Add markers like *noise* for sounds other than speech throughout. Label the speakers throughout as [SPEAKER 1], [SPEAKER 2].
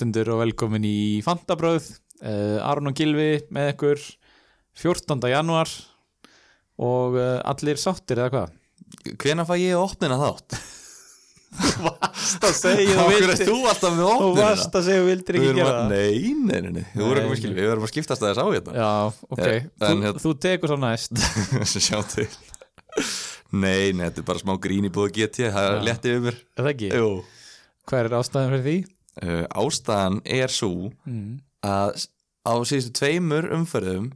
[SPEAKER 1] hlustundur og velkomin í Fantabröð. Uh, Aron og Gilvi með ykkur. 14. januar og uh, allir sáttir eða hvað?
[SPEAKER 2] Hvena fæ ég opnina þátt? *laughs*
[SPEAKER 1] Varst að segja
[SPEAKER 2] Þá er þú alltaf með opnina
[SPEAKER 1] varst að segja þú vildir ekki gera það.
[SPEAKER 2] Nei, nei, nei, nei, þú voru ekki með skilvi Við verðum að skiptast að þess á hérna.
[SPEAKER 1] Já, ok,
[SPEAKER 2] Eh,
[SPEAKER 1] þú,
[SPEAKER 2] en hérna-
[SPEAKER 1] þú tekur svo næst. *laughs*
[SPEAKER 2] Sjá til. Nei, nei, þetta er bara smá grín í búið GT Það er
[SPEAKER 1] Já.
[SPEAKER 2] léttið yfir
[SPEAKER 1] Er það ekki?
[SPEAKER 2] Jú.
[SPEAKER 1] Hver er ástæðan fyrir því?
[SPEAKER 2] Uh, Ástæðan er svo
[SPEAKER 1] Mm.
[SPEAKER 2] að á síðustu tveimur umferðum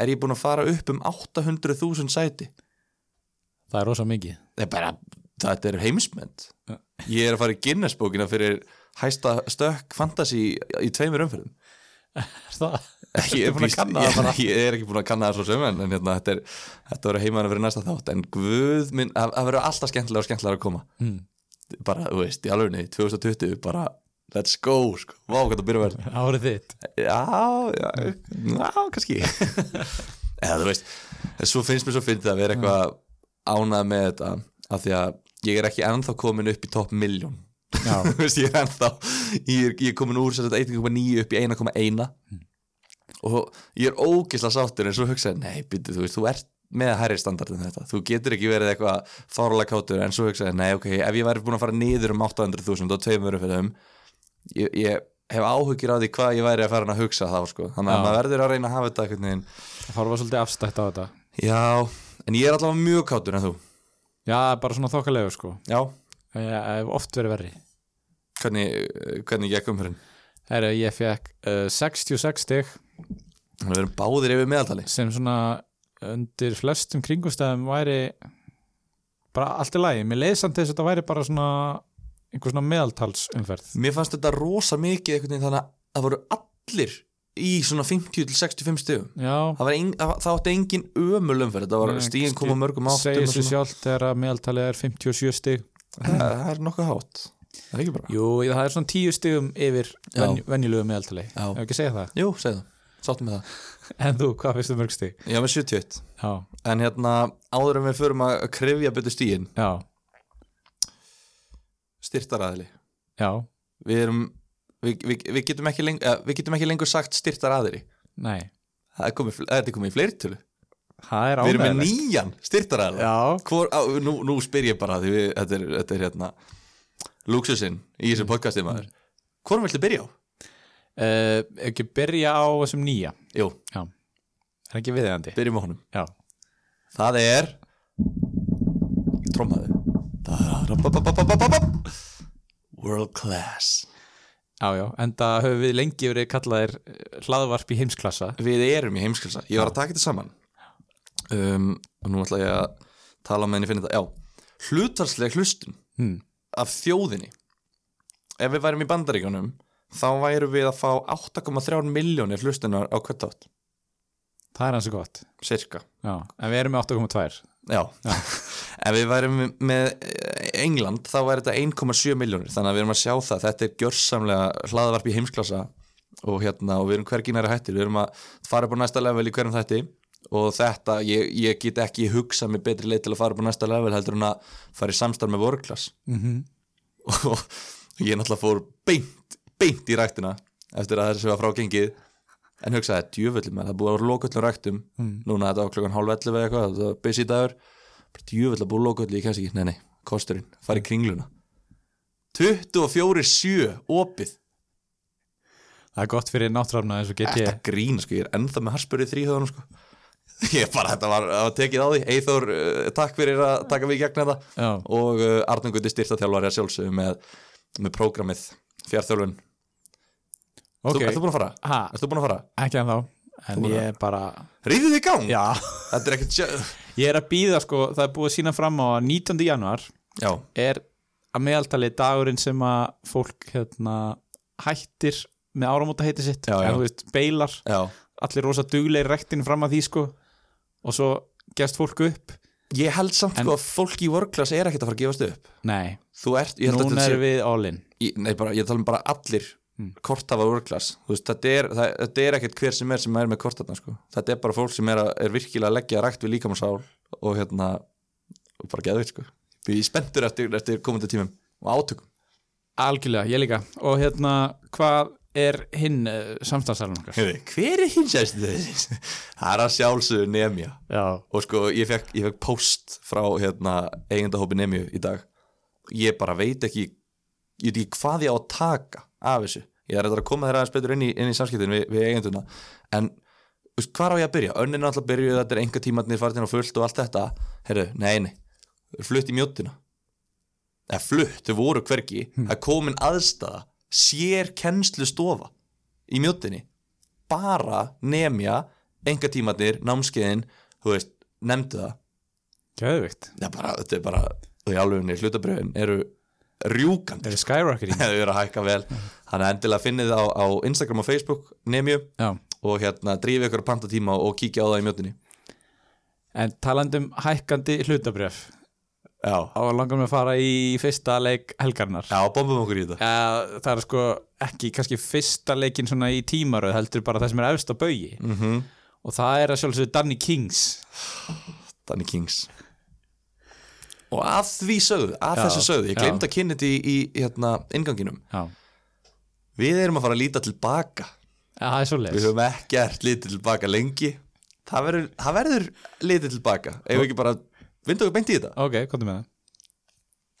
[SPEAKER 2] er ég búin að fara upp um 800.000 sæti
[SPEAKER 1] Það er rosa mikið
[SPEAKER 2] er bara, þetta er heimsmynd
[SPEAKER 1] Ja.
[SPEAKER 2] Ég er að fara í Guinness bókina fyrir hæsta stökk fantasy í tveimur umferðum
[SPEAKER 1] Er það?
[SPEAKER 2] ég er,
[SPEAKER 1] að
[SPEAKER 2] býst- ég, ég er ekki búin að kanna það svo sem en, en hérna, þetta, er, þetta verður heimaðan fyrir næsta þátt en guð minn, það verður alltaf skemmtilega og skemmtilega að koma
[SPEAKER 1] Mm.
[SPEAKER 2] bara, þú veist, í alvegni, 2020 bara, let's go, sko. Vá, hvað það byrja að verða
[SPEAKER 1] Árið þitt.
[SPEAKER 2] Já, já, já, kannski. *laughs* Eða þú veist svo finnst mér svo fyndið að vera eitthvað ánað með þetta af því að ég er ekki ennþá komin upp í topp miljón
[SPEAKER 1] Já, *laughs*
[SPEAKER 2] Þú veist, ég er ennþá ég er, ég er komin úr sem sagt 1,9 upp í 1,1 og ég er ógisla sáttur en svo hugsaði, nei, byrju, þú veist, þú ert með hærri standard en þetta, þú getur ekki verið eitthvað fárlega kátur, en svo hugsaði, nei, ok ef ég væri búin að fara niður um 800.000 og tveimur fyrir þeim ég, ég hef áhugir á því hvað ég væri að fara að hugsa þá, sko, þannig að
[SPEAKER 1] Já.
[SPEAKER 2] maður verður að reyna að hafa þetta einhvern veginn,
[SPEAKER 1] það var svolítið afstætt á þetta.
[SPEAKER 2] Já en ég er allavega mjög kátur en þú?
[SPEAKER 1] Já, bara svona þokkalegu sko.
[SPEAKER 2] Já,
[SPEAKER 1] Ég hef oft verið verri.
[SPEAKER 2] Hvernig, hvernig gekk umhverjum
[SPEAKER 1] Herra, ég fekk uh, 66 stig.
[SPEAKER 2] Þannig að við erum báðir yfir meðaltali.
[SPEAKER 1] Sem svona undir flestum kringumstæðum væri bara allt í lagi. Mér leið samt þess að þetta væri bara svona einhver svona meðaltalsumferð.
[SPEAKER 2] Mér fannst þetta rosa mikið einhvern veginn þannig að það voru allir í svona 50-65 stigum.
[SPEAKER 1] Já,
[SPEAKER 2] það, ein, það, það átti engin ömul umferð þetta var stíðin koma mörgum áttum
[SPEAKER 1] segir
[SPEAKER 2] svona.
[SPEAKER 1] sjálft þegar að meðaltalið er 57 stig.
[SPEAKER 2] Það, er nokkuð hátt. Það er ekki bara?
[SPEAKER 1] Jú, það er svona 10 stigum yfir venjulegu meðaltali.
[SPEAKER 2] Já.
[SPEAKER 1] ef ekki segja það?
[SPEAKER 2] Jú, segðu. Það, sáttum með það. *laughs*
[SPEAKER 1] En þú, hvað finnst þú mörg stig?
[SPEAKER 2] Já, með 71
[SPEAKER 1] já,
[SPEAKER 2] En hérna, áður en við förum að krifja betur stíðin
[SPEAKER 1] já,
[SPEAKER 2] styrtaraðili.
[SPEAKER 1] Já,
[SPEAKER 2] Við erum við, við, við, getum ekki leng, uh, við getum ekki lengur sagt styrtaraðili.
[SPEAKER 1] Nei.
[SPEAKER 2] Það er komið, það er komið í fleirtölu
[SPEAKER 1] það er
[SPEAKER 2] Við erum með
[SPEAKER 1] ánægilegt.
[SPEAKER 2] nýjan styrtaraðili
[SPEAKER 1] já,
[SPEAKER 2] Hvor, á, nú, nú spyr ég bara því þetta, er, þetta er hérna luxusinn í þessu podcasti maður. Hvorum viltu byrja á?
[SPEAKER 1] uh, ekki byrja á þessum nýja?
[SPEAKER 2] Jú,
[SPEAKER 1] já, er ekki viðeigandi?
[SPEAKER 2] Byrjum á honum.
[SPEAKER 1] Já,
[SPEAKER 2] Það er Trómaðu World class.
[SPEAKER 1] Já, já, enda höfum við lengi verið kallaðir eh, hlaðvarp í heimsklassa.
[SPEAKER 2] Við erum í heimskilsa Ég var að taka þetta saman. Um, Og nú ætla ég að tala með henni finna þetta. Já, hlutarsleg hlustun
[SPEAKER 1] hmm.
[SPEAKER 2] af þjóðinni. Ef við værum í bandaríkjunum þá værum við að fá 8,3 miljónir hlustunar á hvert átt
[SPEAKER 1] það er hansi gott.
[SPEAKER 2] Cirka
[SPEAKER 1] já, en við erum með 8,2
[SPEAKER 2] Já, ef við værum með eh, England þá væri þetta 1,7 miljónir þannig að við erum að sjá það, þetta er gjörsamlega hlaðvarp í heimsklassa og hérna og við erum hvergi næri hættir, við erum að fara upp á næsta level í hverjum þætti og þetta, ég, ég get ekki hugsað mér betri leið til að fara upp á næsta level heldur en að fara í samstarf með vorklass
[SPEAKER 1] mm -hmm. *laughs*
[SPEAKER 2] og ég náttúrulega fór beint, beint í ræktina eftir að þessu var frágengið en hugsaði, með, það búið að vera lokullum ræktum.
[SPEAKER 1] Mm.
[SPEAKER 2] núna þetta var klokkan hálf 11 eða eitthvað, þetta var busy dagur. Djöfull að búið lokulli, ég kemst ekki, nei nei kosturinn, fara í kringluna. 24-7 opið,
[SPEAKER 1] það er gott fyrir náttúrafna eins og get
[SPEAKER 2] þetta
[SPEAKER 1] ég
[SPEAKER 2] grín sko, ég er ennþá með harspurið þrýhöðunum sko. *laughs* Ég bara, þetta var, það var tekið á því. Eithor, uh, takk fyrir að taka við í gegn þetta
[SPEAKER 1] já,
[SPEAKER 2] og uh, Arnum Gutti styrtaþjálfari að sjálfsögðu með, með prógramið fjárþjálfun
[SPEAKER 1] ok,
[SPEAKER 2] Þú, Ertu búin að fara?
[SPEAKER 1] ha,
[SPEAKER 2] Ertu búin að fara?
[SPEAKER 1] ekki en þá en ég er bara
[SPEAKER 2] Ríðið þig gang?
[SPEAKER 1] já,
[SPEAKER 2] Þetta er ekkert
[SPEAKER 1] ég er að býða sko það er búið að sína fram á að 19. januar
[SPEAKER 2] Já,
[SPEAKER 1] er að meðaltali dagurinn sem að fólk hérna hættir með áramóta heiti sitt.
[SPEAKER 2] Já, já.
[SPEAKER 1] en þú veist, beilar,
[SPEAKER 2] já.
[SPEAKER 1] Allir rosa dugleir rektinn fram að því sko. Og svo gefst fólk upp.
[SPEAKER 2] Ég held samt
[SPEAKER 1] En-
[SPEAKER 2] sko að fólk í workclass er ekkert að fara að gefast upp.
[SPEAKER 1] Nei,
[SPEAKER 2] Þú ert,
[SPEAKER 1] núna erum við all in.
[SPEAKER 2] Nei, bara, ég tala um bara allir
[SPEAKER 1] Mm.
[SPEAKER 2] Þú veist, þetta er, er ekkert hver sem er sem er með kortafna sko. Þetta er bara fólk sem er, að, er virkilega að leggja rækt við líkamsál og hérna og bara geðveikt sko Við erum spenntur eftir, eftir komandi tímum og átökum
[SPEAKER 1] algjörlega, ég líka og hérna, hvað er hinn uh, samstæðsalun okkar?
[SPEAKER 2] Hver er hinsæstu þessi? *laughs* Það er að sjálfsögðu Nemja
[SPEAKER 1] Já,
[SPEAKER 2] og sko ég fekk, ég fekk post frá hérna, eigendahópi Nemju í dag ég bara veit ekki ég veit ekki hvað ég á að taka af þessu. Ég er að koma þeirra aðeins betur inn í, inn í samskiptin við, við eigenduna. En veist, hvað á ég að byrja? Önnin er alltaf að byrja, þetta er enga tímatnir farin og fullt og allt þetta. Herru, nei, nei, Þau eru flutt í mjóttina eða flutt, þau voru hvergi. Það er komin aðstæða sér kennslu stofa í mjóttinni bara nemja enga tímatnir, námskeiðin þú veist, nefndu það.
[SPEAKER 1] Gæðvikt
[SPEAKER 2] það er bara, þetta er bara, þau alvegunni hlutabröfin eru rjúkandi
[SPEAKER 1] Það er skyrocketing. *laughs*
[SPEAKER 2] Þau eru að hækka vel. Þannig að endilega finnið það á, á Instagram og Facebook nemju
[SPEAKER 1] Já,
[SPEAKER 2] og hérna drífi ykkur að panta tíma og kíkja á það í mjóttinni
[SPEAKER 1] en talandum hækkandi hlutabrjöf
[SPEAKER 2] já,
[SPEAKER 1] á langar með að fara í fyrsta leik helgarnar
[SPEAKER 2] já, bombum okkur í þetta.
[SPEAKER 1] Ja, það er sko ekki kannski fyrsta leikin svona í tímaröð heldur bara það sem er efst á baugi.
[SPEAKER 2] Mm -hmm.
[SPEAKER 1] og það er að sjálfsögðu Danny Kings.
[SPEAKER 2] Danny Kings og að því sögðu, að
[SPEAKER 1] Já,
[SPEAKER 2] þessu sögðu ég glemt að kynna þetta í, í hérna, inganginum
[SPEAKER 1] Já,
[SPEAKER 2] við erum að fara að líta tilbaka.
[SPEAKER 1] Er
[SPEAKER 2] við höfum ekkert litið tilbaka lengi. Það verður, það verður litið tilbaka. Ef við ekki bara vindu okkur beint í þetta?
[SPEAKER 1] Ok, komdu með það.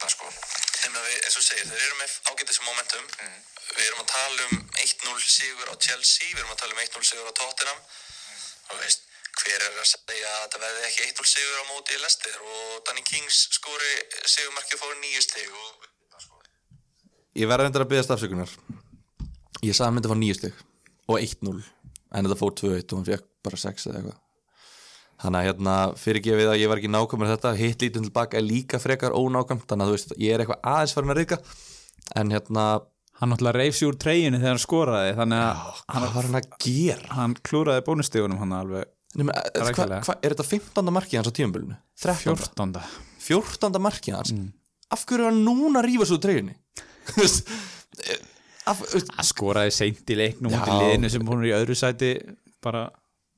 [SPEAKER 3] Það sko Þeim að við, eins og segir, þeir eru með ágætis momentum. Við erum að tala um 1-0 sigur á Chelsea Við erum að tala um 1-0 sigur á Tottenham. Og veist, hver er að segja að þetta verði ekki 1-0 sigur á móti í Leicester Og Danny Kings skori sigurmarkið fór nýju stig og
[SPEAKER 2] ég verður endur að byggja stafsökunar ég sagði að hann myndi að fá nýju stygg og 1-0 en þetta fór 2-1 og hann fekk bara 6 eða eitthvað. Þannig að hérna fyrirgefið að ég var ekki nákvæmur þetta hitt lítið tilbaka er líka frekar ónákvæmt þannig að þú veist, ég er eitthvað aðeins farin að reyka en hérna,
[SPEAKER 1] Hann náttúrulega reif sig úr treyjunni þegar hann skoraði þannig að
[SPEAKER 2] var hann að gera?
[SPEAKER 1] hann klúraði bónustegunum hann alveg
[SPEAKER 2] Nefnir, hva,
[SPEAKER 1] Rækilega.
[SPEAKER 2] hva, er þetta 15. markið hans á tímabölinu? 13.
[SPEAKER 1] 14.
[SPEAKER 2] 14. markið hans af hverju er hann núna að rífa svo treyjunni? *laughs* Veist, eh,
[SPEAKER 1] skoraði seint í leiknum út í liðinu sem hún er í öðru sæti bara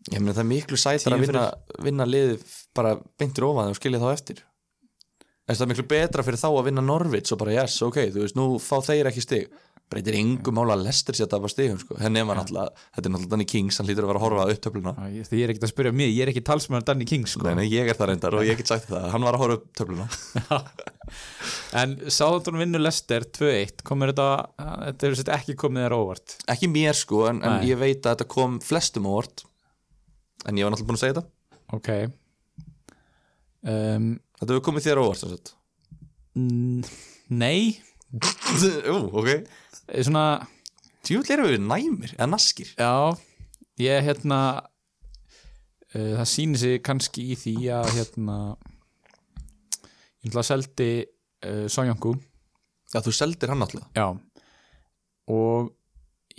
[SPEAKER 2] ég meina það er miklu sætar að vinna, vinna liðið bara beintir ofan og skilja þá eftir Þess, það er miklu betra fyrir þá að vinna Norvits og bara yes, ok, þú veist, nú fá þeir ekki stig breytir yngu mála að Lester sér að stigum sko. henni maður náttúrulega, þetta er náttúrulega Danny Kings hann hlýtur að vera að horfa að upptöfluna.
[SPEAKER 1] Ég- ég er ekkert að spyrja mig, ég er ekki talsmaður Danny King sko.
[SPEAKER 2] nei, ég er það reyndar og ég get sagt það hann var að horfa upp töfluna
[SPEAKER 1] en Sáðantón vinnur Lester 2-1 komur þetta, þetta er sett ekki komið þér óvart?
[SPEAKER 2] Ekki mér sko, en, en ég veit að þetta kom flestum á orð en ég var náttúrulega búin að segja þetta.
[SPEAKER 1] Ok. Um,
[SPEAKER 2] þetta hefur komið þér á
[SPEAKER 1] mm, nei. *laughs*
[SPEAKER 2] Ú, ok
[SPEAKER 1] svona,
[SPEAKER 2] Tjúvill erum við næmir, eða naskir.
[SPEAKER 1] Já ég hérna uh, það sýnir sig kannski í því að hérna ég ætla að seldi uh, Sonjangu
[SPEAKER 2] Já, þú seldir hann náttúrulega.
[SPEAKER 1] Já. Og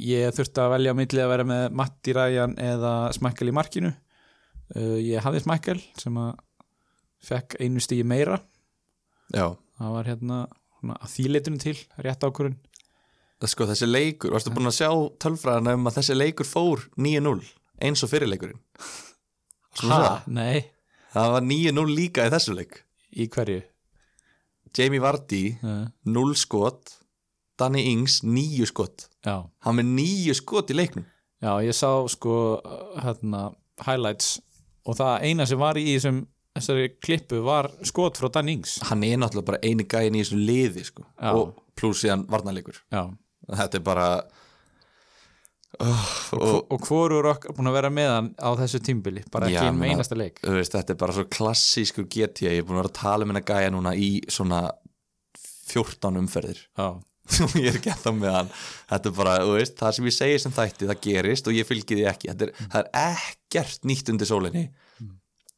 [SPEAKER 1] ég þurfti að velja á milli að vera með Matti Ræjan eða Smækkel í markinu. Uh, ég hafði Smækkel sem að fekk einu stígi meira.
[SPEAKER 2] Já,
[SPEAKER 1] það var hérna að þýleitunum til rétt
[SPEAKER 2] það sko þessi leikur Varstu búin að sjá tölfræðan um að þessi leikur fór 9-0 eins og fyrirleikurinn það.
[SPEAKER 1] nei,
[SPEAKER 2] Það var 9-0 líka í þessu leik.
[SPEAKER 1] Í hverju?
[SPEAKER 2] Jamie Vardy,
[SPEAKER 1] uh,
[SPEAKER 2] 0 skot. Danny Ings, 9 skot.
[SPEAKER 1] Já,
[SPEAKER 2] Hann með 9 skot í leiknum.
[SPEAKER 1] Já, ég sá sko hérna, highlights og það eina sem var í þessum þessari klippu var skot frá Dan Ings.
[SPEAKER 2] Hann er náttúrulega bara eini gæin í þessu liði sko. Og pluss síðan varnarleikur.
[SPEAKER 1] Já,
[SPEAKER 2] Þetta er bara oh,
[SPEAKER 1] og, og hvorur okkar búin að vera með hann á þessu tímbili, bara ekki einn einasta leik?
[SPEAKER 2] veist, þetta er bara svo klassískur GTA, ég er búin að vera að tala um hennar gæja núna í svona 14 umferðir. *laughs* Og ég er ekki ennþá með hann. Þetta er bara, þú veist, það sem ég segi sem þætti það gerist og ég fylgi því ekki. Er, það er ekkert nýtt undir sólinni.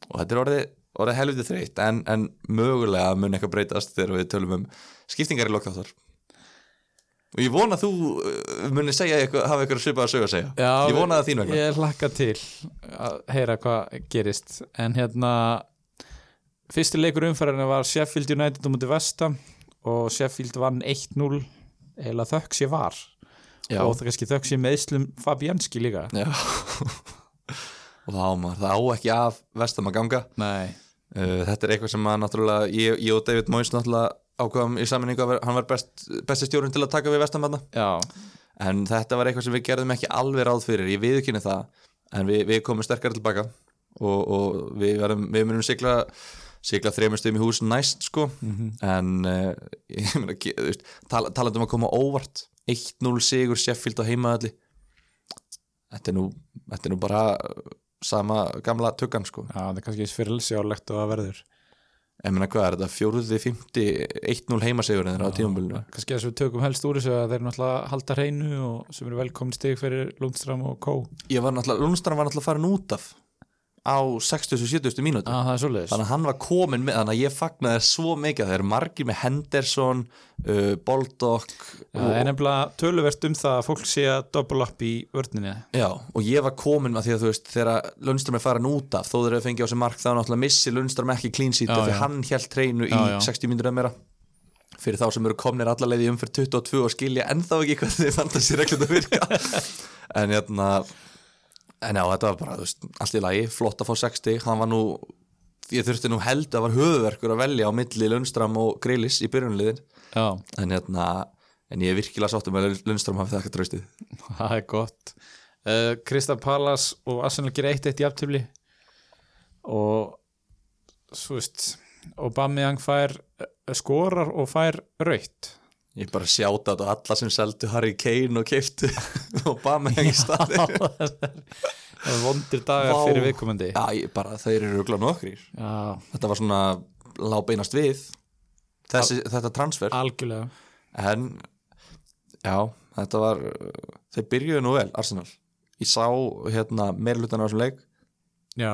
[SPEAKER 2] Og þetta er orðið, orðið helviti þreytt. En, en mögulega mun eitthvað breytast þegar við tölum um skiptingar í lokþáttar og ég vona að þú uh, muni segja eitthvað, hafa eitthvað svipað að sögja að segja.
[SPEAKER 1] Já,
[SPEAKER 2] ég vona það þín vegna.
[SPEAKER 1] Ég hlakka til að heyra hvað gerist. En hérna fyrsti leikur umferðinu var Sheffield United um mútið Vestam og Sheffield vann 1-0 eða þökk sér var.
[SPEAKER 2] Já.
[SPEAKER 1] og það kannski þökk sér meðslum Fabianski líka.
[SPEAKER 2] Og það á maður, það á ekki af vestam að ganga.
[SPEAKER 1] Nei,
[SPEAKER 2] uh, þetta er eitthvað sem að náttúrulega ég, ég og David Moyes náttúrulega ákvæðum í saminningu að hann var best, besti stjórn til að taka við vestambanna
[SPEAKER 1] Já,
[SPEAKER 2] en þetta var eitthvað sem við gerðum ekki alveg ráð fyrir. Ég viðkynni það en við, við komum sterkar tilbaka og, og við, verðum, við munum sigla sigla þreymur stöðum í hús næst sko. En uh, *laughs* ég meina, tal, talandi um að koma óvart. 1-0 sigur Sheffield á heimaðalli þetta er nú þetta er nú bara sama gamla tuggan sko.
[SPEAKER 1] Já, það er kannski eins fyrirlsjálegt og það verður
[SPEAKER 2] ég meina hvað er þetta, fjóruði, fymti 1-0 heimasigur en þeirra á tímabölinu
[SPEAKER 1] Kannski þess að við tökum helst úr þessu að þeir náttúrulega halda hreinu og sem eru velkomin stig fyrir Lundstram og Kó.
[SPEAKER 2] Ég var náttúrulega, Lundstrand var náttúrulega farin út af á 60-70 mínúti þannig að hann var komin með þannig að ég fagnaði svo mikið að það eru margir með Henderson uh, Boldock
[SPEAKER 1] Já, Það er nefnilega töluvert um það að fólk sé að double up í vörninni.
[SPEAKER 2] Já, og ég var komin með því að þú veist þegar Lundström er farin út af þó þeir eru fengið á sig mark þá náttúrulega missi Lundström ekki
[SPEAKER 1] Já,
[SPEAKER 2] af því
[SPEAKER 1] já.
[SPEAKER 2] hann held treinu í
[SPEAKER 1] Já, já.
[SPEAKER 2] 60 mínútur eða meira. Fyrir þá sem eru komnir allarleið í umfyrir 22 og skilja ennþá ekki hvað þið reglum að virka. *laughs* En hérna en já, þetta var bara, þú veist, allt í lagi flott að fá 60, hann var nú ég þurfti nú held að var höfuverkur að velja á milli Lundström og Greilis í byrjunliðin
[SPEAKER 1] Já,
[SPEAKER 2] en hérna en ég er virkilega sáttum að Lundström hafi það ekki draustið *laughs*
[SPEAKER 1] það er gott. Uh, Krista Pallas og Arsenal gerir eitt eitt í aftöfli og svo veist Aubameyang fær uh, skorar og fær raut
[SPEAKER 2] ég bara sjáta þetta á alla sem seldu Harry Kane og keiftu *laughs* og með hengi staði
[SPEAKER 1] það er vondir dagar
[SPEAKER 2] Vá.
[SPEAKER 1] fyrir viðkomandi.
[SPEAKER 2] Já, ég bara, þeir eru rugla nokkrir
[SPEAKER 1] Já,
[SPEAKER 2] þetta var svona lábeinast við Þessi, þetta transfer.
[SPEAKER 1] Algjörlega.
[SPEAKER 2] En já, þetta var þeir byrjuðu nú vel, Arsenal. Ég sá hérna meirlutan á þessum leik.
[SPEAKER 1] Já,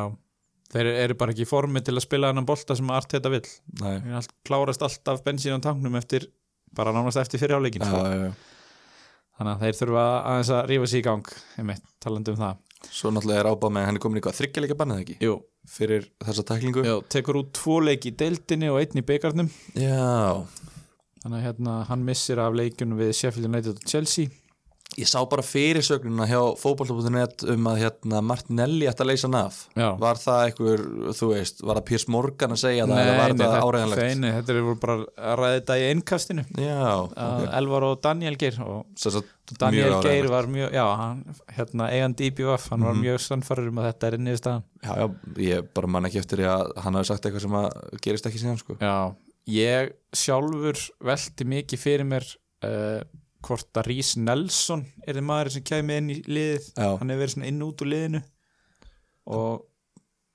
[SPEAKER 1] þeir eru bara ekki í formi til að spila hennan bolta sem Arteta vill.
[SPEAKER 2] Nei.
[SPEAKER 1] Þeir allt, klárast alltaf bensín á tanknum eftir bara nánast eftir fyrirháleikin sko. þannig að þeir þurfa aðeins að rífa sig í gang einmitt, talandi um það.
[SPEAKER 2] Svo náttúrulega er ábáð með hann er komin í hvað, þryggja leika bannið ekki?
[SPEAKER 1] Jú,
[SPEAKER 2] fyrir þessa tæklingu.
[SPEAKER 1] Jú tekur út tvo leiki í deildinni og einn í byggarnum
[SPEAKER 2] já,
[SPEAKER 1] þannig að hérna, hann missir af leikjunum við Sheffield United og Chelsea
[SPEAKER 2] ég sá bara fyrirsögnuna hjá fótbolta.net um að hérna Martinelli ætti að leysa hann af
[SPEAKER 1] Já.
[SPEAKER 2] var það einhver, þú veist, var það Piers Morgan að segja það eða var
[SPEAKER 1] nei,
[SPEAKER 2] þetta- áreiðanlegt
[SPEAKER 1] nei, nei, þetta er bara að ræða þetta í einkastinu
[SPEAKER 2] já,
[SPEAKER 1] okay.
[SPEAKER 2] ok
[SPEAKER 1] Elvar og Daniel Geir og
[SPEAKER 2] Svo, svo,
[SPEAKER 1] Daniel Geir var mjög, já, hann, hérna, eigandi IBF, hann var mjög sannfærir um að þetta er innið staðan.
[SPEAKER 2] já, já, ég bara man ekki eftir að hann hafi sagt eitthvað sem að gerist ekki síðan sko.
[SPEAKER 1] Já, ég sjálfur velti mikið fyrir mér uh, hvort að Rhys Nelson er þið maður sem kæmi inn í liðið,
[SPEAKER 2] Já.
[SPEAKER 1] hann hefur verið svona inn út úr liðinu. Og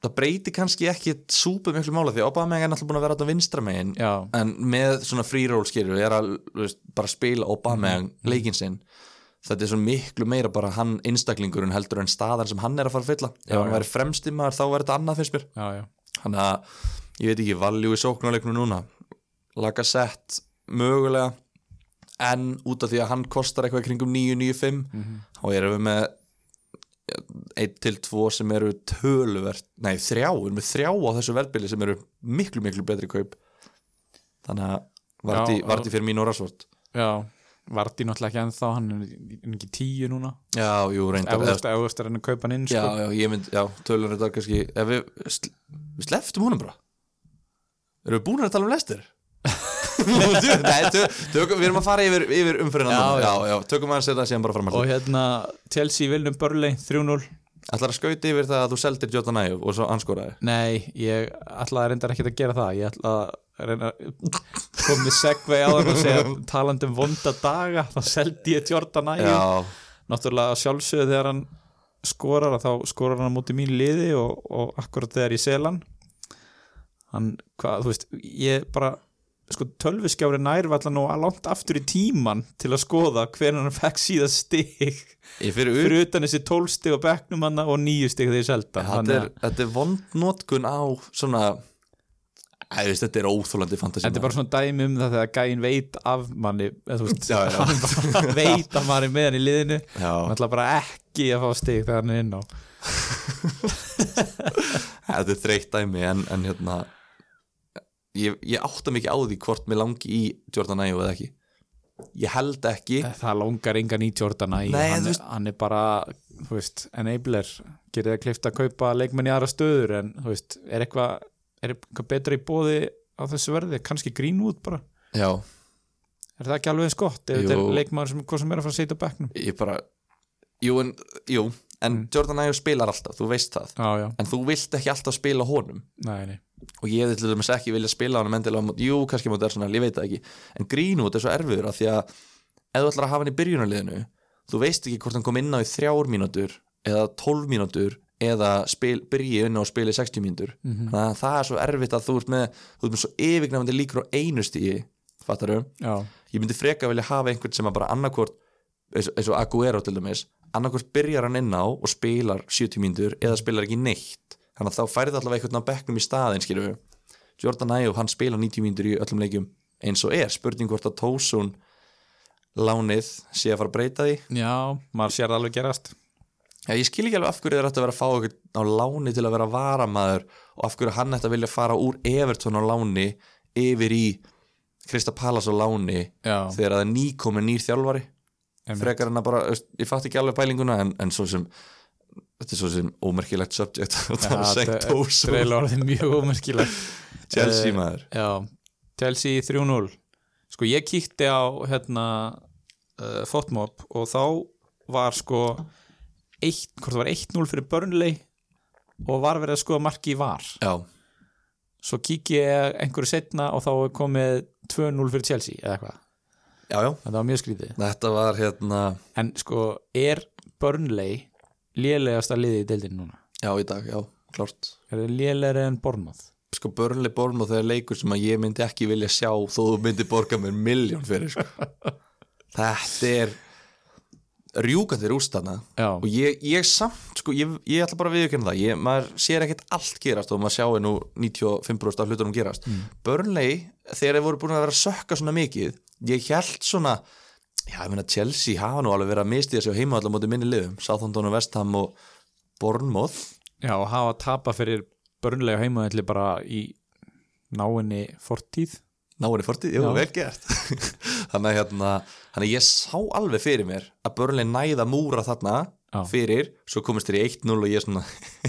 [SPEAKER 2] það breyti kannski ekki súpu miklu mála því Obama er náttúrulega búin að vera á vinstra megin
[SPEAKER 1] já,
[SPEAKER 2] en með svona free roll skilur er að veist, bara spila Obama
[SPEAKER 1] Mhm.
[SPEAKER 2] leikinn sinn. Þetta er svo miklu meira bara hann einstaklingurinn heldur en staðan sem hann er að fara að fylla. Ef hann væri fremsti maður þá verður þetta annað fyrst mér. Þannig að ég veit ekki valjú í sóknarleiknu núna laga sett mögulega en út af því að hann kostar eitthvað kringum 9-9-5
[SPEAKER 1] Mhm.
[SPEAKER 2] þá erum við með 1 til 2 sem eru töluvert nei þrjá, við erum með þrjá á þessu verðbili sem eru miklu miklu betri kaup. Þannig að Varti,
[SPEAKER 1] Já,
[SPEAKER 2] Varti fyrir mín og Rashford.
[SPEAKER 1] Já Vardí náttúrulega ekki ennþá, hann er ekki tíu núna?
[SPEAKER 2] Já, jú, reyndar.
[SPEAKER 1] Ef þú
[SPEAKER 2] eða-
[SPEAKER 1] ert- ef þú ert að kaupa hann inn
[SPEAKER 2] já,
[SPEAKER 1] sko.
[SPEAKER 2] já, ég mynd, já, tölur þetta kannski við sleftum honum bara. Erum við búin að tala um lestir *laughs* Nei, tö, tökum, við erum að fara yfir, yfir
[SPEAKER 1] já,
[SPEAKER 2] tökum að setja síðan bara fram
[SPEAKER 1] og
[SPEAKER 2] að
[SPEAKER 1] hérna Chelsea viljum Burnley 3-0
[SPEAKER 2] ætlar að skauti yfir það að þú seldir Jota Næjuf og svo anskoraði
[SPEAKER 1] Nei, ég ætlaði reyndar ekkert að gera það. Ég ætlaði að reyna komið segvei á það og segja *laughs* talandi um vonda daga, þá seldi ég Jordan Ægjum
[SPEAKER 2] já,
[SPEAKER 1] Náttúrulega sjálfsögðu þegar hann skorar að þá skorar hann móti mín liði og, og akkurat þegar ég sel hann. Hann, hvað, þú veist ég bara, sko tölviskjári nærvallan og langt aftur í tíman til að skoða hvernig hann fekk síðan stig.
[SPEAKER 2] Fyrir
[SPEAKER 1] fyrir utan þessi 12 stig á bekknum hann og 9 stig þegar ég selda
[SPEAKER 2] þetta er, er vond notkun á svona Æ, þetta er óþólandi fantasi
[SPEAKER 1] Þetta er bara svona dæmi um það þegar gæinn veit af manni veist,
[SPEAKER 2] Já, já. *laughs*
[SPEAKER 1] veit af manni með hann í liðinu. Hann ætla bara ekki að fá stig þegar hann er inn á. *laughs*
[SPEAKER 2] Þetta er þreytt dæmi en, en hérna ég, ég átta mikið á því hvort mér langi í Jordan Ayew eða ekki. Ég held ekki.
[SPEAKER 1] Það langar engan í Jordan
[SPEAKER 2] Nei,
[SPEAKER 1] hann,
[SPEAKER 2] veist-
[SPEAKER 1] hann er bara þú veist, enabler. Gerir það klift að kaupa leikmenn í aðra stöður en þú veist, er eitthvað er eitthvað betra í bóði á þessu verði, kannski Greenwood bara.
[SPEAKER 2] Já,
[SPEAKER 1] er það ekki alveg eins gott ef þetta er leikmaður sem, sem er að fara að setja á bekknum?
[SPEAKER 2] Ég bara Jú, en, jú, en Jordan Ayew spilar alltaf, þú veist það.
[SPEAKER 1] Já, já,
[SPEAKER 2] En þú vilt ekki alltaf spila honum.
[SPEAKER 1] Nei, nei
[SPEAKER 2] Og ég hefði til dæmis ekki vilja spila honum endilega á mót, Jú, kannski mót Arsenal, ég veit það ekki. En Greenwood er svo erfiður af því að Ef þú ætlar að hafa hann í byrjunarliðinu Þú veist ekki hvort hann kom inn á í þrjár mínútur Eða tólf mínútur Eða spil, byrji inn á að spila í 60 mínútur Þannig að það er svo erfitt að þú ert með Þú ert með svo yfirgnæfandi líkur á einu stíi Fattaru?
[SPEAKER 1] já,
[SPEAKER 2] ég myndi freka vilja hafa einhvern sem að bara annarkvort eins, og Aguero til dæmis annarkvort byrjar hann inn á og spilar 70 mínútur eða spilar ekki neitt þannig að þá færði allavega einhvern á bekknum í staðin við Jordan Ayew hann spila 90 mínútur í öllum leikjum eins og er. Spurning hvort að Tósun lánið sé að fara að breyta því.
[SPEAKER 1] Já, maður sér það alveg gerast.
[SPEAKER 2] Já, ég skil ekki alveg af hverju þeir ætti að vera að fá einhvern á láni til að vera varamaður og af hverju hann ætti að vilja fara úr Everton á láni yfir í Krista Pallas á láni
[SPEAKER 1] já,
[SPEAKER 2] þegar það er nýkomin nýr þjálfari. Frekar en að bara, ég fatt ekki alveg pælinguna en, en svo sem þetta er svo sem ómerkilegt subject og það er sengt tósu
[SPEAKER 1] það er orðið mjög ómerkilegt.
[SPEAKER 2] Chelsea
[SPEAKER 1] Eh,
[SPEAKER 2] maður.
[SPEAKER 1] já, Chelsea 3-0 sko ég kíkti á hérna uh, fotmob og þá var sko eitt, hvort það var 1-0 fyrir Burnley og var verið að skoða marki í var.
[SPEAKER 2] Já,
[SPEAKER 1] svo kík ég einhverju setna og þá komið 2-0 fyrir Chelsea eða eitthvað, þetta var mjög skrítið.
[SPEAKER 2] Þetta var hérna
[SPEAKER 1] en sko er Burnley lélegasta liði í deildin núna.
[SPEAKER 2] Já, í dag, já, klárt.
[SPEAKER 1] Er það lélegri en Bournemouth?
[SPEAKER 2] Sko Burnley Born og það er leikur sem að ég myndi ekki vilja sjá þó þú myndi borga mér miljón fyrir sko. *laughs* þetta er rjúkandir úrstana
[SPEAKER 1] já,
[SPEAKER 2] og ég, ég samt, sko, ég, ég ætla bara að viðurkenna það. Ég, maður sér ekkert allt gerast og maður sjáu nú 95% af hlutunum gerast.
[SPEAKER 1] Mm.
[SPEAKER 2] Burnley, þegar þeir voru búin að vera að sökka svona mikið, ég held svona já, ég meina Chelsea hafa nú alveg verið að misti þessu heima allar móti minni liðum Southampton og Vestham og Bournemouth.
[SPEAKER 1] Já, og hafa tapa fyrir Burnley á heimaðalli bara í náinni fortíð.
[SPEAKER 2] Náinni fortið, jú, vel gert. *laughs* Þannig að hérna, þannig ég sá alveg fyrir mér að Burnley næða múra þarna
[SPEAKER 1] Já.
[SPEAKER 2] fyrir, svo komist þér í 1-0 og ég svona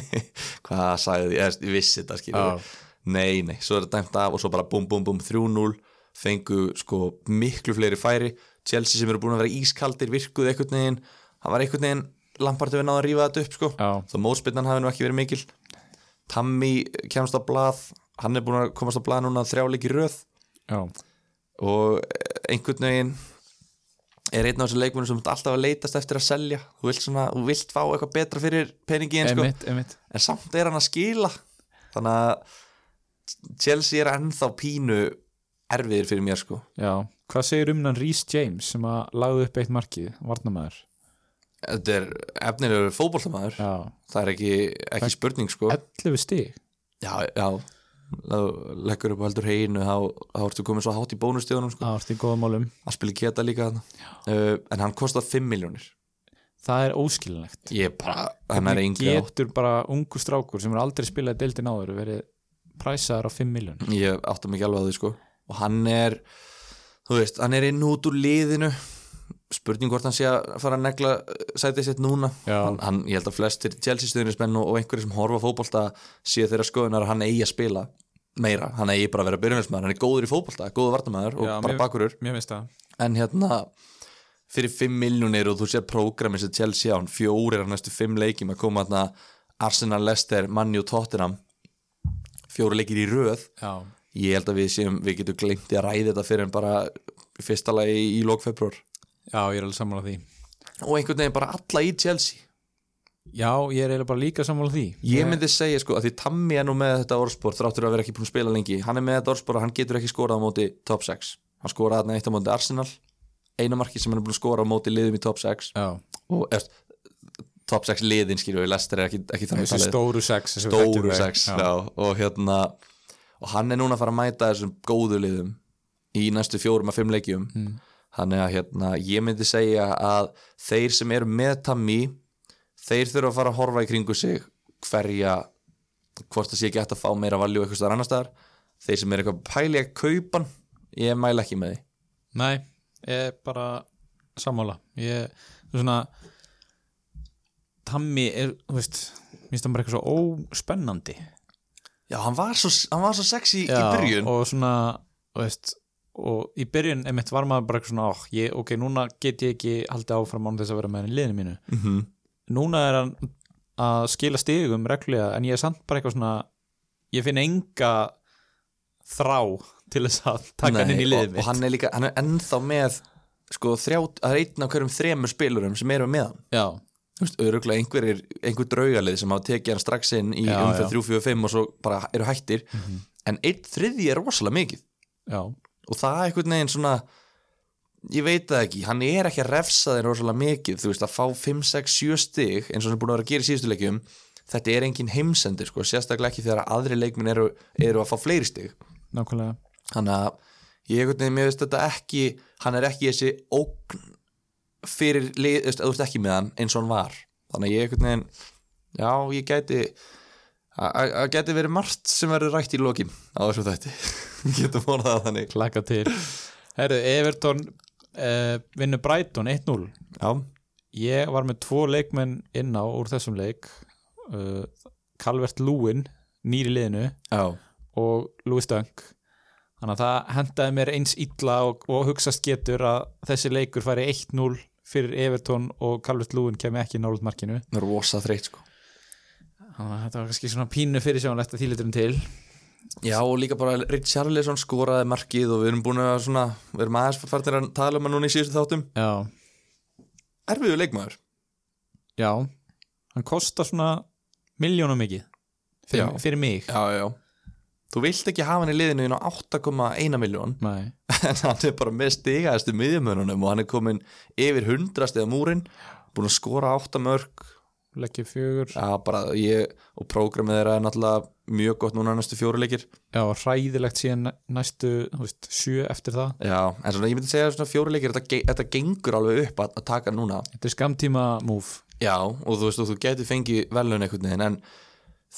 [SPEAKER 2] *laughs* hvað sagði ég, ég vissi þetta skilur nei, nei, svo er þetta dæmt af og svo bara bum bum bum 3-0 fengu sko miklu fleiri færi Chelsea sem eru búin að vera ískaldir virkuð einhvern veginn, það var einhvern veginn Lampard hefur náða að rífa þetta upp sko.
[SPEAKER 1] Já,
[SPEAKER 2] þó mótspinnan hafi nú ekki verið mikil. Tammy kemst á blað. Hann er búin að komast á blað núna þrjáleik í röð.
[SPEAKER 1] Já,
[SPEAKER 2] og einhvern veginn er einn af þessu leikmunum sem alltaf að leitast eftir að selja. Þú vilt, svona, þú vilt fá eitthvað betra fyrir peningin sko.
[SPEAKER 1] emitt, emitt
[SPEAKER 2] en samt er hann að skila. Þannig að Chelsea er ennþá pínu erfiðir fyrir mér sko.
[SPEAKER 1] Já, hvað segir um hann Rhys James sem að lagði upp eitt markið, varnamæður
[SPEAKER 2] þetta er efnilegur fótboltamæður
[SPEAKER 1] já,
[SPEAKER 2] það er ekki, ekki spurning sko.
[SPEAKER 1] 11 stig.
[SPEAKER 2] Já, já. Leggur upp á heldur heginu þá, ertu komin svo hátt í bónustíðunum sko.
[SPEAKER 1] það vart í góða málum.
[SPEAKER 2] Að spila keta líka uh, en hann kostar 5 miljónir
[SPEAKER 1] það er óskilinlegt
[SPEAKER 2] er átt
[SPEAKER 1] getur bara ungu strákur sem er aldrei spilað deildin áður verið præsaður á 5 miljón
[SPEAKER 2] ég átta mig ekki alveg á því sko. Og hann er, þú veist, hann er inn út úr liðinu. Spurning hvort hann sé að fara að negla uh, sætið sitt núna. Hann, hann, ég held að flestir Chelsea stuðnismenn og, einhverjir sem horfa á fótbolta séu þeirra skoðunar að hann eigi að spila meira, hann eigi bara að vera byrjunarsmaður. Hann er góður í fótbolta, góður vartamæður og
[SPEAKER 1] Já,
[SPEAKER 2] bara
[SPEAKER 1] mér-
[SPEAKER 2] bakurur
[SPEAKER 1] mér
[SPEAKER 2] en hérna fyrir 5 miljónir og þú sér prógramið sem Chelsea á hann fjórir af næstu 5 leikjum að koma hérna Arsenal, Leicester, Manni og Tottenham. Fjóri leikir í röð.
[SPEAKER 1] Já,
[SPEAKER 2] ég held að við séum, við getum glemt að ræði þetta fyrir en bara fyrsta lagi í, í lókfebruar
[SPEAKER 1] já, ég er alveg sammála því.
[SPEAKER 2] Og einhvern veginn bara alla í Chelsea.
[SPEAKER 1] Já, ég er eiginlega bara líka sammála því.
[SPEAKER 2] Ég myndi segja sko að því Tammy er nú með þetta orðspor þráttur að vera ekki búin að spila lengi. Hann er með þetta orðspor að hann getur ekki skorað á móti top 6 hann skoraði þarna eitt á móti Arsenal. Eina marki sem hann er búin að skora á móti liðum í top 6
[SPEAKER 1] já,
[SPEAKER 2] og eftir, top 6 liðin skilju Lester er ekki, ekki
[SPEAKER 1] stóru sex sem við þekkjum
[SPEAKER 2] stóru
[SPEAKER 1] vel.
[SPEAKER 2] 6 já. og hérna og hann er núna að fara að mæta þessum góðu liðum í næstu fjórum að fimm leikjum.
[SPEAKER 1] Mm.
[SPEAKER 2] þannig að hérna, ég myndi segja að þeir sem eru með Tammy þeir þurfa að fara að horfa í kringu sig hverja hvort það sé ekki hægt að fá meira valjú eitthvað staðar annar staðar. Þeir sem eru eitthvað pæli að kaupan ég mæla ekki með því.
[SPEAKER 1] Nei, ég er bara sammála. Ég, veist svona Tammy er, þú veist mér finnst það bara eitthvað svo óspennandi
[SPEAKER 2] já, hann var svo, hann var svo sexy í
[SPEAKER 1] Já,
[SPEAKER 2] byrjun.
[SPEAKER 1] og svona, veist og í byrjun einmitt var maður bara svona ó, ég, ok, núna get ég ekki haldið áfram án þess að vera með hann í liðinu mínu.
[SPEAKER 2] Mm -hmm.
[SPEAKER 1] núna er hann að skila stigum reglulega en ég er samt bara eitthvað svona ég finn enga þrá til þess að taka hann inn í liðið
[SPEAKER 2] og, og hann er líka, hann er ennþá með sko þrjá, það er einn af hverjum þremur spilurum sem eru með hann.
[SPEAKER 1] Já,
[SPEAKER 2] Öruglega einhver, einhver draugalið sem hafa tekið hann strax inn í
[SPEAKER 1] já.
[SPEAKER 2] 3-4-5 og svo bara eru hættir. En einn þriði er rosalega mikið.
[SPEAKER 1] Já,
[SPEAKER 2] og það er einhvern veginn svona ég veit það ekki, hann er ekki að refsa þeir rosalega mikið, þú veist að fá 5, 6, 7 stig eins og hann er búin að vera að gera í síðustu leikjum þetta er engin heimsendir sko, sérstaklega ekki þegar aðri leikminn eru, eru að fá fleiri stig.
[SPEAKER 1] Nákvæmlega.
[SPEAKER 2] Þannig að ég veist þetta ekki hann er ekki þessi ógn fyrir, lið, að þú ert ekki með hann eins og hann var, þannig að ég einhvern veginn já, ég gæti að að gæti verið margt sem verður rætt í lokin á þessu þætti. *laughs* Getum vonað það þannig.
[SPEAKER 1] Klaka til. Herru, Everton uh, vinnur Brighton 1-0
[SPEAKER 2] já,
[SPEAKER 1] ég var með tvo leikmenn inn á úr þessum leik uh, Calvert Lúin nýri liðinu
[SPEAKER 2] já,
[SPEAKER 1] og Louis Dunk. Þannig að það hendaði mér eins illa og, og hugsast getur að þessi leikur færi 1-0 fyrir Everton og Calvert Lúin kemi ekki nálut markinu
[SPEAKER 2] það er rosa þreytt sko.
[SPEAKER 1] Þetta var kannski svona pínu fyrir sjónlegt að þýliturum til.
[SPEAKER 2] Já og líka bara Richarlison skoraði markið og við erum búin að svona, við erum aðeins farnir að tala um hann núna í síðustu þáttum.
[SPEAKER 1] Já,
[SPEAKER 2] Erfiðu leikmaður.
[SPEAKER 1] Já. Hann kostar svona miljónum mikið. Fyrir,
[SPEAKER 2] Já.
[SPEAKER 1] fyrir mig.
[SPEAKER 2] Já, já Þú vilt ekki hafa hann í liðinu inn á 8,1 miljón en hann er bara með stigaðastu miðjumönunum og hann er komin yfir 100 stiga múrin búin að skora 8 mörg
[SPEAKER 1] leggja fjögur.
[SPEAKER 2] Bara ég og prógramið þeirra er náttúrulega mjög gott núna næstu fjóruleikir
[SPEAKER 1] já, hræðilegt síðan næstu veist, sjö eftir það.
[SPEAKER 2] Já, en svona ég myndi segja svona fjóruleikir þetta, þetta gengur alveg upp að, að taka núna.
[SPEAKER 1] Þetta er skamtíma move.
[SPEAKER 2] Já, og þú veist, og þú getur fengið velun einhvern veginn, en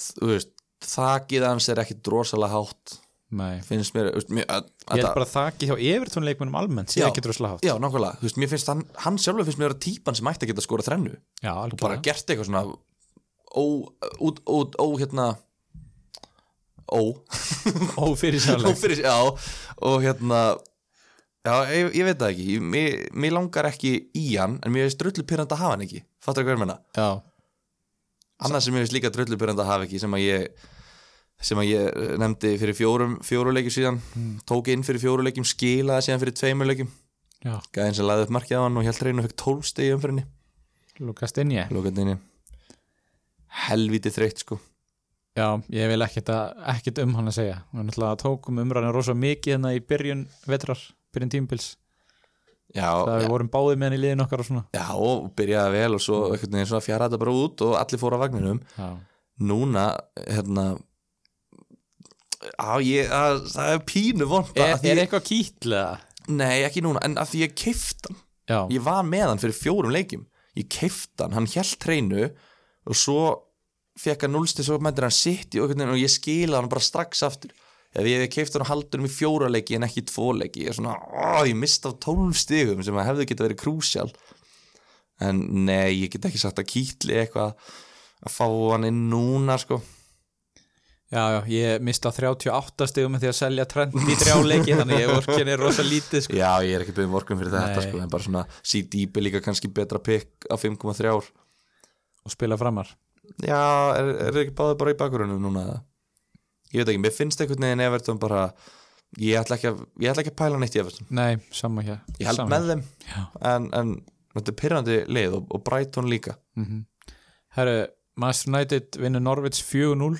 [SPEAKER 2] þú veist, þakið hans er ekki drosalega hátt,
[SPEAKER 1] Nei.
[SPEAKER 2] finnst mér, veist, mér, að,
[SPEAKER 1] ég held bara að það ekki hjá Everton leikmennum almennt síðan ekki droslega hátt.
[SPEAKER 2] Já, nákvæmlega, þú veist, mér finnst hann, hann sjálfur finnst mér að típan sem ætti að geta skora þrennu.
[SPEAKER 1] Já,
[SPEAKER 2] og bara gert eitthvað svona ó, út, út, ó, hérna ó, *laughs* ó fyrir, já. Og hérna já, ég, ég veit það ekki, mér, mér langar ekki í hann, en mér finnst drullu pyrrandi að hafa hann ekki, hvað er menna
[SPEAKER 1] já,
[SPEAKER 2] annars sem ég finnst líka dröllupyrrandi að hafa ekki sem að ég sem að ég eh, nefndi fyrir fjórum fjóruleikjum síðan, tók inn fyrir fjóruleikjum skilaði síðan fyrir tveimurleikjum
[SPEAKER 1] já,
[SPEAKER 2] gæðin sem laði upp markið á hann og held reynu og fekk 12 stegi umfyrinni
[SPEAKER 1] lukast inn ég
[SPEAKER 2] lókandinni helviti þreytt sko.
[SPEAKER 1] Já, ég vil ekkert, að, um hann að segja. Við náttúrulega tókum umræðinu rosa mikið hérna í byrjun vetrar, byrjun tímpils
[SPEAKER 2] já,
[SPEAKER 1] það við
[SPEAKER 2] já,
[SPEAKER 1] vorum báðið með hann í liðin okkar og svona.
[SPEAKER 2] Já, og byrjaði vel og svo einhvern veginn svona fjara þetta bara út og allir fóru á vagninum.
[SPEAKER 1] Já,
[SPEAKER 2] núna, hérna á ég, að, það er pínu vond
[SPEAKER 1] er, er eitthvað kýtlega?
[SPEAKER 2] nei, ekki núna, en að því ég keift hann.
[SPEAKER 1] Já,
[SPEAKER 2] ég var með hann fyrir fjórum leikjum. Ég keift hann, hjælt hreinu og svo fekk hann núlsti svo mættir hann sitt í og ég skila hann bara strax aftur. Ef ég hef keift hann og haldur hann í fjóra leiki en ekki í tvo leiki ég er svona, ó, ég mist af tólf stigum sem að hefðu geta verið krúsjál. En nei, ég get ekki sagt að kýtli eitthvað að fá hann inn núna sko
[SPEAKER 1] já, já, ég mista 38 stegum með því að selja trend í þrjáleiki þannig ég vorkin er rosa lítið sko.
[SPEAKER 2] já, ég er ekki byggðum vorkum fyrir þetta sko en bara svona, C-Deep er líka kannski betra pick á 5,3 ár
[SPEAKER 1] og spila framar.
[SPEAKER 2] Já, er, er ekki báðið bara í bakgrunum núna? Ég veit ekki, mér finnst einhvern veginn Everton bara ég ætla ekki að, ég ætla ekki að pæla neitt í Everton.
[SPEAKER 1] Nei, sama hér.
[SPEAKER 2] Ég held
[SPEAKER 1] sama
[SPEAKER 2] með þeim en, en þetta er pyrrandi lið og, og Brighton líka.
[SPEAKER 1] Mm Herru, Master United vinnur Norvits 4-0 uh,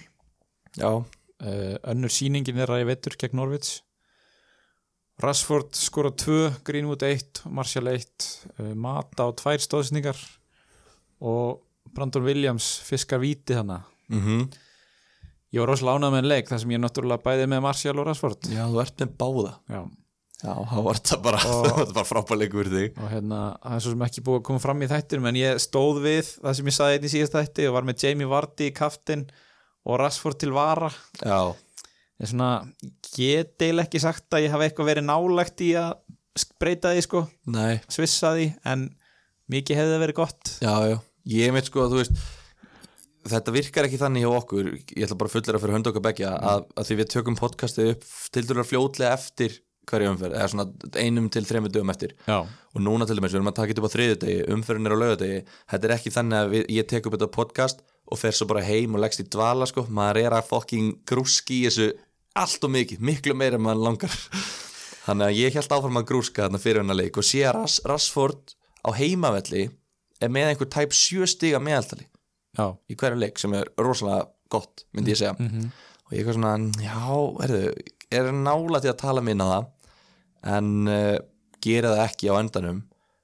[SPEAKER 2] Já,
[SPEAKER 1] önnur sýningin þeirra í vettur gegn Norvits Rashford skora 2 Greenwood 1, Martial 1 uh, Mata á tvær stóðsningar og Brandon Williams fiskar víti þannig
[SPEAKER 2] mm
[SPEAKER 1] ég var rosalega ánað með en leik þar sem ég náttúrulega bæði með Martial og Rashford.
[SPEAKER 2] Já þú ert með báða.
[SPEAKER 1] Já.
[SPEAKER 2] Já, þá var þetta bara, *laughs* frábæleikur fyrir þig.
[SPEAKER 1] Og hérna, það er svo sem ekki búið að koma fram í þættinum en ég stóð við það sem ég saði einn í síðast þætti og var með Jamie Vardy í kaftin og Rashford til vara.
[SPEAKER 2] Já,
[SPEAKER 1] ég svona, get eiginlega ekki sagt að ég hafi eitthvað verið nálægt í að breyta því sko,
[SPEAKER 2] nei,
[SPEAKER 1] svissa því en mikið hefði verið gott.
[SPEAKER 2] Já, já. Ég veit sko að þú veist Þetta virkar ekki þannig hjá okkur. Ég ætla bara fullera fyrir hönd okkar begja að, að því við tökum podcastið upp til dærulega fljótlega eftir hverju umferð eða svona einum til þremur dögum eftir.
[SPEAKER 1] Já,
[SPEAKER 2] og núna til dæmis, við erum að taka þetta upp á þriðudegi umferðin er á laugardegi, þetta er ekki þannig að við, ég tek upp þetta podcast og fer svo bara heim og leggst í dvala sko, maður er að fucking grúski í þessu allt og mikið, miklu meira en maður langar. *laughs* Þannig að ég held áfram að grúska þarna fyrir hennar leik og sé að Ras, Rassford á heimavelli er með einhver tæp sjö stiga meðaltali
[SPEAKER 1] já,
[SPEAKER 2] í hverju leik sem er rosalega gott, myndi ég segja.
[SPEAKER 1] Mhm.
[SPEAKER 2] og ég er svona, já, erðu er nála til að tala minna það en uh, gera það ekki á endanum.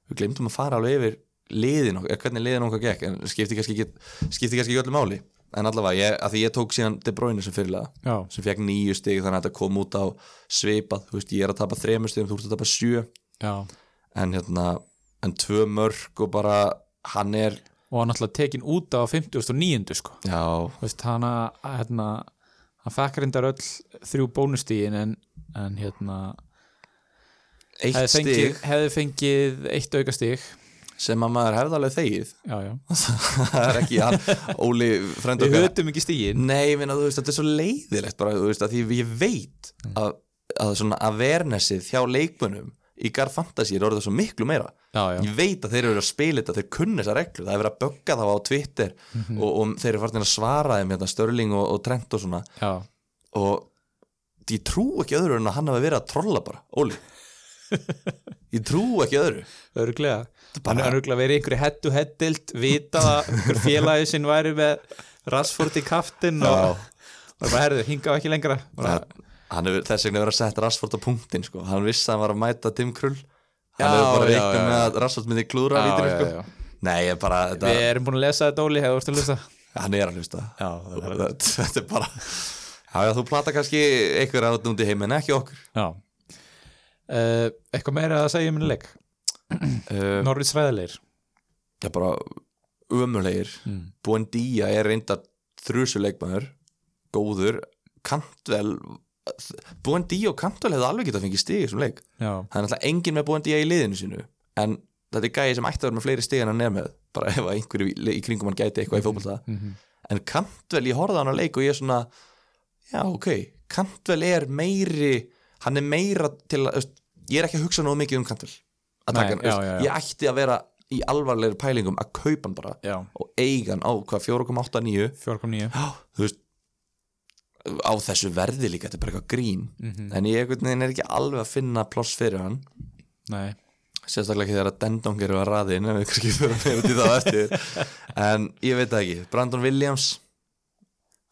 [SPEAKER 2] Við glemdum að fara alveg yfir liðin okkar, hvernig liðin okkar gekk en skipti kannski ekki, öllu máli. En allavega, ég, að því ég tók síðan De Bruyne sem fyrirlega, sem fekk nýju stig þannig að þetta kom út á svipað. Þú veist, ég er að tapa þremur stigum, þú ert að tapa sjö.
[SPEAKER 1] Já.
[SPEAKER 2] En hérna, en tvö mörg og bara, hann er
[SPEAKER 1] og hann náttúrulega tekin út á 50.900 sko. Veist, hann að hérna, hann fekk reyndar öll þrjú bónustígin en, en hérna
[SPEAKER 2] eitt
[SPEAKER 1] hefði
[SPEAKER 2] stig.
[SPEAKER 1] fengið, hefði fengið eitt auka stig
[SPEAKER 2] sem að maður hefði alveg þegið.
[SPEAKER 1] Já, já. *laughs*
[SPEAKER 2] það er ekki hann, Óli frend
[SPEAKER 1] við
[SPEAKER 2] okkar
[SPEAKER 1] höfum ekki stígin
[SPEAKER 2] Nei, meina, þú veist, þetta er svo leiðilegt bara, þú veist, að því ég veit að, að svona awarenessið hjá leikmönnum í Gar Fantasy er orðið svo miklu meira.
[SPEAKER 1] Já,
[SPEAKER 2] ég veit að þeir eru að spila þetta, þeir kunni þessar reglur það er verið að bögga þá á Twitter og, og þeir eru farin að svara þeim hérna, Störling og, og Trent og svona.
[SPEAKER 1] Já,
[SPEAKER 2] og ég trú ekki öðru en að hann hafi verið að trolla bara, Óli. *laughs* Ég trú ekki öðru.
[SPEAKER 1] Öruglega hann er öruglega verið í einhverju head-to head-dild vitað að einhver félagi sinn væri með Rashford í kaftin og, og bara herðu, hinga ekki lengra. Bara,
[SPEAKER 2] hann hefur þess vegna verið að setja Rashford á punktin sko. hann vissi að hann var að mæta Tim Krull hann hefur bara reiknað með að Rashford myndi klúra
[SPEAKER 1] já,
[SPEAKER 2] sko. nei, bara þetta,
[SPEAKER 1] við erum búin að lesa þetta Óli, hefur þú ert að lesa
[SPEAKER 2] hann er að
[SPEAKER 1] það er
[SPEAKER 2] þetta, þetta er bara já, já, þú plata kannski einhver át núti heim en ekki okkur.
[SPEAKER 1] Já. Uh, eitthvað meira að segja um minni leik
[SPEAKER 2] uh,
[SPEAKER 1] Norris ræðilegir
[SPEAKER 2] það er bara ömulegir
[SPEAKER 1] mm.
[SPEAKER 2] Buendía er reyndar þrjusuleikmaður góður, Kantvel Buendía og Kantvel hefði alveg getað fengið í þessum leik.
[SPEAKER 1] Já,
[SPEAKER 2] það er náttúrulega engin með Buendía í liðinu sínu en þetta er gæði sem ætti að vera með fleiri stig en hann er með bara ef einhverju í, í kringum hann gæti eitthvað í fótbolta.
[SPEAKER 1] Mm
[SPEAKER 2] en Kantvel, ég horfði á hann að leik og ég er svona já ok, Kantvel er meiri hann er meira til að ég er ekki að hugsa nógu mikið um Kantvel að taka hann, ég ætti að vera í alvarlegri pælingum að kaupa hann bara
[SPEAKER 1] já,
[SPEAKER 2] og eiga hann á hvað 4,89
[SPEAKER 1] 4.9
[SPEAKER 2] Já, þú veist á þessu verði líka, þetta er bara eitthvað grín.
[SPEAKER 1] Mhm.
[SPEAKER 2] en ég er ekki alveg að finna ploss fyrir hann.
[SPEAKER 1] Nei,
[SPEAKER 2] sérstaklega ekki þegar að Dendong eru að raðin en við kannski að meira til það eftir. *laughs* En ég veit það ekki, Brandon Williams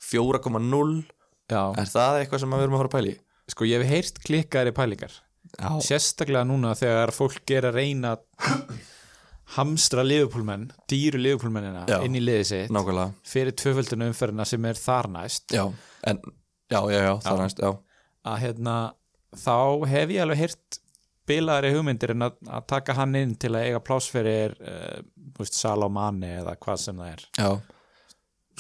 [SPEAKER 2] 4,0
[SPEAKER 1] já,
[SPEAKER 2] er það eitthvað sem við erum að fara að pæli?
[SPEAKER 1] sko ég hef heyrt klikkaðir pælingar
[SPEAKER 2] Já,
[SPEAKER 1] sérstaklega núna þegar fólk er að reyna hamstra liðupúlmenn, dýru liðupúlmennina
[SPEAKER 2] Já.
[SPEAKER 1] inn í liðið sitt
[SPEAKER 2] nákvæmlega.
[SPEAKER 1] fyrir tvöföldinu umferðina sem er þar næst.
[SPEAKER 2] Já, en, já, já, já, það er næst, já.
[SPEAKER 1] Að hérna þá hef ég alveg heyrt bilaðari hugmyndir en að, að taka hann inn til að eiga pláss fyrir uh, veist, Salomani eða hvað sem það er.
[SPEAKER 2] Já,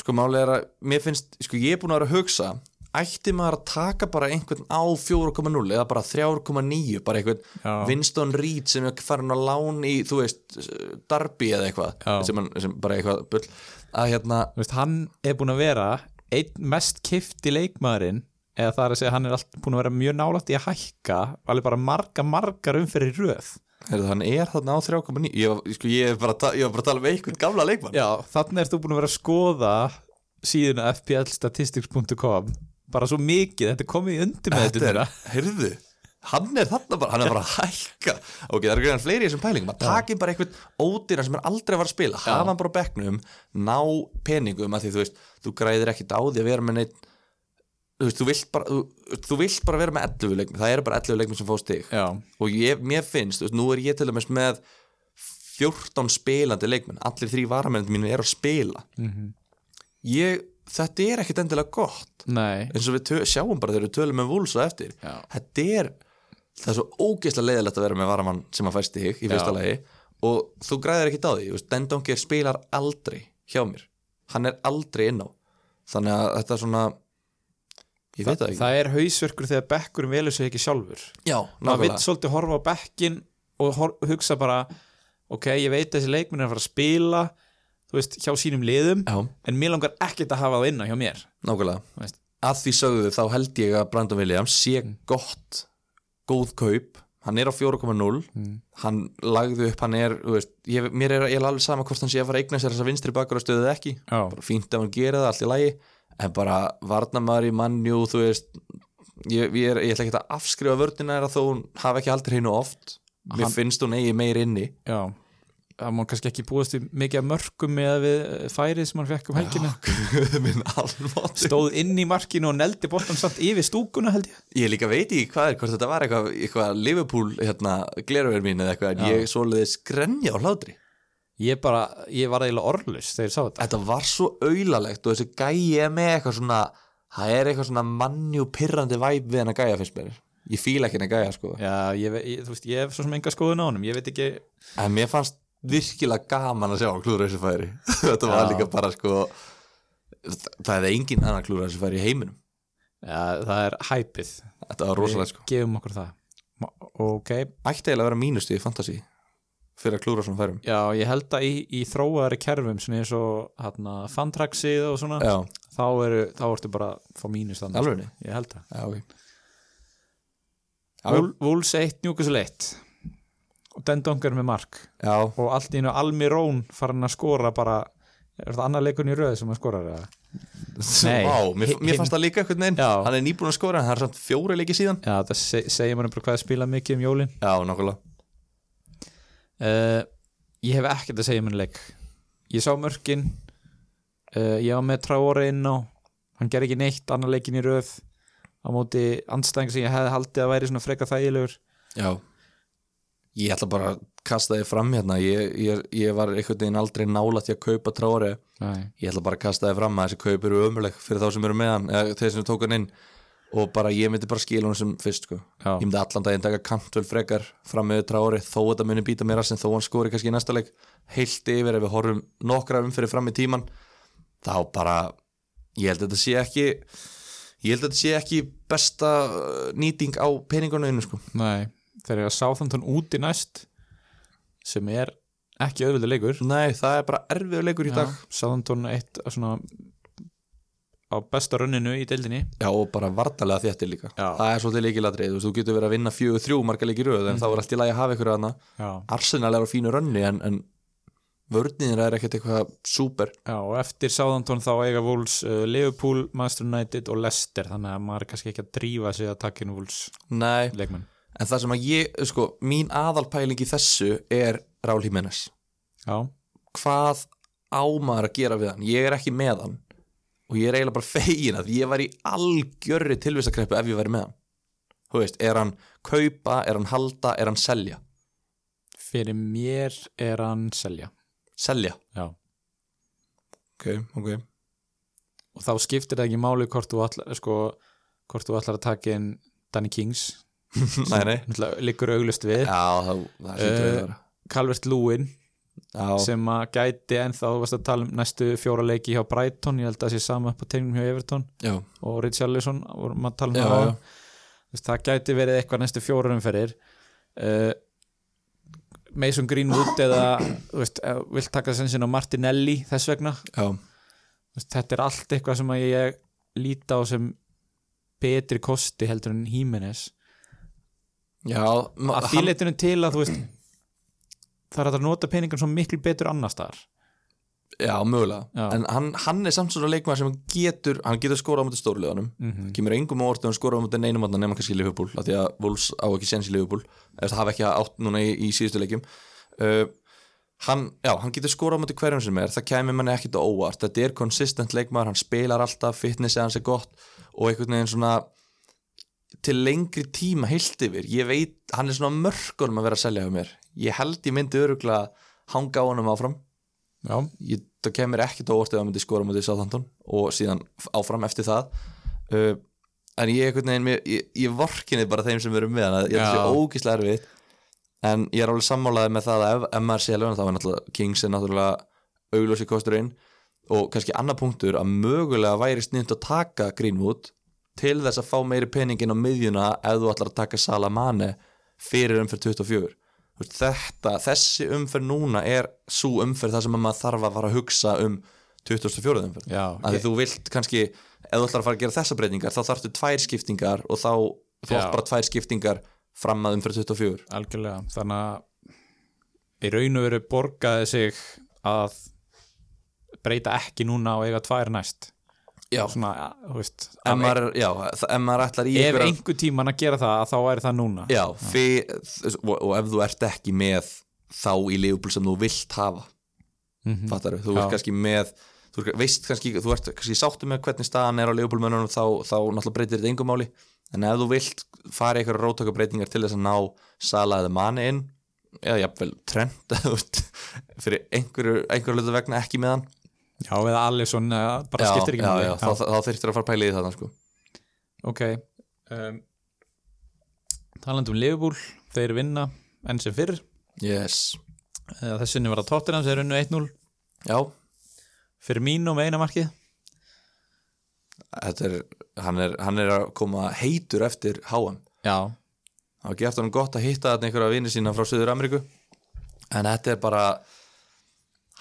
[SPEAKER 2] sko málið er að mér finnst, sko ég er búin að vera að hugsa ætti maður að taka bara einhvern á 4,0 eða bara 3,9 bara einhvern
[SPEAKER 1] Já.
[SPEAKER 2] Winston Reed sem er farin að lán í, þú veist Darby eða eitthvað sem, sem bara eitthvað bull. Að hérna,
[SPEAKER 1] veist, hann er búin að vera einn mest kifti leikmaðurinn eða það er að segja hann er allt búin að vera mjög nálægt í að hækka alveg bara marga, margar umferð í röð.
[SPEAKER 2] Hann er þarna á 3,9 ég, var- sko, ég, er bara, var bara að tala um einhvern gamla leikmann.
[SPEAKER 1] Já, þannig er þú búin að vera að skoða síðuna fplstatistics.com bara svo mikið, þetta er komið í undir með
[SPEAKER 2] þetta er, heyrðu hann er þarna bara, hann er bara að hækka. Ok, það eru greiðan fleiri í þessum pælingum. Að taki bara einhvern ódýra sem er aldrei að fara að spila hafa hann bara á bekknum, ná peningum að því þú veist, þú græðir ekkit á því að vera með neitt þú veist, þú vilt bara, þú, þú vilt bara vera með 11 leikmi, það eru bara 11 leikmi sem fá stig.
[SPEAKER 1] Já,
[SPEAKER 2] og ég, mér finnst, þú veist, nú er ég til dæmis með 14 spilandi leikmenn allir þrý varamennir mínu eru að spila. Ég, þetta er ekkit endilega gott.
[SPEAKER 1] Nei.
[SPEAKER 2] Eins og við sjáum bara þegar við tölum með vúls og eftir.
[SPEAKER 1] Já.
[SPEAKER 2] þetta er það er svo ógeðslega leiðilegt að vera með varamann sem að fæst þig í fyrsta lagi. Og þú græðir ekkit á því, Dendonger spilar aldrei hjá mér, hann er aldrei inn á, þannig að þetta er svona ég veit það ekki.
[SPEAKER 1] Það er hausverkur þegar bekkurinn velur sig ekki sjálfur.
[SPEAKER 2] Já,
[SPEAKER 1] maður
[SPEAKER 2] nákvæmlega.
[SPEAKER 1] svolítið horfa á bekkin og hor hugsa bara ok, ég veit að þessi leikminn er að fara að spila þú veist, hjá sínum liðum
[SPEAKER 2] já,
[SPEAKER 1] en mér langar ekkert að hafa það inna hjá mér.
[SPEAKER 2] Nákvæmlega. Að því sögðu þá held ég að Brandon Williams sé gott góð kaup. Hann er á 4,0 hann lagði upp, hann er veist, ég, mér er eiginlega alveg sama hvort hann sé að fara að eigna sér þessa vinstri bakar stöðu eða ekki.
[SPEAKER 1] Já.
[SPEAKER 2] bara fínt ef hann gerir það, allt í lagi. En bara varnamæður í mannjú þú veist ég, ég, er, ég ætla ekki að afskrifa vördina er að þó hún hafi ekki aldrei hreinu oft. Mér
[SPEAKER 1] Hann-
[SPEAKER 2] finnst hún eigi meir inni.
[SPEAKER 1] Já, það má kannski ekki búast við mikið að mörgum með við færið sem hann fekk um helgina *laughs* stóð inn í markinu og neldi boltan samt yfir stúkuna held ég
[SPEAKER 2] Ég líka veit ekki hvað er, hvort þetta var eitthvað, eitthvað Liverpool, hérna, gleröver mín eða eitthvað, en ég svoleiði skrenja á hlátri.
[SPEAKER 1] ég bara, ég var eiginlega orðlust þegar ég sá þetta
[SPEAKER 2] Þetta var svo aulalegt og þessi gæi er með eitthvað svona, það er eitthvað svona mannjú pirrandi væp við hennar gæja finnst mér. Ég fíla ekki hennar gæja, sko.
[SPEAKER 1] Já, ég, ég, þú veist, ég hef svo sem enga skoðun á honum ég veit ekki,
[SPEAKER 2] En mér fannst virkilega gaman að sjá klúðræsi færi. *laughs* þetta var
[SPEAKER 1] Já.
[SPEAKER 2] líka bara, sko, það hefði engin annar klúðræsi færi í heiminum.
[SPEAKER 1] já, það er hæpið
[SPEAKER 2] Þetta var rosalega, sko.
[SPEAKER 1] gefum okkur það ok,
[SPEAKER 2] Ætti eiginlega að vera mínustu í fantasy fyrir að klúðra svona færum.
[SPEAKER 1] já, ég held að í, í þróaðari kerfum svona eins og hérna, fantraxið og svona
[SPEAKER 2] Já,
[SPEAKER 1] þá, eru, þá ertu bara að fá mínus þannig
[SPEAKER 2] Alvöru?
[SPEAKER 1] sko. ég held það
[SPEAKER 2] já, ok. Já,
[SPEAKER 1] Vúl- Wolves 1, Newcastle 1 og Den Donker með mark.
[SPEAKER 2] Já,
[SPEAKER 1] og allt í einu Almirón farin að skora bara er það annar leikun í röð sem að skora eða? Nei.
[SPEAKER 2] Vá, mér, mér fannst það líka einhvern veginn.
[SPEAKER 1] Já.
[SPEAKER 2] Hann er nýbúin að skora það er samt fjóri leiki síðan.
[SPEAKER 1] Já, það se segir mér bara hvað að spila mikið um jólin.
[SPEAKER 2] Já, nákvæmlega.
[SPEAKER 1] Uh, Ég hef ekkert að segja mér leik. Ég sá mörkin. Uh, Ég var með Traore inn á. Hann ger ekki neitt annar leikin í röð. Á móti andstæðing sem ég hefði haldið að væri svona freka þægilegur.
[SPEAKER 2] Já Ég ætla bara að kasta þið fram hérna Ég, ég, ég var einhvern veginn aldrei nála til að kaupa trári
[SPEAKER 1] Nei.
[SPEAKER 2] Ég ætla bara að kasta þið fram að þessi kaup eru ömuleg fyrir þá sem eru með hann eða þeir sem tók hann inn og bara ég myndi bara skila hann sem fyrst sko. Ég myndi allan daginn taka kantvel frekar fram með trári þó þetta muni býta mér að sem þó hann skori kannski í næsta leik heilt yfir ef við horfum nokkra umfyrir fram í tíman þá bara ég held að þetta sé ekki ég held að þetta sé ekki besta uh, nýting á peningunum sko.
[SPEAKER 1] Nei, þeir eru að Southampton úti næst sem er ekki auðvöldu leikur.
[SPEAKER 2] Nei, það er bara erfiður leikur í dag.
[SPEAKER 1] Southampton eitt svona á besta runninu í deildinni.
[SPEAKER 2] Já, og bara vartalega þéttir líka.
[SPEAKER 1] Já.
[SPEAKER 2] Það er svolítið leikiladrið, þú þú getur verið að vinna fjögur þrjú marga leiki í röð, en þá er allt í lagi að hafa ykkur aðna Arsenal er á fínu rönni, en, en vörnir er ekkert eitthvað súper.
[SPEAKER 1] Já og eftir Southampton þá eiga Wolves uh, Liverpool, Manchester United og Leicester þannig að maður er kannski ekki að drífa sig að taka inn Wolves
[SPEAKER 2] Nei,
[SPEAKER 1] leikmenn
[SPEAKER 2] en það sem að ég, sko, mín aðalpæling í þessu er Rál
[SPEAKER 1] Já,
[SPEAKER 2] Hvað á maður að gera við hann? Ég er ekki með hann. Og ég er eiginlega bara fegin að ég var í algjörri tilvistakreppu ef ég væri með hann. Þú veist, er hann kaupa, er hann halda, er hann selja?
[SPEAKER 1] fyrir mér er hann selja.
[SPEAKER 2] Selja,
[SPEAKER 1] Já.
[SPEAKER 2] Ok, ok.
[SPEAKER 1] Og þá skiptir það ekki máli hvort þú ætlar, sko, hvort þú ætlar að taka inn Danny Kings Liggur auglust við.
[SPEAKER 2] Já,
[SPEAKER 1] Eh,
[SPEAKER 2] vera.
[SPEAKER 1] Calvert Lúin
[SPEAKER 2] Já,
[SPEAKER 1] sem að gæti ennþá, þú varst að tala um næstu fjóra leiki hjá Brighton, ég held að það sé sama upp á tegnum hjá Everton.
[SPEAKER 2] Já,
[SPEAKER 1] og Richarlison vorum að tala um það það gæti verið eitthvað næstu fjóra umferðir. Uh, Mason Greenwood eða veist, þú vilt taka sensin á Martinelli þess vegna. Veist, þetta er allt eitthvað sem að ég líta á sem betri kosti heldur en Jimenez
[SPEAKER 2] já
[SPEAKER 1] að því leitinu til að þú veist það er að nota peningan svo miklu betur annar staðar.
[SPEAKER 2] Já, mögulega.
[SPEAKER 1] Já.
[SPEAKER 2] En hann, hann er samt svona leikmaður sem getur Hann getur skórað á mútið stórleðanum mm
[SPEAKER 1] Mhm.
[SPEAKER 2] Kemur engum á orðið hann skórað á mútið neinum þarna nema kannski Liverpool af Því að Wolves á ekki séns í Liverpool. Ef það hafa ekki átt núna í, í síðustu leikjum. Uh, hann, Já, hann getur skórað á mútið hverjum sem er. Það kæmi manni ekkit á óvart. Þetta er konsistent leikmaður, hann spilar alltaf Fitnessi hans er gott Og einhvern veginn svona til lengri tíma heilt yfir. Ég veit, hann er svona mörkunum að vera að selja hjá mér. Ég held ég myndi öruglega hanga á honum áfram.
[SPEAKER 1] Já,
[SPEAKER 2] ég, það kemur ekkit á óvart ef hann myndi skora mútið Southampton og síðan áfram eftir það. Uh, en ég, einhvern veginn, mér- ég, ég vorkinni bara þeim sem eru með hann. Ég
[SPEAKER 1] Já.
[SPEAKER 2] þessi ógíslega erfitt. En ég er alveg sammálaði með það að ef, ef maður sé alveg þá er náttúrulega Kings er náttúrulega auglósi kosturinn. Og kannski annar punktur að mögulega væri sniðt að taka Greenwood til þess að fá meiri peningin á miðjuna ef þú ætlar að taka Salamane fyrir umferð 24 Þú veist, þetta, þessi umferð núna er svo umferð þar sem að maður þarf að fara að hugsa um 24. umferð
[SPEAKER 1] já,
[SPEAKER 2] að því þú vilt kannski ef þú ætlar að fara að gera þessa breytingar þá þarftu tvær skiptingar og þá þú
[SPEAKER 1] Já.
[SPEAKER 2] átt bara tvær skiptingar fram að umferð 24
[SPEAKER 1] algjörlega þannig að í raun og veru borgaði sig að breyta ekki núna og eiga tvær næst
[SPEAKER 2] Já,
[SPEAKER 1] svona, ja, þú veist
[SPEAKER 2] ef, maður, já, ef maður ætlar í
[SPEAKER 1] ef
[SPEAKER 2] einhverja-
[SPEAKER 1] einhver tíman að gera það þá væri það núna.
[SPEAKER 2] Já, fyr, og, og ef þú ert ekki með þá í Liverpool sem þú vilt hafa.
[SPEAKER 1] Mhm.
[SPEAKER 2] fattar þú
[SPEAKER 1] Já.
[SPEAKER 2] ert kannski með þú veist kannski, þú ert kannski sáttu með hvernig staðan er á Liverpool mönnunum þá, þá náttúrulega breytir þetta engum máli. En ef þú vilt fara einhverja rótökabreitingar til þess að ná Sala eða Mane inn eða jafnvel *laughs* þú veist, fyrir einhverju, einhverju vegna ekki með hann
[SPEAKER 1] já, eða Alisson bara
[SPEAKER 2] já,
[SPEAKER 1] skiptir ekki
[SPEAKER 2] já, já, þá, þá þurftir að fara pæla í þarna sko.
[SPEAKER 1] ok um, talandi um Liverpool þeir vinna enn sem fyrr.
[SPEAKER 2] Yes,
[SPEAKER 1] þessunni var að Tottenham þeir unnu 1-0
[SPEAKER 2] já.
[SPEAKER 1] Fyrir mín og með eina markið.
[SPEAKER 2] Þetta er, hann, er, hann er að koma heitur eftir HM
[SPEAKER 1] já,
[SPEAKER 2] það var gert hann gott að hitta þarna einhverja vinni sína frá Suður Ameríku en þetta er bara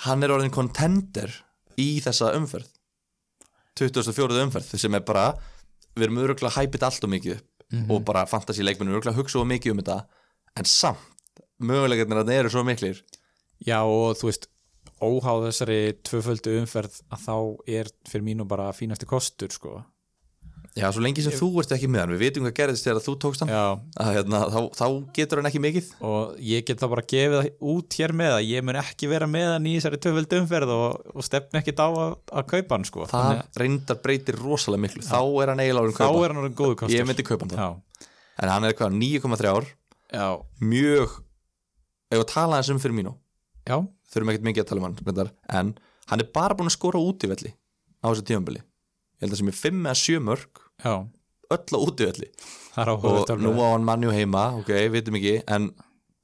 [SPEAKER 2] hann er orðin contender í þessa umferð. 2004. umferð sem er bara við erum öruglega hæpit allt og mikið upp og bara fantasy leikmennu öruglega hugsa og mikið um þetta en samt möguleikarnir að það eru svo miklir.
[SPEAKER 1] Já og þú veist óháð þessari tvöföldu umferð að þá er fyrir mínu bara fínasti kostur sko
[SPEAKER 2] já, svo lengi sem þú ert ekki með hann við vitum hvað gerðist þegar þú tókst hann.
[SPEAKER 1] Já,
[SPEAKER 2] að, hérna, þá, þá getur hann ekki mikið.
[SPEAKER 1] Og ég get þá bara gefið það út hér með að ég mun ekki vera með hann í þessari tvöföldu umferð og, og stefn ekki á að, að kaupa hann sko.
[SPEAKER 2] Það
[SPEAKER 1] Þannig,
[SPEAKER 2] reyndar breytir rosalega miklu. Þá er hann eiginlega
[SPEAKER 1] þá
[SPEAKER 2] kaupa
[SPEAKER 1] er hann orðin góðu kostur.
[SPEAKER 2] Ég myndi kaupa hann þá.
[SPEAKER 1] Já,
[SPEAKER 2] en hann er hvað 9,3 ár
[SPEAKER 1] já,
[SPEAKER 2] mjög ef að tala þessum fyrir mínu.
[SPEAKER 1] Já,
[SPEAKER 2] þurfum ekkert mikið að tala um hann en hann er bara búin að skora útivelli á þessu tímambili ég held að sem er 5 eða 7 mörg
[SPEAKER 1] já.
[SPEAKER 2] öll á
[SPEAKER 1] er
[SPEAKER 2] og nú á hann mannjú heima ok, vitum ekki, en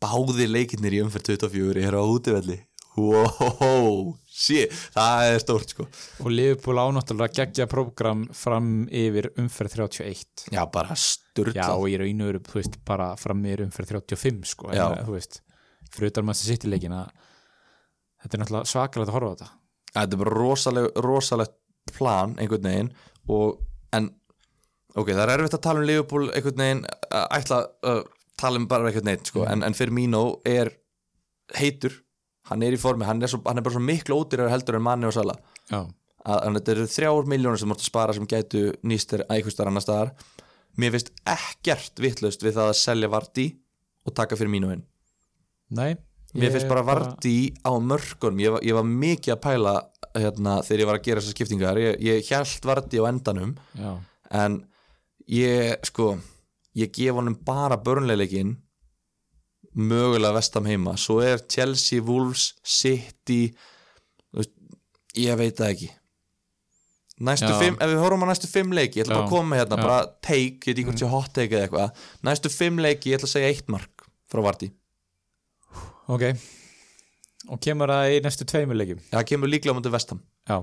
[SPEAKER 2] báðir leikirnir í umferð 24 eru á útivelli. Wow, sí, það er stórt sko.
[SPEAKER 1] Og Liverpool ánáttúrulega geggja prógram fram yfir umferð 31
[SPEAKER 2] já, bara sturla
[SPEAKER 1] já og ég er einu öru, þú veist, bara fram yfir umferð 35 sko, en,
[SPEAKER 2] Já.
[SPEAKER 1] þú veist utan maður sitt í leikin að þetta er náttúrulega svakalegt að horfa á þetta.
[SPEAKER 2] Þetta er bara rosaleg, rosalegt plan einhvern veginn og, en ok, það er erfitt að tala um Liverpool einhvern veginn, ætla að tala um bara einhvern veginn, sko, en, en fyrir Mino er heitur hann er í formi, hann er, svo, hann er bara svo miklu ódýrar heldur en manni og sala
[SPEAKER 1] já,
[SPEAKER 2] að, að þetta eru þrjár miljónir sem múrt að spara sem gætu nýstir einhverstar annar staðar mér finnst ekkert vitlaust við það að selja Vardí og taka fyrir Mino inn.
[SPEAKER 1] Nei
[SPEAKER 2] Mér finnst bara Vardí á mörgunum ég, ég var mikið að pæla hérna, þegar ég var að gera þessar skiptingar ég, ég hjælt Vardí á endanum
[SPEAKER 1] já,
[SPEAKER 2] en ég sko ég gef honum bara börnleileikin mögulega vestam heima. Svo er Chelsea, Wolves, City veist, ég veit það ekki. Fimm, ef við horfum á næstu fimm leiki ég ætla bara
[SPEAKER 1] Já.
[SPEAKER 2] að koma hérna,
[SPEAKER 1] Já.
[SPEAKER 2] Bara take ég veit ekki hvort sé hot take eða eitthvað. Næstu fimm leiki, ég ætla að segja eitt mark frá Vardí,
[SPEAKER 1] ok og kemur það í næstu tveimur leikjum?
[SPEAKER 2] Það kemur líklega á mútið vestam
[SPEAKER 1] já,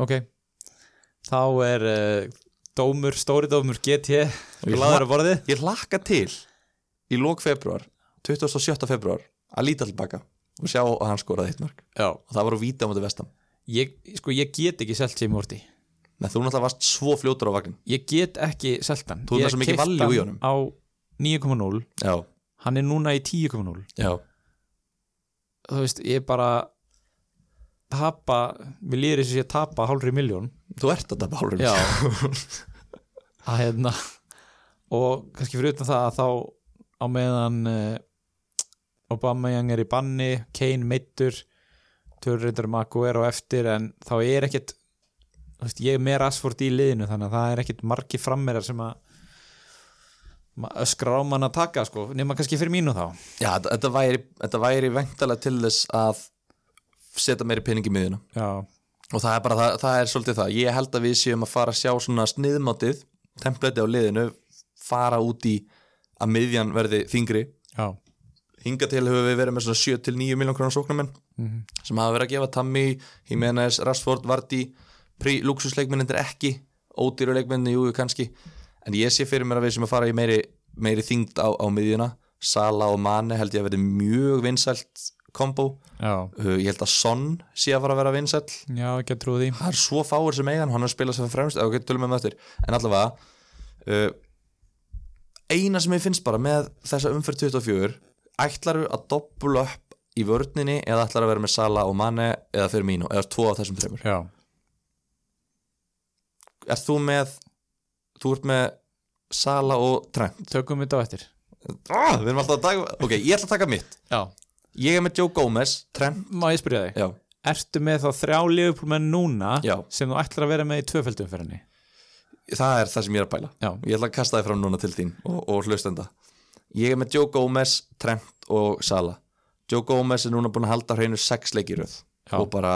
[SPEAKER 1] ok. Þá er uh, dómur, stóri dómur GT
[SPEAKER 2] Ég *laughs*
[SPEAKER 1] laður á borðið.
[SPEAKER 2] ég hlakka til í lók februar 27. februar að líta tilbaka og sjá að hann skoraði eitt mark.
[SPEAKER 1] Já,
[SPEAKER 2] og það var á víta á mútið vestam
[SPEAKER 1] ég, sko ég get ekki selt sem úrti
[SPEAKER 2] Nei, þú náttúrulega varst svo fljótur á vagnin
[SPEAKER 1] ég get ekki selt hann.
[SPEAKER 2] Þú
[SPEAKER 1] Ég
[SPEAKER 2] svo mikið value í
[SPEAKER 1] hann
[SPEAKER 2] honum.
[SPEAKER 1] á 9.0
[SPEAKER 2] Já,
[SPEAKER 1] hann er núna í 10.0
[SPEAKER 2] já
[SPEAKER 1] þú veist, ég bara tapa, við líður þess að ég tapa hálfri miljón
[SPEAKER 2] Þú ert að tapa hálfur
[SPEAKER 1] já. *laughs* að hérna og kannski fyrir utan það að þá á meðan uh, Obama er í banni Kane meittur Törreitur Maguire á eftir en þá er ekkit þú veist, ég er með Rashford í liðinu þannig að það er ekkit margi frammerar sem að ma- öskrar á mann að taka sko, nema kannski fyrir mínu þá.
[SPEAKER 2] Já, þetta, væri, þetta væri vengtalega til þess að setja meiri pening í miðjuna.
[SPEAKER 1] Já,
[SPEAKER 2] og það er bara, það, það er svolítið það. Ég held að við séum að fara að sjá svona sniðmátið templeti á liðinu fara út í að miðjan verði þingri
[SPEAKER 1] já,
[SPEAKER 2] hinga til höfum við verið með svona 7-9 miljón krónar sóknarmenn
[SPEAKER 1] Mhm.
[SPEAKER 2] sem hafa verið að gefa Tammy, Jimenez, Rashford, Vardy luxusleikmyndir ekki ódýru leikmyndir, jú, kannski en ég sé fyrir mér að við sem að fara í meiri, meiri þingd á, á miðjuna Sala og Mane held ég að verði mjög vinsælt kombo,
[SPEAKER 1] já,
[SPEAKER 2] uh, ég held að Son sé að fara að vera vinsæll.
[SPEAKER 1] Já, ekki að trúi því.
[SPEAKER 2] Það er svo fáir sem eigan, hann er að spila sem fremst, eða ok, tölum við með eftir. En allavega uh, eina sem ég finnst bara með þessa umferð 24 ætlaru að doppula upp í vörninni eða ætlaru að vera með Sala og Mane eða fyrir mínu, eða tvo af þessum þreymur
[SPEAKER 1] Já,
[SPEAKER 2] Er þú með þú ert með Sala og Trent.
[SPEAKER 1] Tökum við þetta á eftir.
[SPEAKER 2] Ah, Við erum alltaf að taka, ok, ég ætla að taka mitt.
[SPEAKER 1] Já,
[SPEAKER 2] Ég er með Joe Gomez, Trent.
[SPEAKER 1] Má ég spyrja þig?
[SPEAKER 2] Já,
[SPEAKER 1] Ertu með þá þrjá liðupólmenn núna
[SPEAKER 2] Já.
[SPEAKER 1] sem þú ætlar að vera með í tvöföldum fyrir henni?
[SPEAKER 2] það er það sem ég er að pæla.
[SPEAKER 1] Já,
[SPEAKER 2] Ég ætla að kasta þið fram núna til þín og, og hlustenda. Ég er með Joe Gomez, Trent og Sala. Joe Gomez er núna búin að halda hreinu sex leikiröð og bara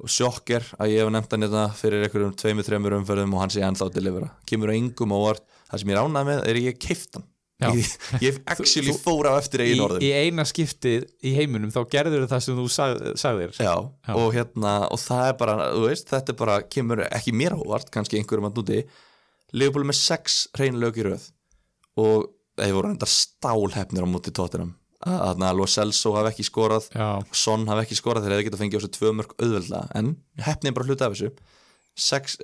[SPEAKER 2] og sjokker að ég hef nefnt hann þetta fyrir einhverjum tveimur, þreimur umferðum og hann sé ennþá að delivera kemur á engum óvart. Það sem ég ránað með er að ég keift hann.
[SPEAKER 1] Já.
[SPEAKER 2] ég, ég *laughs* actually fór á eftir
[SPEAKER 1] í,
[SPEAKER 2] eigin orðum.
[SPEAKER 1] í eina skiptið í heiminum þá gerður það sem þú sag, sagðir.
[SPEAKER 2] Já,
[SPEAKER 1] Já.
[SPEAKER 2] og hérna og það er bara, veist, þetta er bara kemur ekki mér á óvart, kannski einhverjum að núti. Leopold með sex reynlög í röð. Og þeir voru endar stálhefnir á múti tóttinam að Lo Celso hafi ekki skorað
[SPEAKER 1] Já,
[SPEAKER 2] Son hafi ekki skorað þegar þeir geta fengið á sig tvö mörg auðveldlega. En hefnið er bara hluti af þessu. Sex,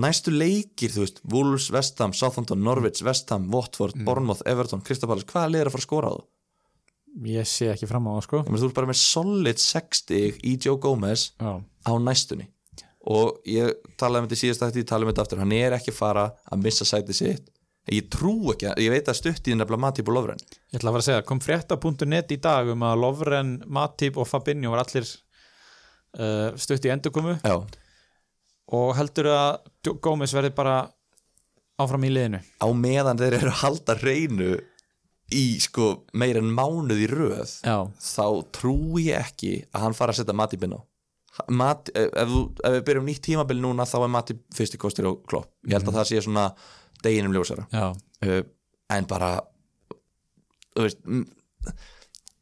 [SPEAKER 2] næstu leikir, þú veist, Wolves, Vestham Southampton, Norwich, Vestham, Watford, Bournemouth Everton, Crystal Palace, hvaða lið er að fara að skora á þú?
[SPEAKER 1] ég sé ekki fram á það sko.
[SPEAKER 2] Þú ert bara með solid 60 í Joe Gomez
[SPEAKER 1] Já,
[SPEAKER 2] á næstunni. Og ég talaði um þetta í síðast eftir, ég talaði um þetta aftur. Hann er ekki að fara að missa sætið sitt ég trú ekki, að- ég veit að stutt í nefnilega Matip og Lofren
[SPEAKER 1] ég ætla að fara að segja kom frétta.net í dag um að Lovren, Matip og Fabinho var allir uh, stutt í endurkomu.
[SPEAKER 2] Já,
[SPEAKER 1] og heldur að Gómez verði bara áfram í liðinu?
[SPEAKER 2] Á meðan þeir eru að halda reynu í sko meir en mánuð í röð
[SPEAKER 1] Já,
[SPEAKER 2] þá trú ég ekki að hann fara að setja Matip inn á. Mat, ef, ef, ef við byrjum nýtt tímabil núna þá er Matip fyrsti kostir á klopp. Ég held að það sé svona deginum ljósara. Uh, en bara þú veist